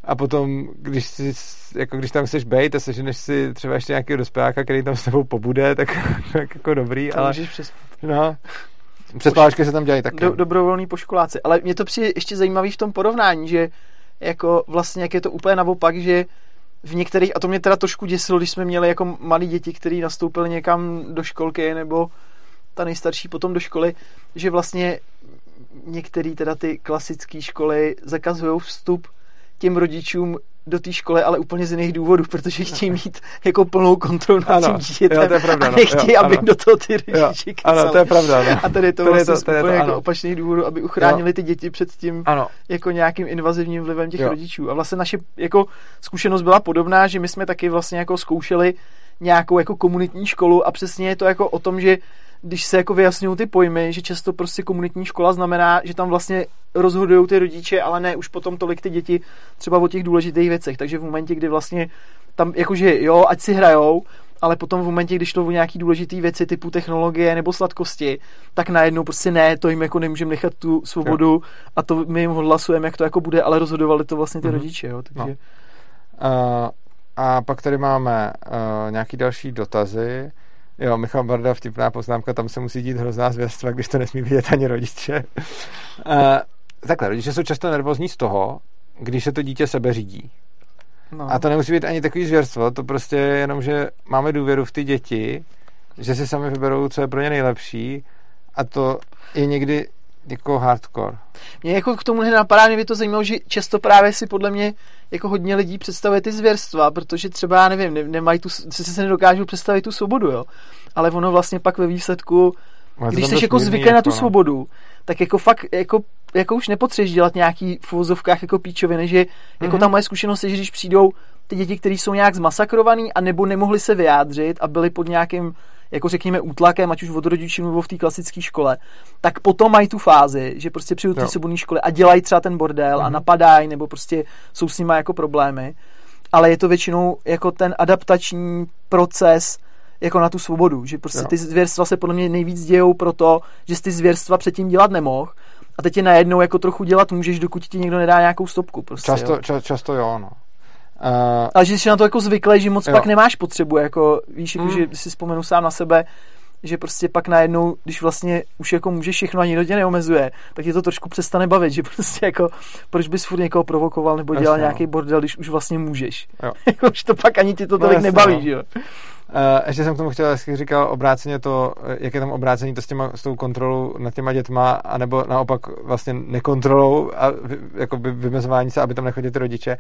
a potom, když, si, jako když tam chceš bejt a seženeš si třeba ještě nějakého dospěláka, který tam s tebou pobude, tak, tak jako dobrý, to ale... Můžeš přes... No, přespávačky se tam dělají taky. Do, dobrovolný poškoláci. Ale mě to přijde ještě zajímavý v tom porovnání, že jako vlastně, jak je to úplně naopak, že v některých, a to mě teda trošku děsilo, když jsme měli jako malí děti, který nastoupili někam do školky, nebo ta nejstarší potom do školy, že vlastně některé teda ty klasické školy zakazují vstup těm rodičům do té školy, ale úplně z jiných důvodů, protože chtějí mít jako plnou kontrolu nad tím dítětem jo, to je pravda, a no. nechtějí, jo, aby ano. do toho ty rodiči Ano, to je pravda. No. A tady je to tady vlastně to, tady úplně to, jako opačných důvodů, aby uchránili jo. ty děti před tím ano. jako nějakým invazivním vlivem těch jo. rodičů. A vlastně naše jako zkušenost byla podobná, že my jsme taky vlastně jako zkoušeli nějakou jako komunitní školu a přesně je to jako o tom, že když se jako vyjasňují ty pojmy, že často prostě komunitní škola znamená, že tam vlastně rozhodují ty rodiče, ale ne už potom tolik ty děti třeba o těch důležitých věcech. Takže v momentě, kdy vlastně tam jakože jo, ať si hrajou, ale potom v momentě, když to o nějaký důležité věci typu technologie nebo sladkosti, tak najednou prostě ne, to jim jako nemůžeme nechat tu svobodu jo. a to my jim odhlasujeme, jak to jako bude, ale rozhodovali to vlastně ty mm-hmm. rodiče, jo, takže... No. Uh, a pak tady máme uh, nějaký další dotazy. Jo, Michal Barda, vtipná poznámka, tam se musí dít hrozná zvěrstva, když to nesmí vidět ani rodiče. Uh, takhle, rodiče jsou často nervózní z toho, když se to dítě sebe řídí. No. A to nemusí být ani takový zvěrstvo, to prostě je jenom, že máme důvěru v ty děti, že si sami vyberou, co je pro ně nejlepší a to je někdy jako hardcore. Mě jako k tomu nenapadá, mě by to zajímalo, že často právě si podle mě jako hodně lidí představuje ty zvěrstva, protože třeba, já nevím, ne, nemají tu, si se nedokážou představit tu svobodu, jo. Ale ono vlastně pak ve výsledku, Ale když jsi jako zvyklý na tu jako, no. svobodu, tak jako fakt, jako, jako už nepotřebuješ dělat nějaký v uvozovkách jako píčoviny, že mm-hmm. jako mhm. ta moje zkušenost je, že když přijdou ty děti, které jsou nějak zmasakrovaný a nebo nemohli se vyjádřit a byli pod nějakým jako řekněme útlakem, ať už od rodičů nebo v té klasické škole, tak potom mají tu fázi, že prostě přijdou do té svobodné školy a dělají třeba ten bordel mm-hmm. a mhm. napadají, nebo prostě jsou s nimi jako problémy. Ale je to většinou jako ten adaptační proces jako na tu svobodu, že prostě jo. ty zvěrstva se podle mě nejvíc dějou proto, že jsi ty zvěrstva předtím dělat nemohl a teď je najednou jako trochu dělat můžeš, dokud ti někdo nedá nějakou stopku. Prostě, často, jo. Ča, často jo, no. Uh, ale že jsi na to jako zvyklý, že moc jo. pak nemáš potřebu, jako víš, jako, mm. že si vzpomenu sám na sebe, že prostě pak najednou, když vlastně už jako můžeš všechno a nikdo tě neomezuje, tak je to trošku přestane bavit, že prostě jako, proč bys furt někoho provokoval nebo dělal Jasně, nějaký no. bordel, když už vlastně můžeš. Jo. Jako už to pak ani ti to no tolik no, nebaví, no. že jo. Uh, ještě jsem k tomu chtěl, jak říkal, obráceně to, jak je tam obrácení to s, těma, s tou kontrolou nad těma dětma, anebo naopak vlastně nekontrolou a jako vymezování se, aby tam nechodili ty rodiče,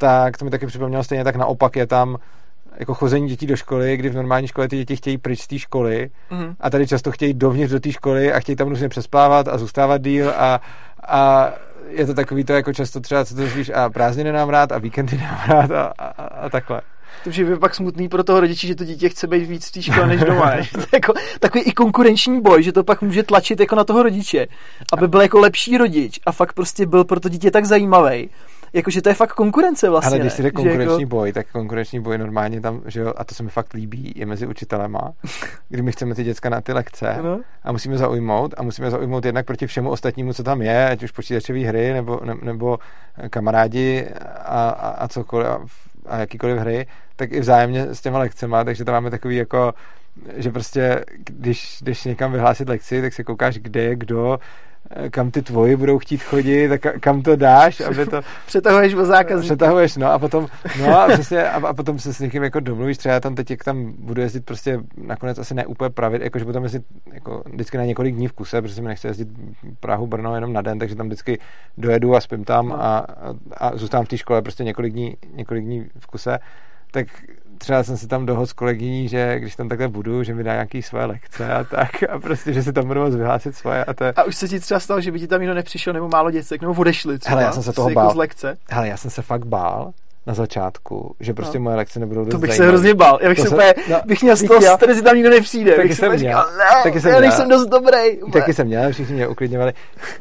tak to mi taky připomnělo stejně tak naopak je tam jako chození dětí do školy, kdy v normální škole ty děti chtějí pryč z té školy mm. a tady často chtějí dovnitř do té školy a chtějí tam různě přespávat a zůstávat díl a, a je to takový to jako často třeba, co to víš, a prázdniny nám rád a víkendy nám rád a, a, a takhle. To je pak smutný pro toho rodiče, že to dítě chce být víc v té škole než doma. to je jako, takový i konkurenční boj, že to pak může tlačit jako na toho rodiče, aby byl jako lepší rodič a fakt prostě byl pro to dítě tak zajímavý, jakože to je fakt konkurence vlastně. Ale když si jde konkurenční jako... boj, tak konkurenční boj normálně tam, že jo, a to se mi fakt líbí, je mezi učitelema, kdy my chceme ty děcka na ty lekce no. a musíme zaujmout a musíme zaujmout jednak proti všemu ostatnímu, co tam je, ať už počítačové hry nebo, ne, nebo kamarádi a, a, a cokoliv a, a jakýkoliv hry, tak i vzájemně s těma lekcema, takže tam máme takový jako že prostě, když jdeš někam vyhlásit lekci, tak se koukáš, kde je kdo, kam ty tvoji budou chtít chodit, tak kam to dáš, aby to... Přetahuješ o zákazníky. Přetahuješ, no a potom, no a přesně, a, a potom se s někým jako domluvíš, třeba tam teď, jak tam budu jezdit prostě nakonec asi ne úplně pravit, jakože potom jezdit jako vždycky na několik dní v kuse, protože mi nechce jezdit Prahu, Brno jenom na den, takže tam vždycky dojedu a spím tam a, a, a zůstávám v té škole prostě několik dní, několik dní v kuse, tak třeba jsem si tam dohodl s kolegyní, že když tam takhle budu, že mi dá nějaký své lekce a tak a prostě, že si tam budu moct vyhlásit svoje a to A už se ti třeba stalo, že by ti tam někdo nepřišel nebo málo děcek, nebo odešli třeba Hele, já jsem se toho bál. Jako z lekce. Hele, já jsem se fakt bál, na začátku, že prostě no. moje lekce nebudou dost To bych zajímavé. se hrozně bál. Já bych to se úplně, no, bych měl z toho stres, že tam nikdo nepřijde. Taky jsem měl. Říkal, ne, taky jsem já nejsem dost dobrý. Úplně. Taky jsem měl, všichni mě uklidňovali.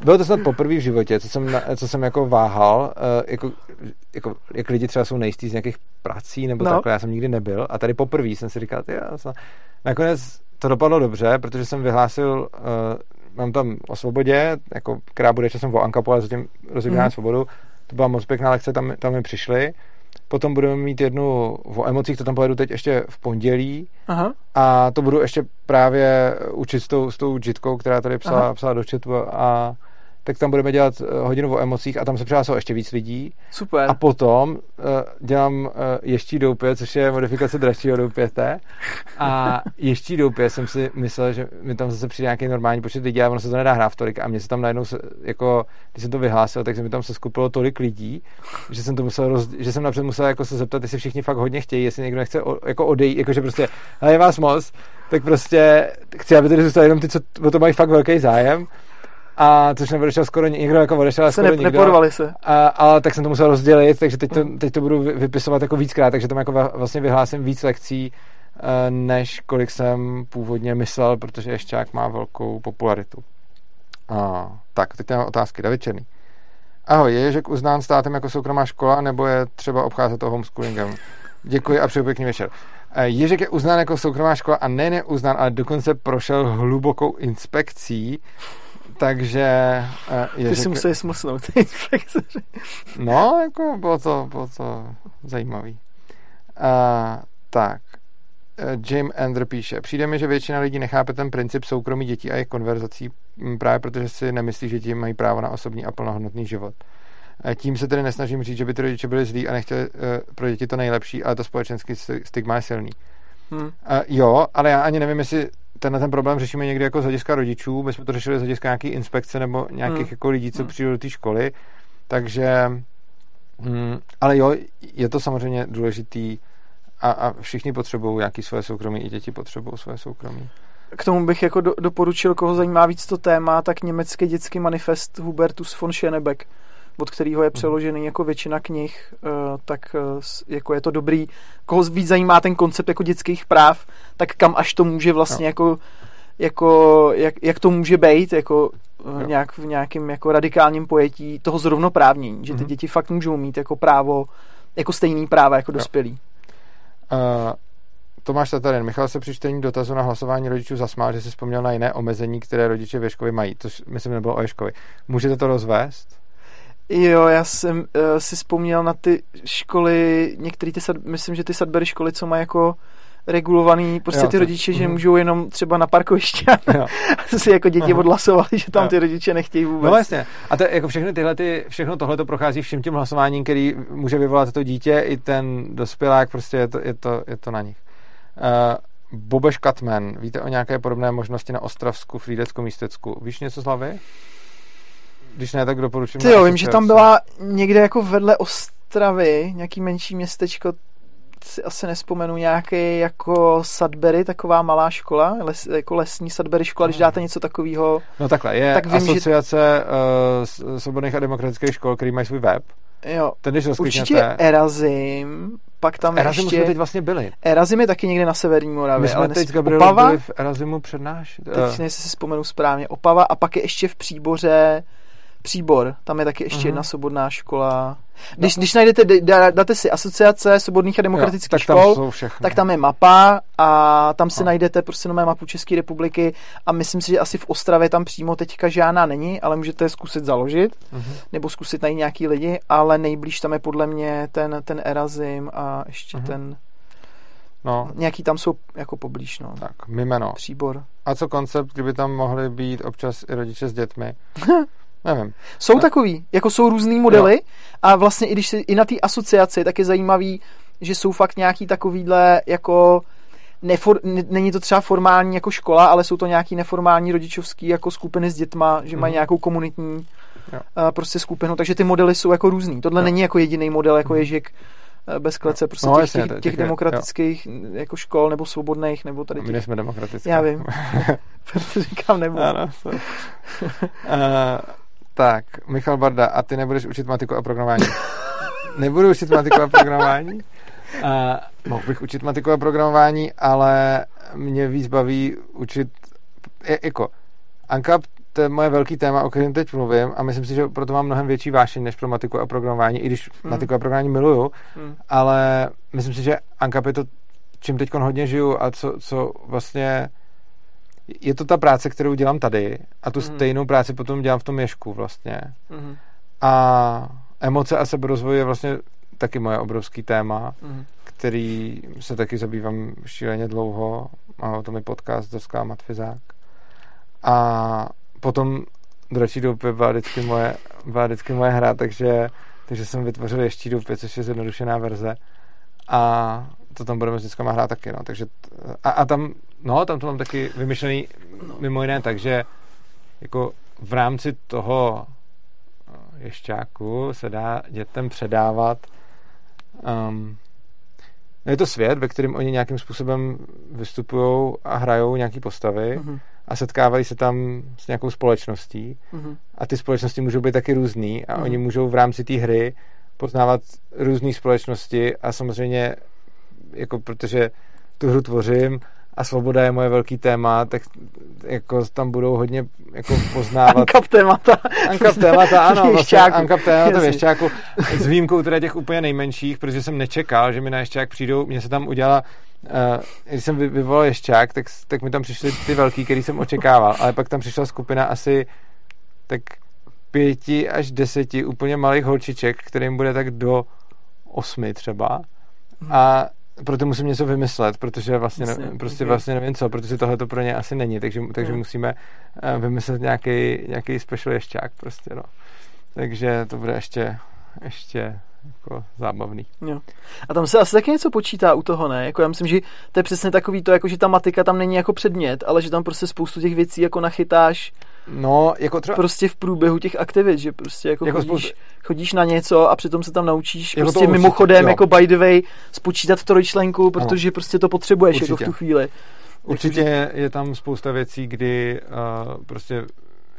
Bylo to snad poprvé v životě, co jsem, co jsem jako váhal, uh, jako, jako, jak lidi třeba jsou nejistý z nějakých prací nebo no. takhle, já jsem nikdy nebyl a tady poprvé jsem si říkal, já jsem... nakonec to dopadlo dobře, protože jsem vyhlásil, uh, mám tam o svobodě, jako, která bude časem o Ankapu, ale zatím rozebírá mm. svobodu. To byla moc pěkná lekce, tam, tam mi přišli Potom budeme mít jednu o emocích, to tam pojedu teď ještě v pondělí. Aha. A to budu ještě právě učit s tou, s tou Jitkou, která tady psala, psala do chatu a tak tam budeme dělat eh, hodinu o emocích a tam se přihlásilo ještě víc lidí. Super. A potom uh, dělám uh, ještí doupě, což je modifikace dražšího doupěte. A ještí doupě jsem si myslel, že mi tam zase přijde nějaký normální počet lidí, ale ono se to nedá hrát tolik. A mě se tam najednou, se, jako, když jsem to vyhlásil, tak se mi tam se skupilo tolik lidí, že jsem to musel, roz, že jsem napřed musel jako se zeptat, jestli všichni fakt hodně chtějí, jestli někdo nechce o, jako odejít, jakože prostě, ale je vás moc, tak prostě chci, aby tady zůstali jenom ty, co o to mají fakt velký zájem a což neodešel skoro někdo, jako odešel skoro ne, nikdo. Neporvali se. A, ale tak jsem to musel rozdělit, takže teď to, teď to budu vypisovat jako víckrát, takže tam jako vlastně vyhlásím víc lekcí, eh, než kolik jsem původně myslel, protože Ješťák má velkou popularitu. A, tak, teď mám otázky. David Černý. Ahoj, je Ježek uznán státem jako soukromá škola, nebo je třeba obcházet to homeschoolingem? Děkuji a přeju pěkný večer. Eh, Ježek je uznán jako soukromá škola a nejen je uznán, ale dokonce prošel hlubokou inspekcí, takže... Uh, Ty si museli smlsnout. no, jako bylo to, bylo to zajímavý. Uh, tak. Uh, Jim Ender píše, přijde mi, že většina lidí nechápe ten princip soukromí dětí a jejich konverzací právě protože si nemyslí, že děti mají právo na osobní a plnohodnotný život. Tím se tedy nesnažím říct, že by ty rodiče byli zlí a nechtěli uh, pro děti to nejlepší, ale to společenský stigma je silný. Hmm. Uh, jo, ale já ani nevím, jestli tenhle ten problém řešíme někdy jako z hlediska rodičů, my jsme to řešili z hlediska nějaký inspekce nebo nějakých hmm. jako lidí, co hmm. přijdou do té školy, takže hm, ale jo, je to samozřejmě důležitý a, a všichni potřebují nějaký svoje soukromí, i děti potřebují svoje soukromí. K tomu bych jako do, doporučil, koho zajímá víc to téma, tak německý dětský manifest Hubertus von Schönebeck, od kterého je mhm. přeložený jako většina knih, eh, tak eh, jako je to dobrý. Koho víc zajímá ten koncept jako dětských práv, tak kam až to může vlastně no. jako jako, jak, jak to může být jako eh, nějak v nějakém jako radikálním pojetí toho zrovnoprávnění, že ty mm-hmm. děti fakt můžou mít jako právo, jako stejný práva jako dospělí. Uh, Tomáš Tatarin, Michal se při čtení dotazu na hlasování rodičů zasmál, že si vzpomněl na jiné omezení, které rodiče ve škole mají. To myslím nebylo o Ješkovi. Můžete to rozvést? Jo, já jsem uh, si vzpomněl na ty školy, některé ty, sad, myslím, že ty Sadbery školy, co mají jako regulovaný, prostě jo, ty rodiče, že mm. můžou jenom třeba na parkoviště si jako děti Aha. odhlasovali, že tam jo. ty rodiče nechtějí vůbec. No vlastně. A to jako všechny tyhle, ty, všechno tohle to prochází všem tím hlasováním, který může vyvolat to dítě i ten dospělák, prostě je to, je to, je to na nich. Uh, Bobeš Katman, víte o nějaké podobné možnosti na Ostravsku, Frýdecku, Místecku? Víš něco z hlavy? Když ne, tak doporučím. Ty jo, vím, že tam byla někde jako vedle Ostravy, nějaký menší městečko, si asi nespomenu, nějaký jako Sudbury, taková malá škola, les, jako lesní Sudbury škola, když dáte něco takového. No takhle, je tak vím, asociace že... uh, svobodných a demokratických škol, který mají svůj web. Jo, Ten, když určitě Erazim, pak tam Erazimu ještě... jsme teď vlastně byli. Erazim je taky někde na severní Moravě. My jsme ale teď Opava, byli v Erazimu přednášet. Teď uh. si vzpomenu správně. Opava a pak je ještě v Příboře Příbor, tam je taky ještě uh-huh. jedna svobodná škola. Když, no. když najdete, dáte si asociace svobodných a demokratických jo, tak škol, tam tak tam je mapa a tam si no. najdete prostě nové mapu České republiky a myslím si, že asi v Ostravě tam přímo teďka žádná není, ale můžete zkusit založit uh-huh. nebo zkusit najít nějaký lidi, ale nejblíž tam je podle mě ten, ten Erazim a ještě uh-huh. ten No. Nějaký tam jsou jako poblíž, no. Tak, mimeno. Příbor. A co koncept, kdyby tam mohli být občas i rodiče s dětmi? Nevím. Jsou no. takový, jako jsou různý modely jo. a vlastně i když si, i na té asociaci, tak je zajímavý, že jsou fakt nějaký takovýhle jako nefor, není to třeba formální jako škola, ale jsou to nějaký neformální rodičovský jako skupiny s dětma, že mm-hmm. mají mhm. nějakou komunitní jo. Uh, prostě skupinu, takže ty modely jsou jako různý. Tohle jo. není jako jediný model, jako mm-hmm. ježek eh, bez klece, prostě no, těch, jasně, těch, těch, demokratických jo. jako škol nebo svobodných, nebo tady těch... My jsme demokratické. Já vím. Proto říkám nebo. Ano, uh, tak, Michal Barda, a ty nebudeš učit matiku a programování? Nebudu učit matiku a programování. Uh, mohl bych učit matiku a programování, ale mě víc baví učit je, jako Anka, to je moje velký téma, o kterém teď mluvím a myslím si, že proto mám mnohem větší vášeň než pro matiku a programování, i když hmm. matiku a programování miluju, hmm. ale myslím si, že Anka je to, čím teď hodně žiju a co, co vlastně je to ta práce, kterou dělám tady a tu mm. stejnou práci potom dělám v tom ješku vlastně. Mm. A emoce a seberozvoj je vlastně taky moje obrovský téma, mm. který se taky zabývám šíleně dlouho. Má o tom i podcast Dorská matfizák. A potom Dračí doupě byla vždycky moje, byla vždycky moje hra, takže, takže jsem vytvořil ještě doupě, což je zjednodušená verze. A to tam budeme s dětskama hrát taky, no. Takže, a, a tam, no, tam to mám taky vymyšlený mimo jiné, takže jako v rámci toho eh, ješťáku se dá dětem předávat um, je to svět, ve kterém oni nějakým způsobem vystupují a hrajou nějaký postavy mm-hmm. a setkávají se tam s nějakou společností mm-hmm. a ty společnosti můžou být taky různý a mm-hmm. oni můžou v rámci té hry poznávat různé společnosti a samozřejmě jako protože tu hru tvořím a svoboda je moje velký téma, tak jako tam budou hodně jako poznávat. Ankap témata. Ankap témata, ano, vlastně Ankap témata věšťáku. S výjimkou teda těch úplně nejmenších, protože jsem nečekal, že mi na ješťák přijdou, mně se tam udělala Uh, když jsem vyvolal ješťák, tak, tak mi tam přišly ty velký, který jsem očekával, ale pak tam přišla skupina asi tak pěti až deseti úplně malých holčiček, kterým bude tak do osmi třeba. A proto musím něco vymyslet, protože vlastně, ne, prostě okay. vlastně nevím co, protože tohle to pro ně asi není, takže, takže no. musíme uh, vymyslet nějaký, nějaký special ješťák prostě, no. Takže to bude ještě, ještě jako zábavný. Jo. A tam se asi taky něco počítá u toho, ne? Jako já myslím, že to je přesně takový to, jako že ta matika tam není jako předmět, ale že tam prostě spoustu těch věcí jako nachytáš No, jako třeba... Prostě v průběhu těch aktivit, že prostě jako, jako chodíš, spoustu... chodíš na něco a přitom se tam naučíš jako prostě mimochodem, jo. jako by the way, spočítat trojčlenku, protože ano. prostě to potřebuješ určitě. jako v tu chvíli. Určitě je, je tam spousta věcí, kdy uh, prostě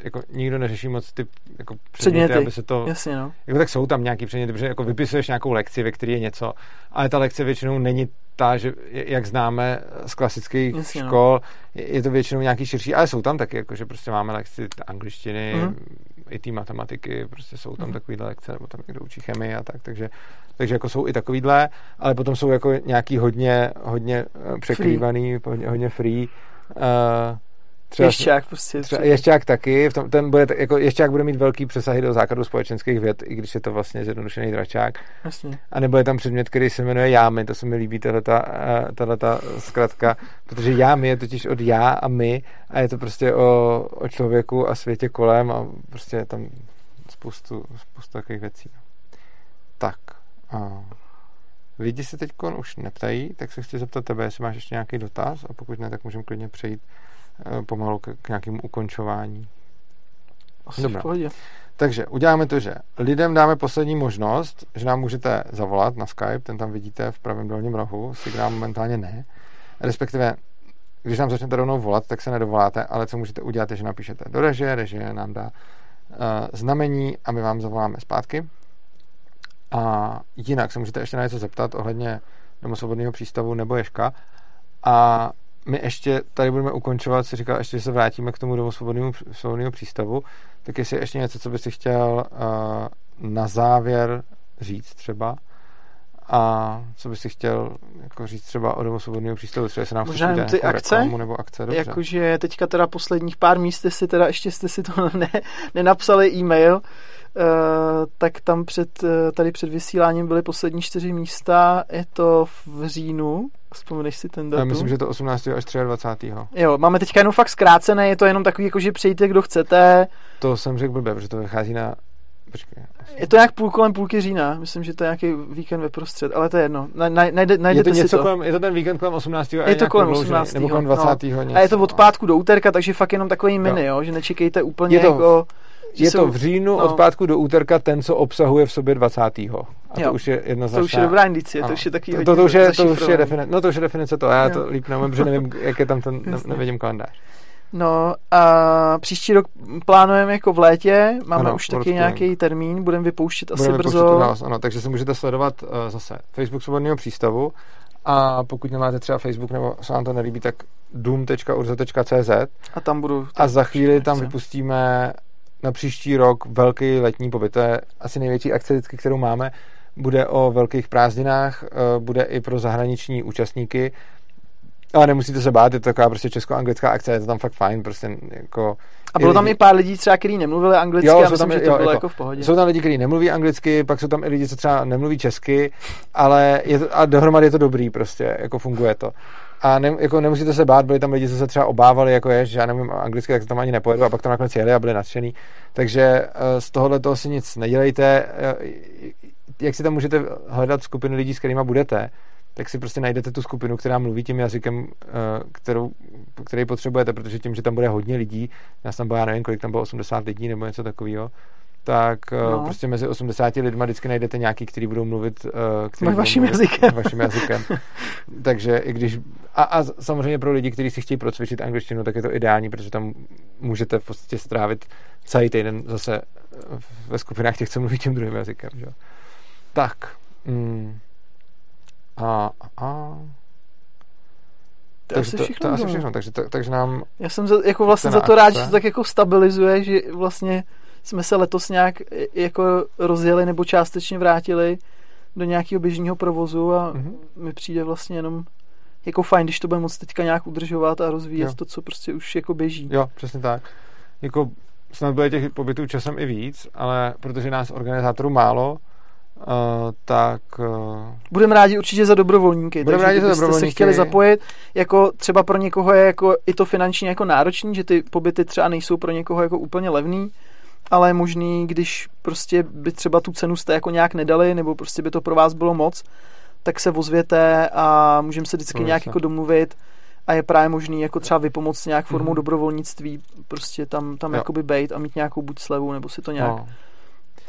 jako nikdo neřeší moc ty jako předměty, předměty. aby se to... Jasně, no. Jako tak jsou tam nějaký předměty, protože jako vypisuješ nějakou lekci, ve které je něco, ale ta lekce většinou není ta, že jak známe z klasických Jasně, no. škol, no. je to většinou nějaký širší, ale jsou tam taky, jako že prostě máme lekci angličtiny, mm. i té matematiky, prostě jsou tam mm. takovýhle lekce, nebo tam někdo učí chemii a tak, takže, takže jako jsou i takovýhle, ale potom jsou jako nějaký hodně, hodně eh, překrývaný, free. hodně, hodně free, uh, Třeba, ješťák prostě. Třeba, ješťák taky, v tom, ten bude, jako ješťák bude mít velký přesahy do základu společenských věd, i když je to vlastně zjednodušený dračák. Jasně. A nebo je tam předmět, který se jmenuje jámy, to se mi líbí, tato eh, zkratka, protože jámy je totiž od já a my a je to prostě o, o člověku a světě kolem a prostě je tam spoustu, spoustu takových věcí. Tak. A lidi se teď už neptají, tak se chci zeptat tebe, jestli máš ještě nějaký dotaz a pokud ne, tak můžeme klidně přejít pomalu k, k nějakému ukončování. Asi Dobrá. Takže uděláme to, že lidem dáme poslední možnost, že nám můžete zavolat na Skype, ten tam vidíte v pravém dolním rohu, signál momentálně ne. Respektive, když nám začnete rovnou volat, tak se nedovoláte, ale co můžete udělat, je, že napíšete do režie, režie nám dá uh, znamení a my vám zavoláme zpátky. A jinak se můžete ještě na něco zeptat ohledně domosvobodného přístavu nebo Ješka. A my ještě tady budeme ukončovat, si říkal, ještě se vrátíme k tomu domu svobodného přístavu, tak jestli ještě něco, co bys si chtěl uh, na závěr říct třeba, a co bys si chtěl jako říct třeba o domu svobodného přístavu, třeba se nám Možná ty jako akce, nebo akce, dobře. Jakože teďka teda posledních pár míst si teda ještě jste si to ne, nenapsali e-mail, Uh, tak tam před, uh, tady před vysíláním byly poslední čtyři místa, je to v říjnu, vzpomeneš si ten datum? Já myslím, že to 18. až 23. Jo, máme teďka jenom fakt zkrácené, je to jenom takový, jako že přejte, kdo chcete. To jsem řekl blbě, protože to vychází na Počkej. Je to nějak půl kolem půlky října, myslím, že to je nějaký víkend ve prostřed, ale to je jedno. Najde, najde, je to něco to. Kolem, je to ten víkend kolem 18. Je to kolem 18. Nebo kolem 20. No. Něco, a je to od pátku do úterka, takže fakt jenom takový mini, jo, že nečekejte úplně je to, jako... Je to v říjnu no. od pátku do úterka ten, co obsahuje v sobě 20. A jo. to už je jednoznačná. To už je dobrá indicie, to už je takový to, to, to, už je, to už je definice, no to už je definice to, já jo. to líp nevím, protože nevím, jak je tam ten, nevidím kalendář. No a příští rok plánujeme jako v létě, máme ano, už taky nějaký termín, budeme vypouštět asi budeme brzo. Vypouštět nás, ano, takže se můžete sledovat uh, zase Facebook Svobodného přístavu a pokud nemáte třeba Facebook nebo se vám to nelíbí, tak doom.urza.cz a tam budu. A za chvíli tam vypustíme na příští rok velký letní pobyt. To je asi největší akce, vždycky, kterou máme. Bude o velkých prázdninách, eh, bude i pro zahraniční účastníky. Ale nemusíte se bát, je to taková prostě česko-anglická akce, je to tam fakt fajn, prostě jako... A bylo tam i pár lidí třeba, kteří nemluvili anglicky jo, a myslím, tam, že to jo, bylo jako, jako v pohodě. Jsou tam lidi, kteří nemluví anglicky, pak jsou tam i lidi, co třeba nemluví česky, ale je to, a dohromady je to dobrý prostě, jako funguje to. a ne, jako nemusíte se bát, byli tam lidi, co se třeba obávali, jako je, že já nevím anglicky, tak to tam ani nepojedu a pak tam nakonec jeli a byli nadšený. Takže z tohohle toho si nic nedělejte. Jak si tam můžete hledat skupinu lidí, s kterými budete, tak si prostě najdete tu skupinu, která mluví tím jazykem, kterou, který potřebujete, protože tím, že tam bude hodně lidí, já tam bylo, já nevím, kolik tam bylo, 80 lidí nebo něco takového, tak eh, no. prostě mezi 80 lidma vždycky najdete nějaký, který budou mluvit uh, který vaším mluvit, jazykem. vaším jazykem. Takže i když... A, a samozřejmě pro lidi, kteří si chtějí procvičit angličtinu, tak je to ideální, protože tam můžete v podstatě strávit celý týden zase eh, ve skupinách těch, co mluví tím druhým jazykem. Že? Tak. Mm. A, a, to takže asi všechno. To, to asi všechno, takže, to, takže nám... Já jsem za, jako vlastně za to rád, že to tak jako stabilizuje, že vlastně jsme se letos nějak jako rozjeli nebo částečně vrátili do nějakého běžného provozu a mm-hmm. mi přijde vlastně jenom jako fajn, když to bude moc teďka nějak udržovat a rozvíjet jo. to, co prostě už jako běží. Jo, přesně tak. Jako snad bude těch pobytů časem i víc, ale protože nás organizátorů málo, uh, tak... Uh, Budeme rádi určitě za dobrovolníky. Budeme rádi za dobrovolníky. se chtěli zapojit, jako třeba pro někoho je jako i to finančně jako náročný, že ty pobyty třeba nejsou pro někoho jako úplně levný, ale je možný, když prostě by třeba tu cenu jste jako nějak nedali, nebo prostě by to pro vás bylo moc, tak se ozvěte a můžeme se vždycky no, nějak jako domluvit a je právě možný jako třeba vypomoct nějak formou mm. dobrovolnictví, prostě tam, tam jakoby bejt a mít nějakou buď slevu, nebo si to nějak... No.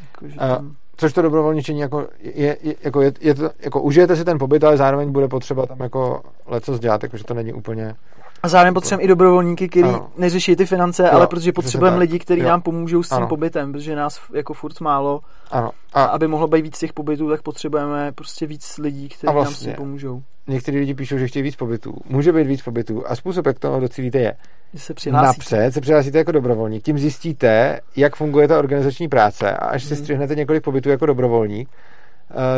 Jako, že tam... Což to dobrovolničení jako je, je, jako je, je to, jako užijete si ten pobyt, ale zároveň bude potřeba tam jako leco dělat, jakože to není úplně a zároveň potřebujeme i dobrovolníky, kteří neřeší ty finance, jo, ale protože potřebujeme lidi, kteří nám pomůžou s tím ano. pobytem, protože nás jako furt málo. Ano. A, a aby mohlo být víc těch pobytů, tak potřebujeme prostě víc lidí, kteří vlastně, nám s tím pomůžou. Někteří lidi píšou, že chtějí víc pobytů. Může být víc pobytů. A způsob, jak toho docílíte, je. Se přihlásíte. Napřed se přihlásíte jako dobrovolník. Tím zjistíte, jak funguje ta organizační práce. A až hmm. si mhm. střihnete několik pobytů jako dobrovolník,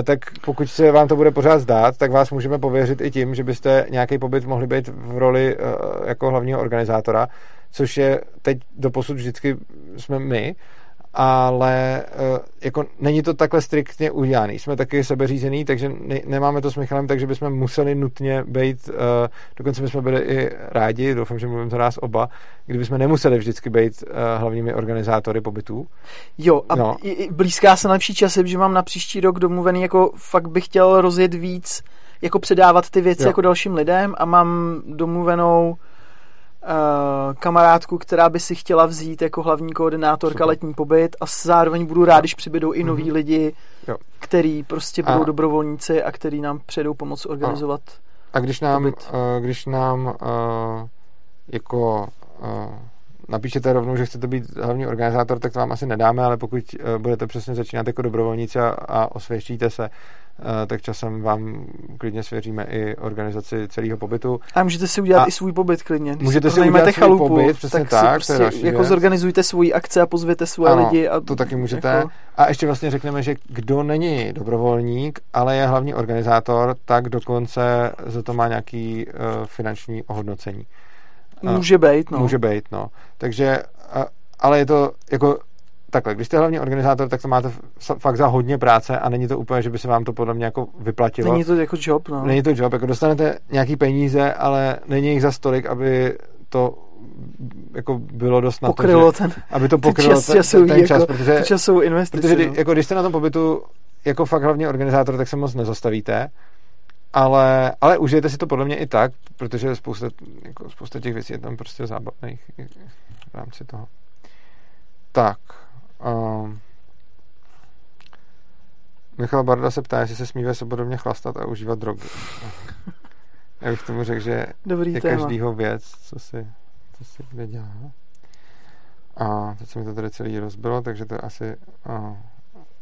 tak pokud se vám to bude pořád zdát, tak vás můžeme pověřit i tím, že byste nějaký pobyt mohli být v roli eh, jako hlavního organizátora, což je teď do posud vždycky jsme my, ale uh, jako není to takhle striktně udělaný. Jsme taky sebeřízený, takže ne, nemáme to s Michalem, takže bychom museli nutně být, uh, dokonce bychom byli i rádi, doufám, že mluvím za nás oba, kdybychom nemuseli vždycky být uh, hlavními organizátory pobytů. Jo, a no. blízká se lepší časy, že mám na příští rok domluvený, jako fakt bych chtěl rozjet víc, jako předávat ty věci jo. jako dalším lidem a mám domluvenou kamarádku, která by si chtěla vzít jako hlavní koordinátorka Super. letní pobyt a zároveň budu rád, když přibydou i noví mm-hmm. lidi, jo. který prostě budou a... dobrovolníci a který nám přijdou pomoct organizovat A, a když nám, uh, když nám uh, jako napíšete rovnou, že chcete být hlavní organizátor, tak to vám asi nedáme, ale pokud uh, budete přesně začínat jako dobrovolníci a, a osvědčíte se, Eh, tak časem vám klidně svěříme i organizaci celého pobytu. A můžete si udělat a i svůj pobyt klidně. Když můžete si udělat chalupu, svůj pobyt, přesně tak, tak. Si prostě jako věc. zorganizujte svůj akce a pozvěte svoje ano, lidi. A to taky můžete. Jako... A ještě vlastně řekneme, že kdo není dobrovolník, ale je hlavní organizátor, tak dokonce za to má nějaký uh, finanční ohodnocení. Může být, no. Může být, no. Takže, ale je to jako takhle, když jste hlavní organizátor, tak to máte fakt za hodně práce a není to úplně, že by se vám to podle mě jako vyplatilo. Není to jako job, no. Není to job, jako dostanete nějaký peníze, ale není jich za stolik, aby to jako bylo dost na pokrylo to, že, ten, aby to pokrylo čas, ten, ten čas, jako, protože, časovou investici. Protože no. jako když jste na tom pobytu jako fakt hlavní organizátor, tak se moc nezastavíte, ale, ale užijete si to podle mě i tak, protože spousta, jako spousta těch věcí je tam prostě zábavných v rámci toho. Tak, Uh, Michal Barda se ptá, jestli se smí ve svobodovně chlastat a užívat drogy. Já bych tomu řekl, že Dobrý je téma. každýho věc, co si, co si kde dělá. A teď se mi to tady celý rozbilo, takže to je asi uh,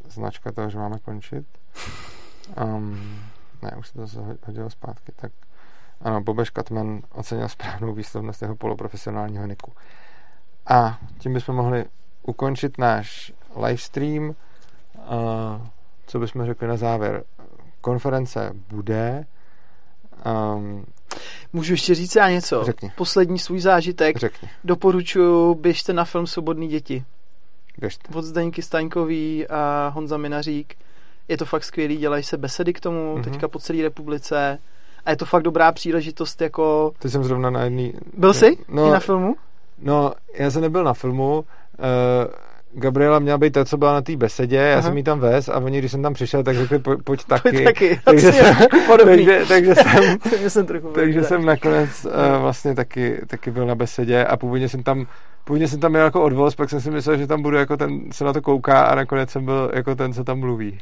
značka toho, že máme končit. Um, ne, už se to hodilo zpátky. Tak ano, Bobeš Katman ocenil správnou výslovnost jeho poloprofesionálního niku. A tím bychom mohli ukončit náš livestream. Co bychom řekli na závěr? Konference bude. Um, Můžu ještě říct já něco? Řekni. Poslední svůj zážitek. Řekni. Doporučuji, běžte na film Svobodný děti. Běžte. Od Zdeňky Staňkový a Honza Minařík. Je to fakt skvělý, dělají se besedy k tomu, mm-hmm. teďka po celé republice a je to fakt dobrá příležitost jako... Ty jsem zrovna na jedný... Byl jsi no, i na filmu? No, já jsem nebyl na filmu, uh, Gabriela měla být ta, co byla na té besedě, já Aha. jsem jí tam vez a oni, když jsem tam přišel, tak řekli, po, pojď taky. Pojď taky, takže, jsem, takže, takže jsem, jsem trochu takže jsem nakonec uh, vlastně taky, taky byl na besedě a původně jsem tam původně jsem tam měl jako odvoz, pak jsem si myslel, že tam budu jako ten, se na to kouká a nakonec jsem byl jako ten, co tam mluví.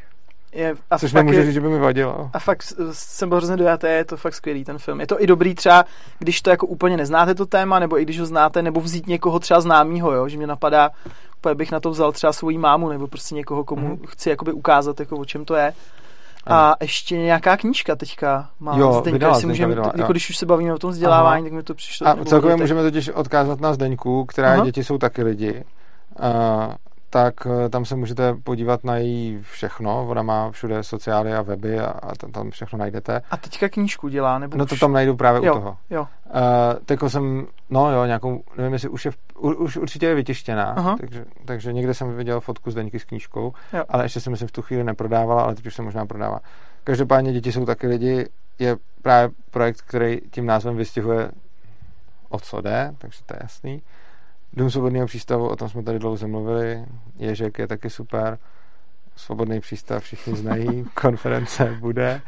Je, a Což nemůže říct, že by mi vadilo. A fakt jsem byl hrozně dojatý, je to fakt skvělý ten film. Je to i dobrý třeba, když to jako úplně neznáte to téma, nebo i když ho znáte, nebo vzít někoho třeba známýho, jo, že mě napadá, úplně bych na to vzal třeba svoji mámu, nebo prostě někoho, komu mm-hmm. chci jakoby ukázat, jako o čem to je. A ještě nějaká knížka teďka má jo, Zdeňka, vydala, si můžeme, vydala, jako když už se bavíme o tom vzdělávání, Aha. tak mi to přišlo. A celkově můžeme totiž odkázat na Zdeňku, která Aha. děti jsou taky lidi. Uh, tak eh, tam se můžete podívat na její všechno. Ona má všude sociály a weby a, a tam, tam všechno najdete. A teďka knížku dělá? Nebo no to tam najdu právě jo, u toho. Jo. Uh, teko jsem, no jo, nějakou, nevím, jestli už je, u, už určitě je vytištěná, takže, takže někde jsem viděl fotku z Deňky s knížkou, jo. ale ještě jsem myslím v tu chvíli neprodávala, ale teď už se možná prodává. Každopádně děti jsou taky lidi, je právě projekt, který tím názvem vystihuje o co jde, takže to je jasný. Dům svobodného přístavu, o tom jsme tady dlouze mluvili. Ježek je taky super. Svobodný přístav všichni znají, konference bude.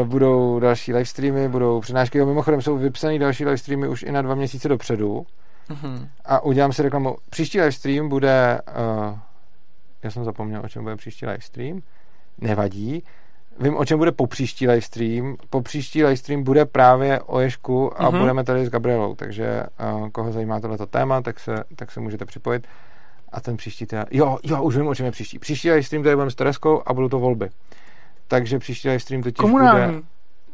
Uh, budou další livestreamy, budou přednášky. Jo, mimochodem jsou vypsané další livestreamy už i na dva měsíce dopředu. Mm-hmm. A udělám si reklamu. Příští livestream bude... Uh, já jsem zapomněl, o čem bude příští livestream. Nevadí vím, o čem bude po příští livestream. Po příští livestream bude právě o Ježku a mm-hmm. budeme tady s Gabrielou, takže uh, koho zajímá tohleto téma, tak se, tak se můžete připojit. A ten příští teda... Jo, jo, už vím, o čem je příští. Příští livestream tady budeme s Tereskou a budou to volby. Takže příští livestream totiž Komunální. bude...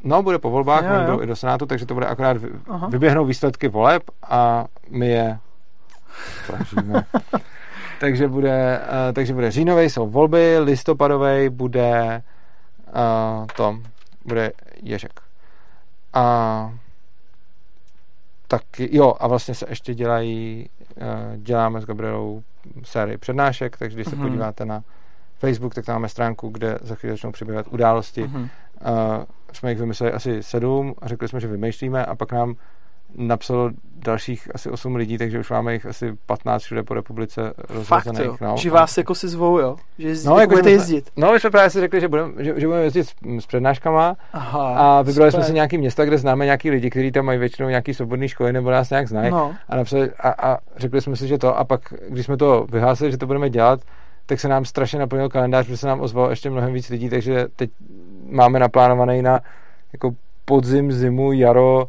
No, bude po volbách, oni budou i do Senátu, takže to bude akorát vy, vyběhnou výsledky voleb a my je takže bude, uh, takže bude říjnový, jsou volby, listopadový bude uh, to bude Ježek. A taky, jo, a vlastně se ještě dělají, uh, děláme s Gabrielou sérii přednášek, takže když mm-hmm. se mhm. podíváte na Facebook, tak tam máme stránku, kde za chvíli začnou přibývat události. Mm-hmm. Uh, jsme jich vymysleli asi sedm a řekli jsme, že vymýšlíme a pak nám napsalo dalších asi 8 lidí, takže už máme jich asi 15 všude po republice rozhozených. Fakt, no. Že vás jako si zvou, jo? Že jezdí, no, jako budete jezdit. No, my jsme právě si řekli, že budeme, že, že budeme jezdit s, s přednáškama Aha, a vybrali super. jsme si nějaký města, kde známe nějaký lidi, kteří tam mají většinou nějaký svobodný školy nebo nás nějak znají. No. A, napsali, a, a, řekli jsme si, že to, a pak, když jsme to vyhlásili, že to budeme dělat, tak se nám strašně naplnil kalendář, protože se nám ozvalo ještě mnohem víc lidí, takže teď máme naplánovaný na jako podzim, zimu, jaro,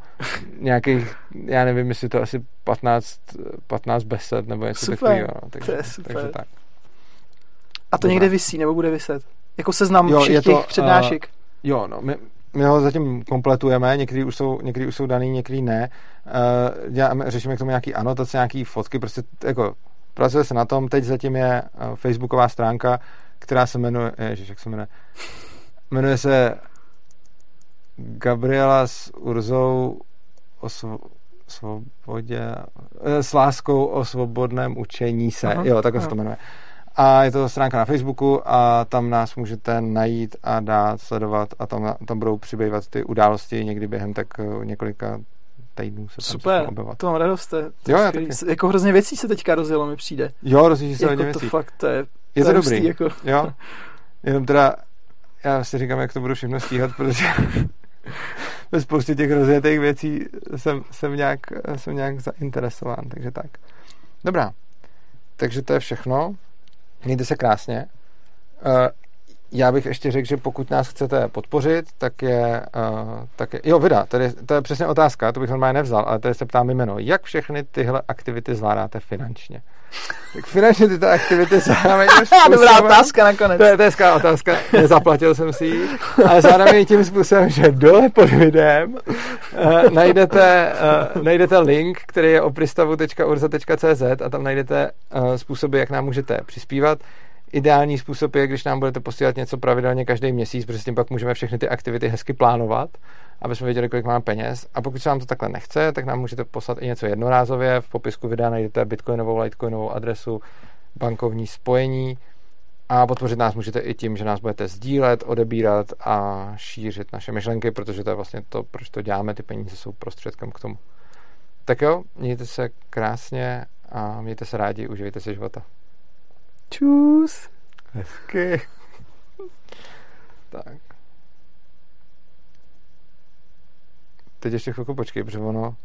nějakých, já nevím, jestli to asi 15, 15 besed nebo něco takového. No, takže, to je super. takže tak. A to Dobrá. někde vysí, nebo bude vyset? Jako seznam jo, všech těch to, přednášek? Uh, jo, no, my, my ho zatím kompletujeme, někdy už jsou, někdy už jsou daný, někdy ne. Uh, děláme, řešíme k tomu nějaký anotace, nějaký fotky, prostě jako pracuje se na tom, teď zatím je uh, facebooková stránka, která se jmenuje, ježiš, jak se jmenuje, jmenuje se Gabriela s Urzou o svobodě, eh, s láskou o svobodném učení se. Aha, jo, takhle aha. se to jmenuje. A je to stránka na Facebooku a tam nás můžete najít a dát, sledovat a tam, tam budou přibývat ty události někdy během tak eh, několika týdnů se Super, to mám radost. To, to jo, já taky. Jako hrozně věcí se teďka rozjelo, mi přijde. Jo, rozjíždí se jako hodně to věcí. fakt, to je, je to, to dobrý. Jako... Jo, jenom teda já si říkám, jak to budu všechno stíhat, protože ve spoustě těch rozjetých věcí jsem, jsem, nějak, jsem nějak zainteresován, takže tak. Dobrá, takže to je všechno. Mějte se krásně. Uh, já bych ještě řekl, že pokud nás chcete podpořit, tak je, uh, tak je jo, vida, tady, to je přesně otázka, to bych normálně nevzal, ale tady se ptám jméno. Jak všechny tyhle aktivity zvládáte finančně? Tak finančně tyto aktivity zvládáme Dobrá otázka nakonec. To je, to je otázka, nezaplatil jsem si ji, ale ji tím způsobem, že dole pod videem uh, najdete, uh, najdete link, který je opristavu.urza.cz a tam najdete uh, způsoby, jak nám můžete přispívat. Ideální způsob je, když nám budete posílat něco pravidelně každý měsíc, protože s tím pak můžeme všechny ty aktivity hezky plánovat, aby jsme věděli, kolik máme peněz. A pokud se vám to takhle nechce, tak nám můžete poslat i něco jednorázově. V popisku videa najdete bitcoinovou, litecoinovou adresu, bankovní spojení A podpořit nás můžete i tím, že nás budete sdílet, odebírat a šířit naše myšlenky, protože to je vlastně to, proč to děláme. Ty peníze jsou prostředkem k tomu. Tak jo, mějte se krásně a mějte se rádi, užijte se života. Čus. Hezky. tak. Teď ještě chvilku počkej, protože ono